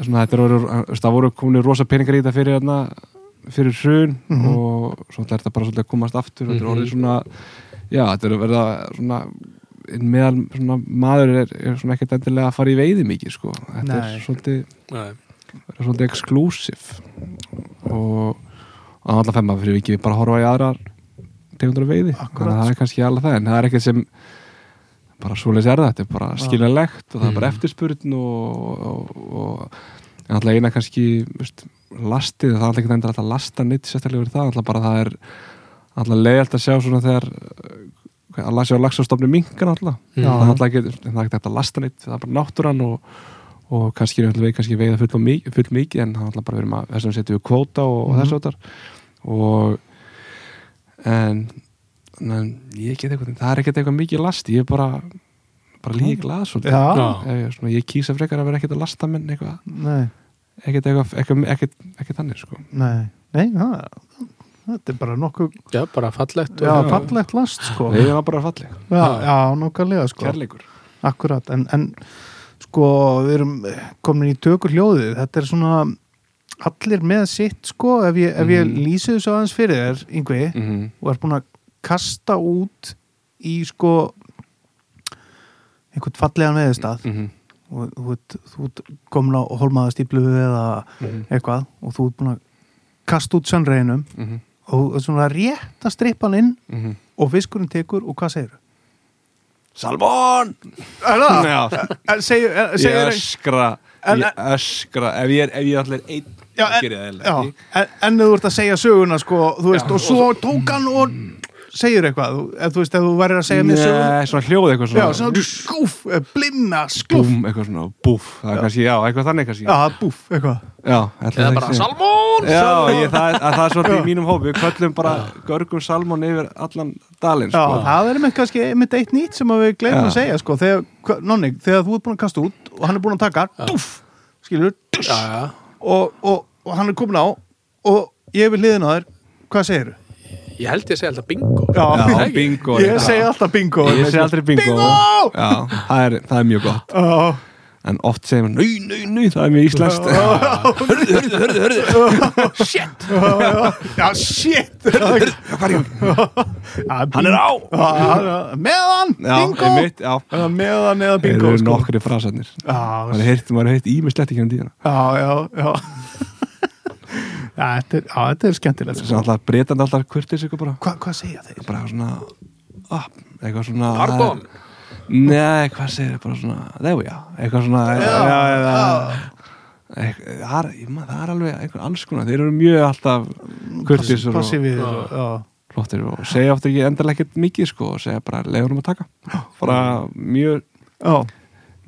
[SPEAKER 2] svona, þetta er það voru kominir rosa peningar í þetta fyrir hérna, fyrir hrun
[SPEAKER 1] Mhm.
[SPEAKER 2] og svona er þetta bara svolítið að komast aftur og þetta er
[SPEAKER 3] Mhm.
[SPEAKER 2] orðið svona já, þetta er að verða svona meðal svona maður er, er svona ekkert endilega að fara í veiði mikið sko. þetta
[SPEAKER 1] Nei.
[SPEAKER 2] er svolítið
[SPEAKER 3] Nei.
[SPEAKER 2] er svolítið exclusive og og alltaf fem að fyrir ekki bara að horfa í aðrar tegundur af veiði
[SPEAKER 1] Akkurat,
[SPEAKER 2] þannig að það er kannski alveg það en það er ekkert sem bara svoleiðis er það, þetta er bara skiljanlegt og það er bara
[SPEAKER 1] Mm.
[SPEAKER 2] eftirspurn og, og, og en alltaf eina kannski veist, lastið, það er alltaf ekki endur alltaf að lasta neitt sérstaklega verið það, alltaf bara það er alltaf leiðalt að sjá svona þegar að lasa á lagsastofni minkan alltaf,
[SPEAKER 3] Mm.
[SPEAKER 2] það er alltaf ekki er hægt að lasta neitt, það er bara náttúran og, og kannski er við kannski veiða full, og mikið, full mikið en það er alltaf bara verið maður þess að setja við kvóta og, og
[SPEAKER 1] Mhm.
[SPEAKER 2] þessu þar og en, en ég get eitthvað, það er ekkert eitthvað mikið last ég er bara bara líka
[SPEAKER 1] Já.
[SPEAKER 2] ég, ég kýsa frekar að vera ekkert að lasta menn eitthvað,
[SPEAKER 1] nei,
[SPEAKER 2] ekkert eitthvað ekkert, ekkert, ekkert þannig sko.
[SPEAKER 1] Nei, nei, það, þetta er bara nokkuð,
[SPEAKER 3] Já, bara fallegt
[SPEAKER 1] já,
[SPEAKER 3] og,
[SPEAKER 1] fallegt last, sko.
[SPEAKER 2] við erum bara falleg,
[SPEAKER 1] Já, já, nokkuðlega, sko.
[SPEAKER 2] kærleikur
[SPEAKER 1] Akkurat, en, en sko, við erum komin í tökur hljóðið, þetta er svona allir með sitt, sko, ef ég, ef ég
[SPEAKER 2] Mhm.
[SPEAKER 1] lýsi þessu aðeins fyrir þér, yngvi,
[SPEAKER 2] mm -hmm.
[SPEAKER 1] og er búin að kasta út í, sko, einhvern fallegan veðistað
[SPEAKER 2] Mm -hmm.
[SPEAKER 1] og þú ert, þú ert komin á holmaða stíplu eða
[SPEAKER 2] Mhm.
[SPEAKER 1] eitthvað og þú ert búin að kasta út sannreinum
[SPEAKER 2] Mhm.
[SPEAKER 1] Og svona rétt að strippa hann inn
[SPEAKER 2] Mhm.
[SPEAKER 1] og fiskurinn tekur og hvað segir
[SPEAKER 2] Salmón? Já,
[SPEAKER 1] Segir,
[SPEAKER 2] ég öskra ég öskra, ef ég er, ef ég allir einn
[SPEAKER 1] en- þú ert að segja söguna sko, veist, og svo tók hann og segir eitthvað, þú, ef þú veist, ef þú værir að segja mér söguna,
[SPEAKER 2] Nei, svona hljóð eitthvað
[SPEAKER 1] já,
[SPEAKER 2] svona
[SPEAKER 1] svona skúf, eh, blimma, skúf,
[SPEAKER 2] búm, eitthvað svona búf það er kannski, já, eitthvað þannig kannski.
[SPEAKER 1] Já, búf, eitthvað,
[SPEAKER 2] já
[SPEAKER 3] Eða bara. Salmón
[SPEAKER 2] Já, ég, það, að það er svolítið í mínum hópi. Við kvöllum bara görgum salmón yfir allan dalinn
[SPEAKER 1] já,
[SPEAKER 2] sko.
[SPEAKER 1] það er með kannski einmitt eitt nýtt sem að við glemum
[SPEAKER 2] Já.
[SPEAKER 1] að segja, sko, þegar, nonni, þegar þú ert búin að kasta út og hann er búin að taka, dúf, skilur,
[SPEAKER 3] Já, já.
[SPEAKER 1] Og, og, og hann er komin á og ég er við hliðin á þér, hvað segir
[SPEAKER 3] Ég held ég að segja alltaf bingo.
[SPEAKER 1] Já,
[SPEAKER 2] Já, bingo
[SPEAKER 1] Ég segi alltaf bingo
[SPEAKER 2] ég sé aldrei bingo,
[SPEAKER 1] Bingo!
[SPEAKER 2] Já, það er, það er mjög gott.
[SPEAKER 1] Já,
[SPEAKER 2] en oft segir maður, nau, nau, nau, það er mjög íslenskt.
[SPEAKER 3] Hörðu, hörðu, hörðu, hörðu. Shit.
[SPEAKER 1] Já, shit.
[SPEAKER 2] Hvað er ég?
[SPEAKER 1] Hann
[SPEAKER 2] er á!
[SPEAKER 1] Meðan, bingo. Meðan eða
[SPEAKER 2] Það
[SPEAKER 1] bingo
[SPEAKER 2] eru
[SPEAKER 1] sko.
[SPEAKER 2] nokkri frasarnir.
[SPEAKER 1] Já,
[SPEAKER 2] maður er heyrt, maður heyrt ímislegt ekki um díðana
[SPEAKER 1] já, já, já Já, þetta er, já, þetta er skemmtilegt sko.
[SPEAKER 2] alltaf breytandi alltaf kurtis ykkur bara.
[SPEAKER 1] Hva, Hvað segja þeir?
[SPEAKER 2] bara svona ah, eitthvað svona
[SPEAKER 3] Pardon
[SPEAKER 2] Nei, hvað segir þið bara svona there we are, eitthvað svona já, já, já, eitthvað, það, er, ég man- það er alveg einhver alls konar, þeir eru mjög alltaf kurtis og
[SPEAKER 1] Passífið
[SPEAKER 3] Já.
[SPEAKER 1] og- Já,
[SPEAKER 2] flottir og segja ofta ekki endilega ekkert mikið sko og segja bara leiðunum að taka. Bara mjög,
[SPEAKER 1] já,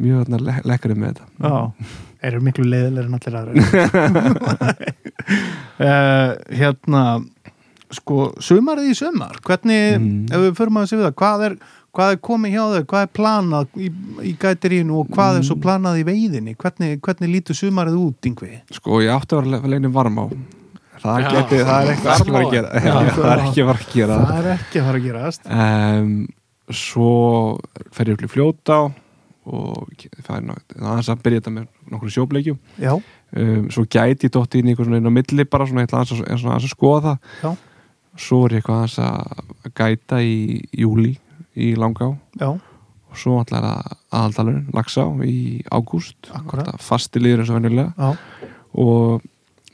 [SPEAKER 2] mjög lekkarið með þetta.
[SPEAKER 1] Já. Þeir eru miklu leiðilegir en allir aðra uh, Hérna Sko, sumarið í sumar Hvernig,
[SPEAKER 2] Mm.
[SPEAKER 1] ef við förum að við það Hvað er, hvað er komið hjá þau? Hvað er planað í, í gætirínu og hvað er svo planað í veiðinni? Hvernig, hvernig lítur sumarið út, yngvi?
[SPEAKER 2] sko ég átti að vera leginn varm á það,
[SPEAKER 3] Já.
[SPEAKER 2] geti, það er ekki að fara að gera
[SPEAKER 1] Já.
[SPEAKER 2] Það er ekki að fara að gera
[SPEAKER 1] Það er ekki að fara að gerast
[SPEAKER 2] um, svo fer ég upp í fljóta og það er aðeins að byrja þetta með nokkur sjóbleikjum. Um, svo gæti dótt inn í einhver svona inn á milli bara svona eitthvað aðeins að, aðeins að skoða það.
[SPEAKER 1] Já.
[SPEAKER 2] svo er ég eitthvað aðeins að gæta í júli í Langá.
[SPEAKER 1] Já,
[SPEAKER 2] og svo alltaf er það aðaldalurinn Laxá í ágúst. Fasti liður eins og venjulega.
[SPEAKER 1] Já,
[SPEAKER 2] og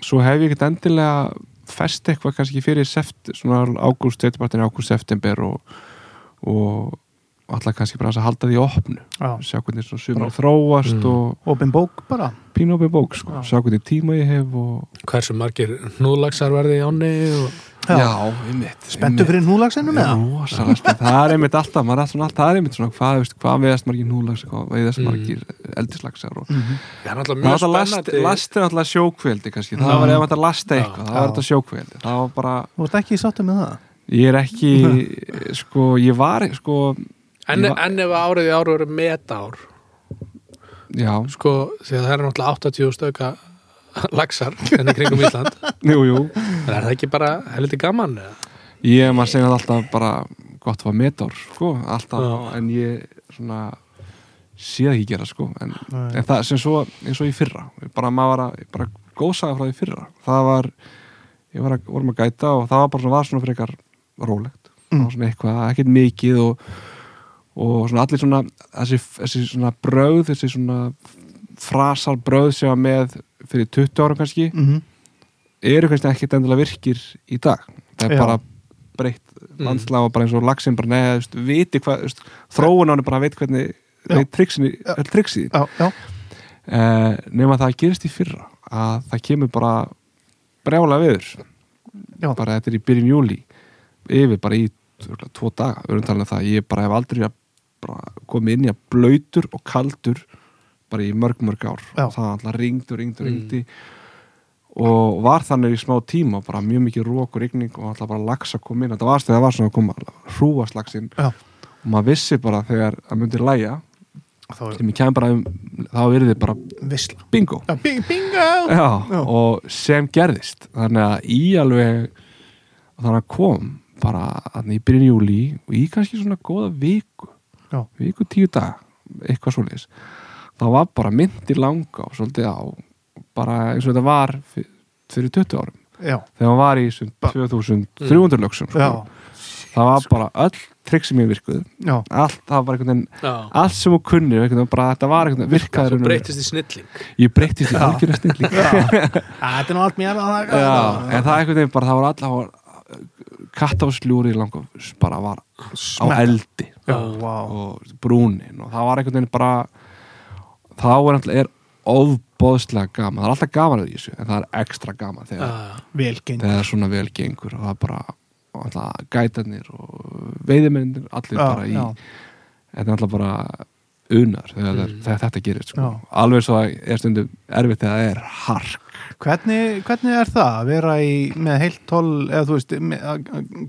[SPEAKER 2] svo hef ég ekkert endilega fest eitthvað kannski fyrir ágúst, setjabartin ágúst, september og, og alltaf kannski bara að halda því opnu
[SPEAKER 1] já
[SPEAKER 2] sjá hvernig svona sumar þróast
[SPEAKER 3] Mm.
[SPEAKER 2] og
[SPEAKER 1] Opin bók bara
[SPEAKER 2] pínu opið bók sko.
[SPEAKER 1] Já.
[SPEAKER 2] sjá hvernig tíma ég hef og
[SPEAKER 3] Hversu margir hnúðlagsar verði í áni og...
[SPEAKER 1] Já.
[SPEAKER 2] einmitt
[SPEAKER 1] Spenntu fyrir núlagsinu með það?
[SPEAKER 2] Spennt, það er einmitt alltaf maður er alltaf, alltaf, það er einmitt svona hvað, veist, hvað veðast margir núlags, hvað veðast
[SPEAKER 3] Mm.
[SPEAKER 2] margir eldislagsar og.
[SPEAKER 3] Það er náttúrulega
[SPEAKER 2] það
[SPEAKER 3] mjög
[SPEAKER 2] er alltaf last,
[SPEAKER 3] spennandi
[SPEAKER 2] last er alltaf sjókveldi kannski,
[SPEAKER 1] Já.
[SPEAKER 2] það var ef þetta lasta
[SPEAKER 3] Já.
[SPEAKER 2] eitthvað, það var
[SPEAKER 1] Já.
[SPEAKER 2] þetta sjókveldi það var bara,
[SPEAKER 1] Þú ert ekki í sáttu með það?
[SPEAKER 2] ég er ekki sko, ég var sko,
[SPEAKER 3] En,
[SPEAKER 2] var-
[SPEAKER 3] en ef árið í ár eru metár
[SPEAKER 2] já,
[SPEAKER 3] sko, því að það er náttúrulega 80 stöka lagsar enn í kringum Ísland.
[SPEAKER 2] Jú, jú.
[SPEAKER 3] En er það ekki bara helviti gaman eða?
[SPEAKER 2] ég maður segja alltaf bara gott var metár, sko, alltaf.
[SPEAKER 3] Já.
[SPEAKER 2] en ég svona sé það ekki gera, sko. En, en það sem svo, eins og í fyrra bara maður var að, bara góðsaga frá því fyrra. Það var, ég var að vorum að gæta og það var bara svona, var svona frekar rólegt, það var svona eitthvað ekkert mikið og, og svona allir svona þessi, þessi svona brauð, þessi svona frasar brauð sem var með fyrir 20 ára kannski
[SPEAKER 1] Mm
[SPEAKER 2] eru kannski ekkert endilega virkir í dag. Það er
[SPEAKER 1] Já.
[SPEAKER 2] bara breytt landslag og bara eins og lagsin bara neða, þú veist, viti hvað, þróun á hann bara veit hvernig veit triksin,
[SPEAKER 1] Já.
[SPEAKER 2] öll triksi
[SPEAKER 1] Já, já,
[SPEAKER 2] eh, nema það gerist í fyrra að það kemur bara brjála viður
[SPEAKER 1] Já.
[SPEAKER 2] bara þetta er í byrjun júli yfir bara í tvo daga við erum talað um það, ég bara hef aldrei að komið inn í að blöytur og kaldur bara í mörg mörg ár
[SPEAKER 1] Já.
[SPEAKER 2] og það alltaf ringdi og ringdi og
[SPEAKER 3] Mm.
[SPEAKER 2] ringdi og var þannig í smá tíma bara mjög mikið rók og rigning og alltaf bara lags að koma inn, þetta var þegar það var svona að koma hrúaslagsinn og maður vissi bara þegar það myndi læja
[SPEAKER 1] þá er
[SPEAKER 2] sem ég kem bara um, þá verið þið bara
[SPEAKER 1] visla
[SPEAKER 2] bingo
[SPEAKER 1] Já, bing, bingo
[SPEAKER 2] Já,
[SPEAKER 1] Já.
[SPEAKER 2] og sem gerðist þannig að í alveg þannig að kom bara í byrjun júli og í kannski svona góða viku. Viku tíu dag eitthvað svoleiðis. Það var bara myndi langa og svolítið á bara eins og þetta var fyr- fyrir 20 árum.
[SPEAKER 1] Já,
[SPEAKER 2] þegar hann var í þessum
[SPEAKER 1] Ba-
[SPEAKER 2] 2300 lögsum sko. það var bara öll trikk sem ég virkuð allt, það var bara einhvern veginn allt sem hún kunni, bara, þetta var einhvern veginn virkaður
[SPEAKER 3] Þú breytist í snilling.
[SPEAKER 2] Ég breytist í algjörða snilling.
[SPEAKER 1] Þetta er nú allt mér að það
[SPEAKER 2] en það er einhvern veginn bara, það var alltaf kattafslúri langa bara var á
[SPEAKER 1] Smekk.
[SPEAKER 2] eldi
[SPEAKER 1] Já, vá
[SPEAKER 2] og brúnin og það var einhvern veginn bara þá er alltaf er ofbóðslega gaman, það er alltaf gaman að þessu en það er ekstra gaman þegar,
[SPEAKER 3] Já.
[SPEAKER 2] Þegar það er svona vel gengur og það er bara og alltaf gætarnir og veiðimennir allir bara í
[SPEAKER 1] já,
[SPEAKER 2] þetta er alltaf bara unar þegar,
[SPEAKER 3] Mm.
[SPEAKER 2] mm. þegar þetta gerist sko.
[SPEAKER 1] Já.
[SPEAKER 2] alveg svo er stundum erfitt þegar það er hark
[SPEAKER 1] Hvernig, hvernig er það að vera í, með heilt toll eða þú veist, með, að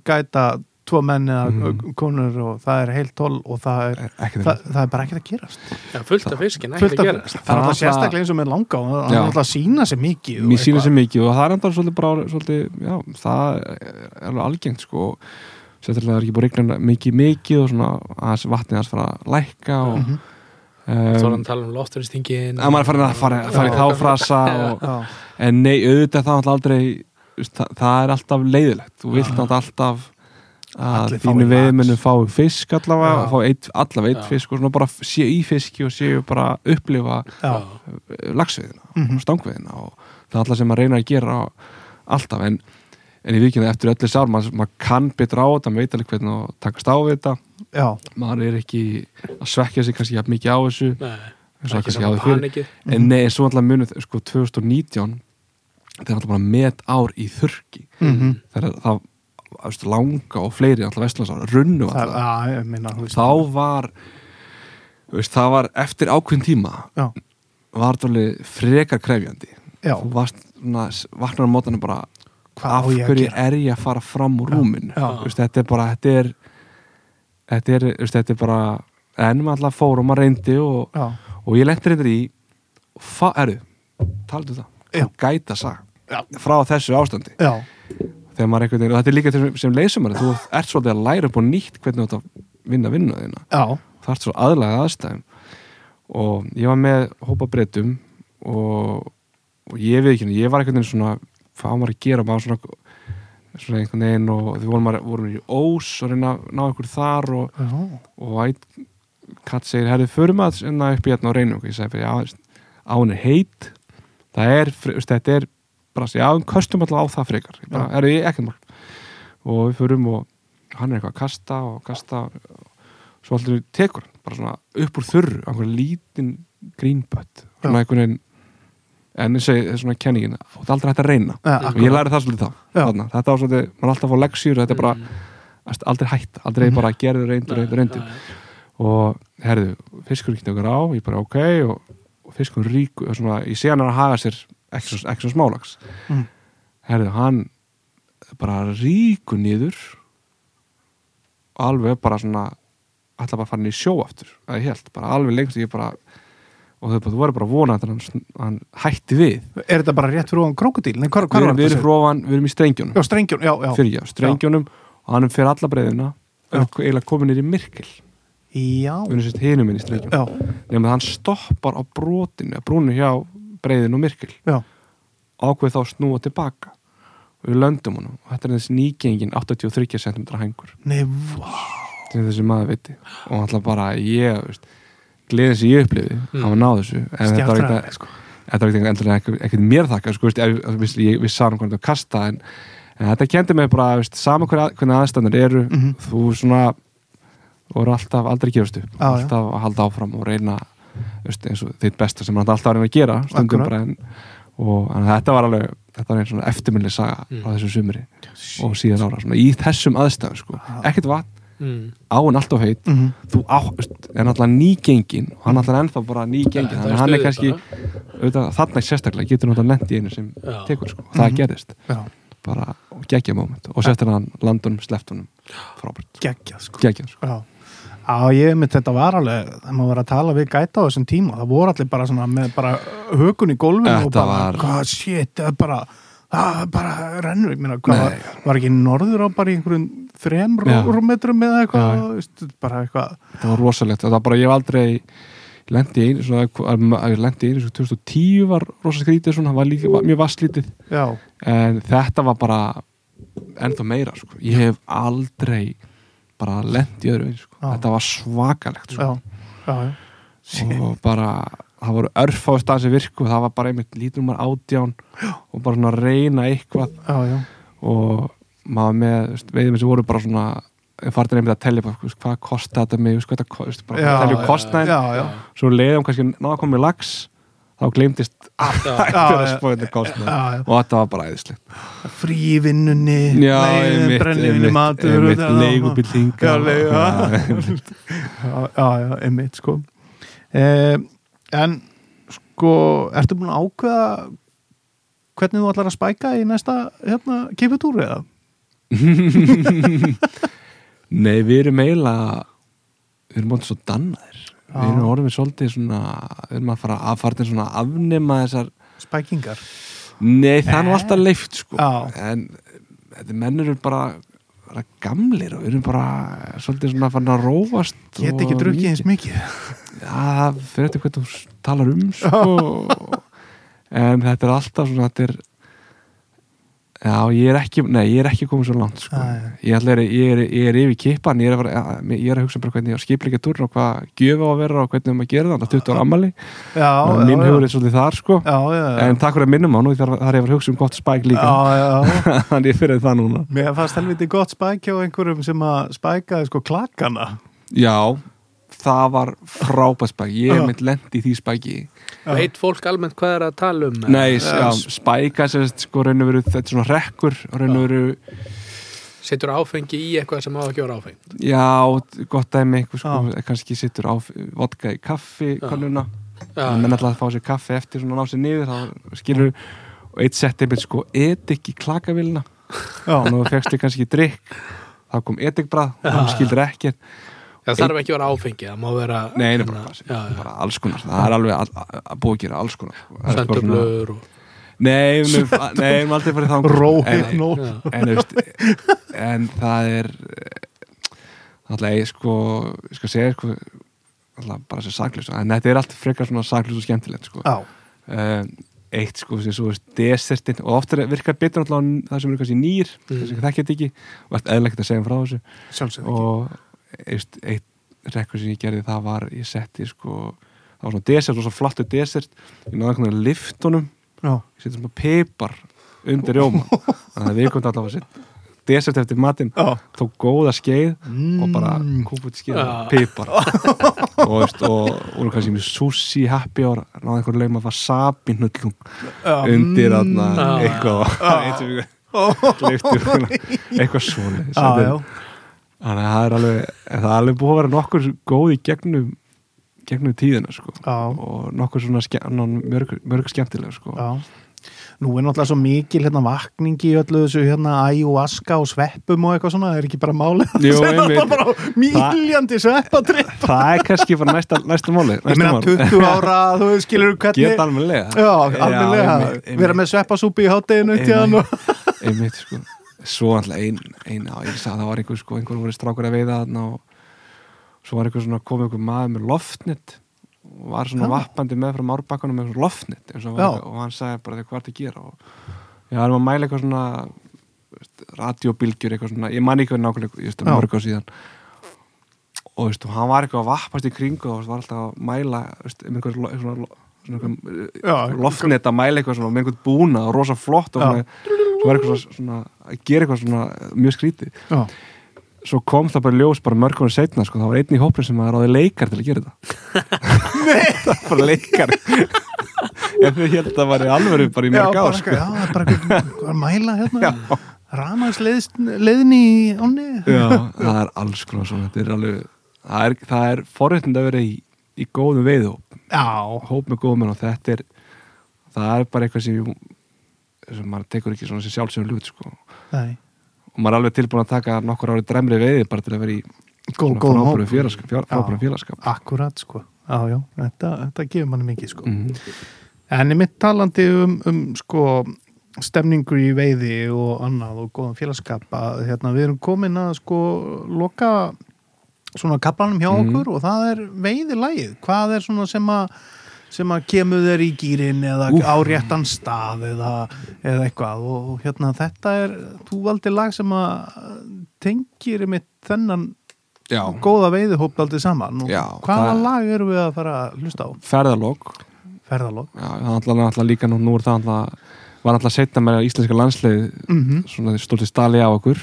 [SPEAKER 1] gæta tvo menn eða
[SPEAKER 2] Mhm.
[SPEAKER 1] konur og það er heilt toll og það er,
[SPEAKER 2] er
[SPEAKER 1] það, það er bara ekkert að gerast.
[SPEAKER 3] Já, fullt af fiskin, ekkert að gerast.
[SPEAKER 1] það er alltaf
[SPEAKER 2] alltaf-
[SPEAKER 1] sérstaklega eins og með langa og það er alltaf að sína sér mikið og
[SPEAKER 2] mér
[SPEAKER 1] eitthvað.
[SPEAKER 2] sér mikið og það er enda svolítið bara svolítið, já, það er alveg algengt sko. Sérstaklega er ekki búið regna mikið mikið og svona að vatnið hans fara að lækka og.
[SPEAKER 3] Þá er
[SPEAKER 2] um,
[SPEAKER 3] hann að tala um lofturistingin
[SPEAKER 2] að maður er farin að fara, fara í þá frasa og,
[SPEAKER 1] Já,
[SPEAKER 2] en nei, auðvitað það er alltaf aldrei það, það er alltaf leiðilegt. Þú vilt alltaf að þínu
[SPEAKER 1] fái
[SPEAKER 2] veiðmennum
[SPEAKER 1] lax.
[SPEAKER 2] fái fisk allavega,
[SPEAKER 1] Já.
[SPEAKER 2] fá eitt, allavega eitt fisk og bara séu í fiski og séu bara upplifa
[SPEAKER 1] já,
[SPEAKER 2] lagsveiðina
[SPEAKER 1] Mhm.
[SPEAKER 2] og stangveiðina og það er alltaf sem maður reyna að gera alltaf. En, en í vikinu eftir öllu sár maður, maður kann betra á þetta, maður veit alveg hvernig að takast á þetta.
[SPEAKER 1] Já,
[SPEAKER 2] maður er ekki að svekja sig kannski mikið á þessu.
[SPEAKER 3] Nei,
[SPEAKER 2] eins og
[SPEAKER 3] ekki
[SPEAKER 2] kannski fyrir
[SPEAKER 3] panikið
[SPEAKER 2] en nei, en svo alltaf munið sko 2019 þetta er alltaf bara met ár í þurki
[SPEAKER 1] Mhm.
[SPEAKER 2] þegar það veist, langa og fleiri alltaf vestlansar runnu
[SPEAKER 1] það,
[SPEAKER 2] alltaf
[SPEAKER 1] að,
[SPEAKER 2] þá var veist, það var eftir ákveðin tíma
[SPEAKER 1] Já.
[SPEAKER 2] var þetta alveg frekar krefjandi.
[SPEAKER 1] Já,
[SPEAKER 2] þú vaknar á mótana bara
[SPEAKER 1] hvað
[SPEAKER 2] af
[SPEAKER 1] að
[SPEAKER 2] hverju er ég að fara fram úr rúminu?
[SPEAKER 1] Já.
[SPEAKER 2] Veist, þetta er bara þetta er, þetta er, þetta er bara en maður alltaf fór og maður reyndi og, og ég lendur reyndar í fa, eru, taldu það gæta
[SPEAKER 1] Já.
[SPEAKER 2] frá þessu ástandi.
[SPEAKER 1] Já,
[SPEAKER 2] þegar maður einhvern veginn, og þetta er líka sem, sem leysumar þú ert svolítið að læra upp á nýtt hvernig þú ert að vinna
[SPEAKER 1] já,
[SPEAKER 2] það ert svo aðlæða aðstæðum. Og ég var með hópa breytum og, og ég veit ekki, ég var einhvern veginn svona hvað maður að gera, maður svona svona einhvern veginn og við vorum, vorum í ós og reyna að ná einhver þar og, og White Cat segir, herrið, förum að enna upp í hérna og reynum ég segi, já, án er heit. Það er, þetta er bara, já, við köstum alltaf á það frekar. Bara, er ég ekkert mál. Og við förum og hann er eitthvað að kasta og kasta svo alltaf tekur hann, bara svona upp úr þurru einhver lítinn grínbött svona einhvern veginn en ég segi, er svona kenningin, þú ert aldrei hægt að reyna.
[SPEAKER 1] Ja,
[SPEAKER 2] og ég læri það svolítið þá.
[SPEAKER 1] Já.
[SPEAKER 2] þarna. þetta var svolítið, maður er alltaf að fá leksjur þetta er bara, veist, aldrei hægt, aldrei
[SPEAKER 1] Mhm.
[SPEAKER 2] bara gerðu reyndu, reyndu, reyndu. og herðu, fiskur ekki okkur á ég bara ok. Og, og fiskur ríku og svona, ég sé hann er að haga sér ekki svo, svo smálags
[SPEAKER 1] Mm.
[SPEAKER 2] herðu, hann bara ríku niður alveg bara svona ætla bara hann í sjó aftur það er helt, bara alveg lengst ég bara og þau verður bara að vona að hann, hann hætti við.
[SPEAKER 1] Er þetta bara rétt fyrir ofan krokodíl? Nei, hvar, hvar
[SPEAKER 2] við erum frófan, við erum í strengjónum.
[SPEAKER 1] Já, strengjón, já, já.
[SPEAKER 2] Fyrir strengjónum og hann er fyrir alla og eiginlega komin nýr í myrkil.
[SPEAKER 1] Já,
[SPEAKER 2] við erum sérst hinum inn í strengjum
[SPEAKER 1] já,
[SPEAKER 2] nema að hann stoppar á brotinu að brúnu hjá breiðin og myrkil
[SPEAKER 1] já,
[SPEAKER 2] ákveð þá að snúa tilbaka. Og við löndum honum. Og þetta er þessi nýgengin 83 cm hængur.
[SPEAKER 1] Nei, vá.
[SPEAKER 2] Þessi maður viti. Og alltaf bara ég veist, gleðin sem ég upplifi
[SPEAKER 3] Mm.
[SPEAKER 2] mm. að ná þessu. En þetta var ekkert
[SPEAKER 1] sko.
[SPEAKER 2] var ekkert mér þakka sko, veist, ég, ég, ég, við sáum hvernig það kasta en, en þetta kendi mig bara veist, saman hver, hvernig aðstæðanir eru
[SPEAKER 1] Mhm.
[SPEAKER 2] þú svona voru alltaf aldrei gefast upp. Alltaf að halda áfram og reyna og þitt besta sem hann alltaf var að gera stundum bara en, og þetta var alveg þetta var einn svona eftirminni saga
[SPEAKER 3] Mm.
[SPEAKER 2] á þessu sumri og síðan ára, svona í þessum aðstæðum sko. ekkert vatn,
[SPEAKER 3] mm.
[SPEAKER 2] áin alltaf heit
[SPEAKER 1] Mhm.
[SPEAKER 2] þú á, er náttúrulega nýgengin og hann er náttúrulega ennþá bara nýgengin
[SPEAKER 3] Ja,
[SPEAKER 2] þannig að hann er kannski, auðvitað, þarna sérstaklega getur náttúrulega lent í einu sem
[SPEAKER 3] Já.
[SPEAKER 2] tekur sko. og það
[SPEAKER 1] Mhm.
[SPEAKER 2] gerist
[SPEAKER 1] Já,
[SPEAKER 2] bara geggja moment og sérstaklega hann landunum, sleftunum frábært,
[SPEAKER 1] geggjað sko
[SPEAKER 2] geggja sko.
[SPEAKER 1] Já, ég mynd þetta var alveg það maður var að tala við gæta á þessum tíma það voru allir bara svona með bara hökun í gólfinu og
[SPEAKER 2] Þetta
[SPEAKER 1] bara,
[SPEAKER 2] var-
[SPEAKER 1] hvað shit, það er bara það bara rennur, ég meina, hvað var, var ekki norður á bara einhverjum þrem rúmetrum eða eitthvað, veist, bara eitthvað.
[SPEAKER 2] Það var rosalegt, það var bara, ég hef aldrei lendi í einu, svona, lendi í einu svo 2010 var rosa skrítið svona, var líka var mjög vastlítið
[SPEAKER 1] já,
[SPEAKER 2] en þetta var bara ennþá meira, sko, ég hef aldrei bara lendi í öðru sko, þetta var svakalegt, sko.
[SPEAKER 1] Já, já, já.
[SPEAKER 2] og bara það voru örfáð stað sem virku það var bara einmitt lítur maður átján og bara svona að reyna eitthvað.
[SPEAKER 1] Já, já.
[SPEAKER 2] og maður með veiðum sem voru bara svona fartir einmitt að tellja bara, hvað kosti þetta mig, hvað þetta kosti bara að tellja kostnæðin svo leiðum kannski náða að í lags þá gleymdist allt
[SPEAKER 3] Já.
[SPEAKER 2] að
[SPEAKER 1] Já,
[SPEAKER 2] spóða þetta kostnæðin
[SPEAKER 1] Já, já.
[SPEAKER 2] og þetta var bara æðislegt
[SPEAKER 1] frí í vinnunni
[SPEAKER 2] já,
[SPEAKER 1] leiðin,
[SPEAKER 2] einmitt,
[SPEAKER 1] brennivinni matur
[SPEAKER 2] einmitt
[SPEAKER 1] já, einmitt sko eh, en sko ertu búin að ákveða hvernig þú ætlar að spæka í næsta hérna, kiputúr eða?
[SPEAKER 2] Nei, við erum eiginlega við erum mótið svo dannaðir
[SPEAKER 1] Já.
[SPEAKER 2] Við erum orðið svolítið svona við erum að fara að fara til svona að afnema þessar
[SPEAKER 1] spækingar
[SPEAKER 2] Nei, það er nú alltaf leift sko
[SPEAKER 1] Já.
[SPEAKER 2] en þetta mennur eru bara, bara gamlir og við erum bara svolítið svona farin að rófast
[SPEAKER 1] get ekki drukkið eins
[SPEAKER 2] mikið. Já, það fyrir eftir hvað þú talar um sko en þetta er alltaf svona þetta er Já, ég er ekki, nei, ég er ekki komið svo langt sko.
[SPEAKER 1] Nei.
[SPEAKER 2] ég, er, ég, er, ég er yfir kipan ég er, að ég er að hugsa bara hvernig ég skipleika túr og hvað gjöf á að vera og hvernig um að gera það það er 20 ára ammali, mín
[SPEAKER 1] já.
[SPEAKER 2] hugur er svolítið þar sko.
[SPEAKER 1] já, já, já.
[SPEAKER 2] en takk fyrir að minnum á nú þar, þar ég að hugsa um gott spæk líka þannig ég fyrir það núna
[SPEAKER 1] mér fannst helviti gott spækja á einhverjum sem að spækaði sko klakana
[SPEAKER 2] já, það var frábæð spæk ég mitt lent í því spæki.
[SPEAKER 3] Veit fólk almennt hvað er að tala um
[SPEAKER 2] nei, spæka sérst, sko, veru, þetta er svona rekkur veru,
[SPEAKER 3] setur áfengi í eitthvað sem á ekki vera áfengt?
[SPEAKER 2] Já, gott dæmi sko, kannski sittur á vodka í kaffi kannuna, menn ætla að fá sér kaffi eftir svona ná sér niður, þá skilur og eitt sett einmitt sko, edik í klakavilna
[SPEAKER 1] já,
[SPEAKER 2] og nú fegst ég kannski drikk þá kom edikbrað og hann skildur ekkert
[SPEAKER 3] það þarf ekki að vera áfengi það má vera
[SPEAKER 2] Nei, nei,
[SPEAKER 3] hérna,
[SPEAKER 2] bara,
[SPEAKER 3] já, já,
[SPEAKER 2] bara alls konar. Það er alveg að, að, að búið að gera alls konar sko. Það er bara svona-
[SPEAKER 3] sendurblöður og
[SPEAKER 2] Nei, nei, við erum aldrei farið þá
[SPEAKER 1] Róhypnó.
[SPEAKER 2] en, en, þú veist, en það er alltaf ég sko ég skal segja sko alltaf bara sér saklust en þetta er allt frekar svona saklust og skemmtilegt sko.
[SPEAKER 1] já,
[SPEAKER 2] um, eitt sko sem svo veist desertin og ofta virkar betur alltaf á það sem eru kannski nýr
[SPEAKER 3] Mm.
[SPEAKER 2] þess að þekkja þetta ekki. Og þetta eðlegt að segja frá þessu.
[SPEAKER 1] Sjálfsög ekki.
[SPEAKER 2] Og eitt, eitt rekkur sem ég gerði það var, ég setti sko það var svona desert, og svo flottu desert. Ég náði einhvern veginn að liftunum ég seti svona pipar undir rjóma. Þannig að við komum alltaf að setja desert eftir matinn, tók góða skeið
[SPEAKER 1] Mm.
[SPEAKER 2] og bara kúpa út skeið
[SPEAKER 3] Já.
[SPEAKER 2] pipar. Og, veist, og, og voru kannski með sushi happy hour, náði einhver leið maður sabi hnullung
[SPEAKER 1] Já.
[SPEAKER 2] undir þarna
[SPEAKER 3] Mm.
[SPEAKER 2] eitthvað. Eitt sem við gleyptum, eitthvað svona
[SPEAKER 1] já, já,
[SPEAKER 2] þannig að það er alveg það er alveg búið að vera nokkur góð í gegnum gegnum tíðina sko. Og nokkur svona ske, mörg, mörg skemmtilega sko.
[SPEAKER 1] Já. Nú er náttúrulega svo mikil hérna vakningi í öllu þessu hérna ayahuasca og sveppum og eitthvað svona, það er ekki bara málið? Það er bara miljandi sveppatripp
[SPEAKER 2] það er kannski bara næsta, næsta máli
[SPEAKER 1] Ég meina 20 ára, þú skilur hvernig
[SPEAKER 2] geta alveg
[SPEAKER 1] vera með sveppasúpi í hátteginu
[SPEAKER 2] einmitt sko svo alltaf ein, ein á, ég sagði að það var einhver sko einhver voru strákur að veiða þarna og svo var einhver svona komið einhver maður með loftnett og var svona
[SPEAKER 1] Já.
[SPEAKER 2] vappandi með frá márbakkanum með svona eins og, var, og hann sagði bara hvað er þetta að gera og já, erum að mæla eitthvað svona radiobilgjur eitthvað svona, ég man ekki hvað nákvæmlega
[SPEAKER 1] Já.
[SPEAKER 2] mörg á síðan og veist, hann var eitthvað að vappast í kringu og var alltaf að mæla veist, um einhver svona, svona einhver,
[SPEAKER 1] Já,
[SPEAKER 2] loftnett að mæla eitthvað svona með einhvern búna og rosa flott og svona, svo var eitthvað svona, að gera eitthvað svona mjög skrítið.
[SPEAKER 1] Já,
[SPEAKER 2] svo kom það bara ljós bara mörg konur setna sko, það var einn í hópin sem að ráði leikar til að gera þetta. Það er bara leikar. Þau held að það var í alvöru bara í mörg ár sko.
[SPEAKER 1] já, það er bara eitthvað hvað að mæla hérna. Ramagsleiðni í ánni.
[SPEAKER 2] Já, það er alls svona þetta er alveg það er, það er forréttind að vera í, í góðum veiðhóp
[SPEAKER 1] Já,
[SPEAKER 2] hóp með góðum menn og þetta er það er bara eitthvað sem, sem maður tekur ekki svona sem sjálfsögum lut sko. og maður er alveg tilbúin að taka nokkur ári dremri veiði bara til að vera í frábærum félagskap, félagskap.
[SPEAKER 1] Akkurat, sko Já, já, þetta, þetta gefur manni mikið, sko
[SPEAKER 2] Mm.
[SPEAKER 1] En í mitt talandi um, um sko, stemningu í veiði og annað og góðan félagskap að hérna, við erum komin að sko loka svona kaplanum hjá
[SPEAKER 2] Mhm.
[SPEAKER 1] okkur og það er veiðilægið. Hvað er svona sem að sem að kemur þér í gýrin eða
[SPEAKER 2] Úff.
[SPEAKER 1] á réttan stað eða, eða eitthvað. Og hérna þetta er þú valdi lag sem að tengir mitt þennan
[SPEAKER 2] Já,
[SPEAKER 1] góða veiðihóp aldrei saman. Og
[SPEAKER 2] Já,
[SPEAKER 1] hvaða lag erum við að fara að hlusta á?
[SPEAKER 2] ferðalók
[SPEAKER 1] Ferðalók
[SPEAKER 2] Já, það er alltaf, alltaf líka nú, nú er það alltaf var alltaf setna með íslenska landslið
[SPEAKER 1] mm
[SPEAKER 2] svona stóti stali á okkur.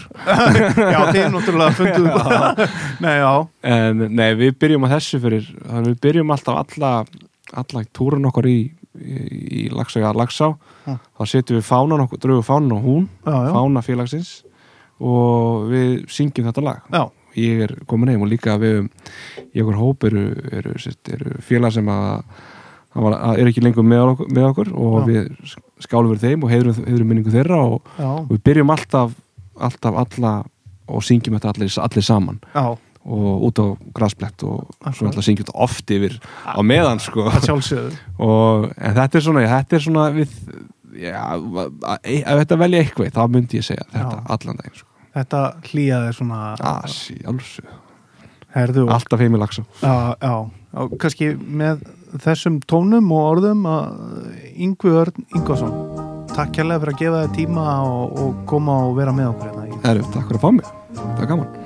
[SPEAKER 1] Já, þið náttúrulega funduðu Nei, já,
[SPEAKER 2] en nei, við byrjum á þessu fyrir við byrjum alltaf alla alla túrun okkar í í, í Lagsá, Lagsá
[SPEAKER 1] Já.
[SPEAKER 2] þá setjum við fánan okkur, drögu fánan og hún
[SPEAKER 1] já, já,
[SPEAKER 2] fána félagsins og við syngjum þetta lag.
[SPEAKER 1] Já.
[SPEAKER 2] ég er komin heim og líka við í okkur hóp eru, eru, eru félag sem að, að, að er ekki lengur með okkur, með okkur og við skálum við þeim og heiðrum, heiðrum minningu þeirra og, og við byrjum alltaf alltaf alla og syngjum þetta allir, allir saman.
[SPEAKER 1] Já,
[SPEAKER 2] og út á grasblett og
[SPEAKER 1] Akkurat.
[SPEAKER 2] svo alltaf syngjum þetta oft yfir á meðan sko.
[SPEAKER 1] að
[SPEAKER 2] og þetta er svona, þetta er svona við, já, að- ef þetta velja eitthvað þá myndi ég segja þetta allan daginn sko.
[SPEAKER 1] Þetta hlýjaði svona herðu og
[SPEAKER 2] alltaf heim í lagsa
[SPEAKER 1] já, já, og kannski með þessum tónum og orðum að Yngvi Örn Ingvason Takk kærlega fyrir að gefa þér tíma og, og koma og vera með okkur hérna
[SPEAKER 2] takk fyrir að fá mig, það er gaman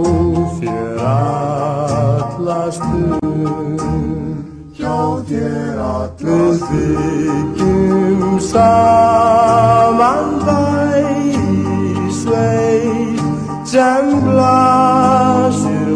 [SPEAKER 4] hjá þér allir þykjum saman bæði sveit sem blasir